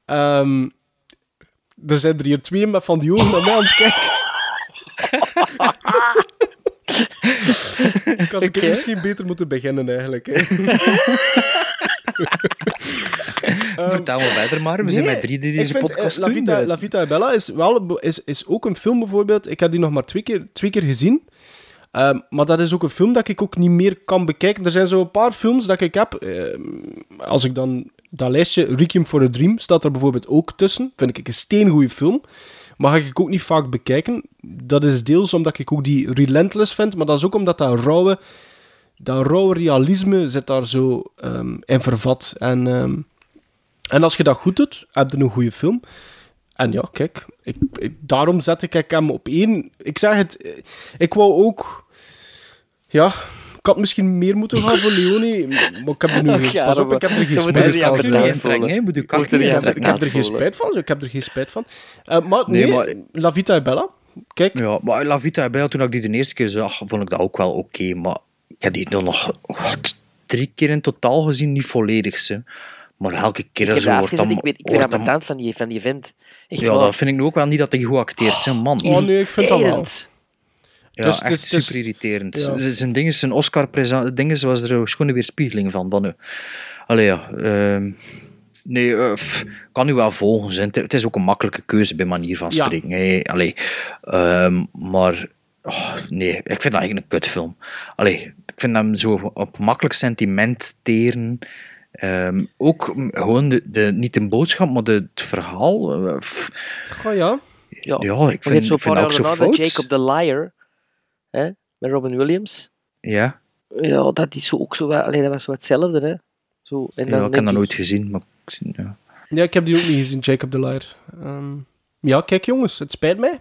Speaker 2: Ehm, er zijn er hier twee van die ogen naar mij aan het kijken. (laughs) (laughs) ik had
Speaker 3: Oké.
Speaker 2: misschien beter moeten beginnen, eigenlijk. Hè. (laughs)
Speaker 3: Vertel me verder maar. We zijn met drie die deze
Speaker 2: vind,
Speaker 3: podcast
Speaker 2: eh, La. Vita,
Speaker 3: eh.
Speaker 2: La Vita e Bella is, wel, is, is ook een film bijvoorbeeld. Ik heb die nog maar twee keer, twee keer gezien. Ehm, maar dat is ook een film dat ik ook niet meer kan bekijken. Er zijn zo een paar films dat ik heb. ehm, als ik dan dat lijstje Requiem for a Dream staat er bijvoorbeeld ook tussen. Vind ik een steengoeie film. Maar ga ik ook niet vaak bekijken. Dat is deels omdat ik ook die Relentless vind. Maar dat is ook omdat dat rauwe, dat rauwe realisme zit daar zo ehm, in vervat. En, ehm, en als je dat goed doet, heb je een goede film. En ja, kijk, ik, daarom zet ik hem op één. Ik zeg het, eh, ik wou ook... Ja, ik had misschien meer moeten gaan voor Leone, maar ik heb er nu...
Speaker 4: Ja,
Speaker 2: pas op, ik heb er geen spijt van.
Speaker 4: aan.
Speaker 3: Moet je kak niet
Speaker 2: Ik heb,
Speaker 4: aan
Speaker 2: er geen spijt van, ik heb er geen spijt van. Eh, maar nee, La Vita e Bella, kijk,
Speaker 3: Ja, maar La Vita e Bella, toen ik die de eerste keer zag, vond ik dat ook wel oké. maar ik heb die dan nog wat, drie keer in totaal gezien, niet volledig. Hè. Maar elke keer zo
Speaker 4: dat
Speaker 3: wordt dat...
Speaker 4: ik weet, ik dat- betant van die, van die vent. Echt
Speaker 3: ja, dat vind ik nu ook wel niet dat hij goed acteert. Zijn man.
Speaker 2: oh nee, ik vind dat wel.
Speaker 3: Ja,
Speaker 2: Dus-
Speaker 3: echt
Speaker 2: dus-
Speaker 3: super irriterend.
Speaker 2: ja.
Speaker 3: Zijn dingen, zijn oscar dingen was er een schone weerspiegeling van. Dan nu. Allee, ja. ehm, nee, eh, kan u wel volgen. zijn. Het- Het is ook een makkelijke keuze bij manier van
Speaker 2: Ja.
Speaker 3: spreken. Allee, ehm, maar oh, nee, ik vind dat eigenlijk een kutfilm. Allee, ik vind hem zo op makkelijk sentiment teren. Ehm, ook gewoon de, de, niet de boodschap, maar de, het verhaal. eh, pff,
Speaker 2: Oh ja.
Speaker 4: Ja,
Speaker 3: Ja, ik vind- ik vind dat ook zo fout.
Speaker 4: Jacob the Liar, hè, met Robin Williams.
Speaker 3: ja,
Speaker 4: Ja, dat is zo ook zo wat, allee, dat was zo hetzelfde, hè. Zo, en dan
Speaker 3: ja, ik heb dat nooit gezien. Maar, ik- ja.
Speaker 2: Ja, ik heb die ook niet gezien, Jacob the Liar. Ehm, ja, kijk jongens, het spijt mij.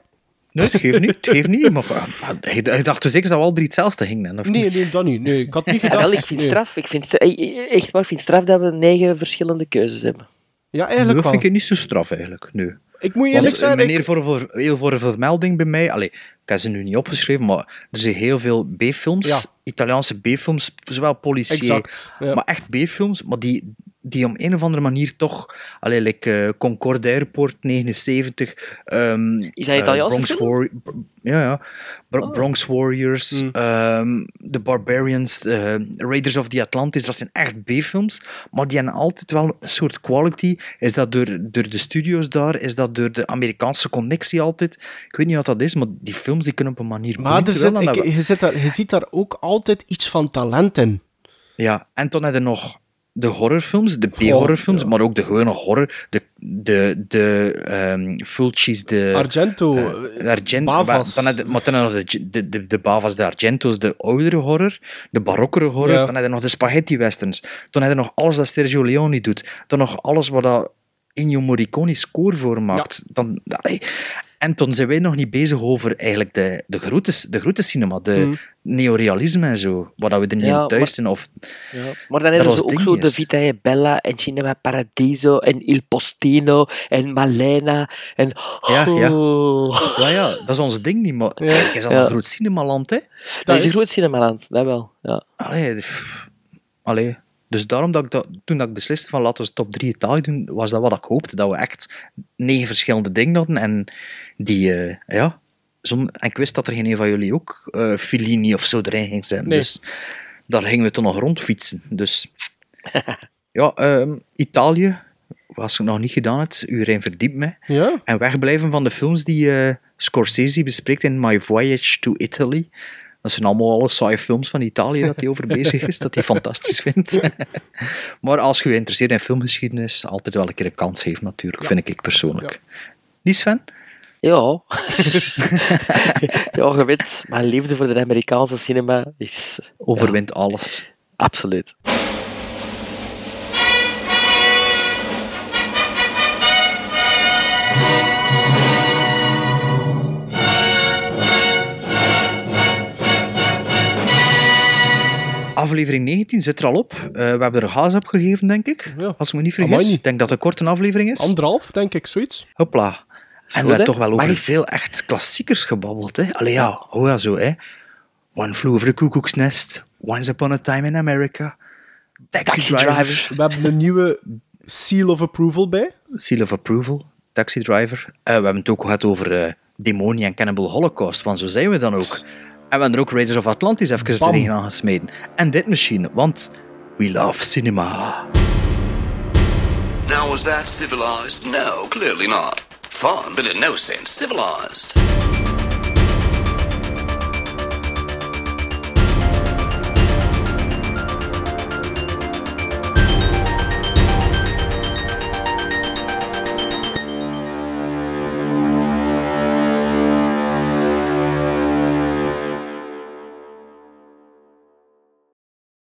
Speaker 3: Nee, het geeft niet. Het geeft niet. Maar, maar, je, je dacht dus zeker dat we al drie hetzelfde gingen. Of
Speaker 2: Nee,
Speaker 3: niet?
Speaker 2: nee, dat niet. Nee, ik had niet (laughs)
Speaker 4: Ja,
Speaker 2: gedacht.
Speaker 4: wel, ik vind
Speaker 2: nee.
Speaker 4: straf. Ik vind, eh, echt waar, ik vind straf dat we negen verschillende keuzes hebben.
Speaker 2: Ja,
Speaker 3: Nee,
Speaker 2: eigenlijk
Speaker 3: dat
Speaker 2: wel.
Speaker 3: vind ik niet zo straf eigenlijk. Nu.
Speaker 2: Ik moet eerlijk zijn,
Speaker 3: meneer
Speaker 2: ik-
Speaker 3: voor, voor, heel voor een vermelding bij mij. Allee, ik heb ze nu niet opgeschreven, maar er zijn heel veel B-films,
Speaker 2: Ja.
Speaker 3: Italiaanse B-films, zowel politie,
Speaker 2: ja.
Speaker 3: maar echt B-films, maar die, die op een of andere manier toch, allee, like eh, Concorde Airport 79, ehm,
Speaker 4: Is dat Italiaanse
Speaker 3: Bronx ja, ja.
Speaker 4: Oh.
Speaker 3: Bronx Warriors,
Speaker 2: Hmm.
Speaker 3: ehm, The Barbarians, eh, Raiders of the Atlantis, dat zijn echt B-films, maar die hebben altijd wel een soort quality. Is dat door, door de studio's daar? Is dat door de Amerikaanse connectie altijd? Ik weet niet wat dat is, maar die films die kunnen op een manier
Speaker 2: Maar er zit, ik- je, zit daar, je ziet daar ook altijd iets van talent in.
Speaker 3: Ja, en toen heb je nog de horrorfilms, de B-horrorfilms, maar ook de gewone horror, de, de, de ehm Fulcis, de...
Speaker 2: Argento,
Speaker 3: eh, Argento,
Speaker 2: Bavas.
Speaker 3: Dan je, maar dan nog de, de, de, de Bavas, de Argento's, de oudere horror, de barokkere horror,
Speaker 2: Ja.
Speaker 3: dan heb je nog de spaghetti-westerns, dan heb je nog alles dat Sergio Leone doet, dan nog alles wat dat Ennio Morricone score voor maakt. Dan, allee. En toen zijn wij nog niet bezig over eigenlijk de, de, grote, de de
Speaker 4: Hmm.
Speaker 3: neorealisme en zo, waar dat we er niet
Speaker 4: Ja,
Speaker 3: in thuis zijn. Of,
Speaker 4: Ja. Maar dan hebben ze
Speaker 3: ons
Speaker 4: ook zo de
Speaker 3: is.
Speaker 4: Vita e Bella en Cinema Paradiso en Il Postino en Malena en...
Speaker 3: Ja, ja.
Speaker 4: Oh.
Speaker 3: Ja, ja, dat is ons ding niet, maar eigenlijk is dat
Speaker 4: Ja.
Speaker 3: een groot cinemaland, hè?
Speaker 4: Dat is een groot cinemaland, dat wel. Ja.
Speaker 3: Allee, allee. Dus daarom dat ik dat, toen dat ik besliste van laten we top 3 Italië doen, was dat wat ik hoopte. Dat we echt negen verschillende dingen hadden. En die, eh, ja... En ik wist dat er geen een van jullie ook eh Fellini of zo erin ging zijn.
Speaker 2: Nee.
Speaker 3: Dus daar gingen we toen nog rondfietsen. Dus (laughs) ja, ehm, Italië, was ik nog niet gedaan het, u erin verdiept me.
Speaker 2: Ja?
Speaker 3: En wegblijven van de films die eh, Scorsese bespreekt in My Voyage to Italy. Dat zijn allemaal alle saaie films van Italië dat hij over bezig is, dat hij fantastisch vindt. (laughs) maar als je geïnteresseerd in filmgeschiedenis, altijd wel een keer een kans heeft natuurlijk, vind ik persoonlijk. Niet Sven?
Speaker 4: Ja. (laughs) ja, je weet, mijn liefde voor de Amerikaanse cinema is...
Speaker 3: Overwint alles.
Speaker 4: Absoluut.
Speaker 3: Aflevering 19 zit er al op. Eh, we hebben er gas op gegeven, denk ik. Als ik me niet vergis. Ik denk dat het een korte aflevering is.
Speaker 2: Anderhalf, denk ik, zoiets.
Speaker 3: Hopla. En we hebben toch wel over
Speaker 4: ik-
Speaker 3: veel echt klassiekers gebabbeld. Hè? Allee ja, oh ja, zo hè. One Flew Over the Cuckoo's Nest, Once Upon a Time in America, Taxi,
Speaker 4: Taxi
Speaker 3: Driver,
Speaker 4: Driver.
Speaker 2: We hebben een nieuwe seal of approval bij.
Speaker 3: Seal of Approval, Taxi Driver. Eh, we hebben het ook gehad over Demonie en Cannibal Holocaust, want zo zijn we dan ook. En we hebben er ook Raiders of Atlantis even
Speaker 2: Bam.
Speaker 3: tegenaan gesmeden. En dit misschien, want we love cinema.
Speaker 18: Now, was that civilized? No, clearly not. Fun, but in no sense civilized.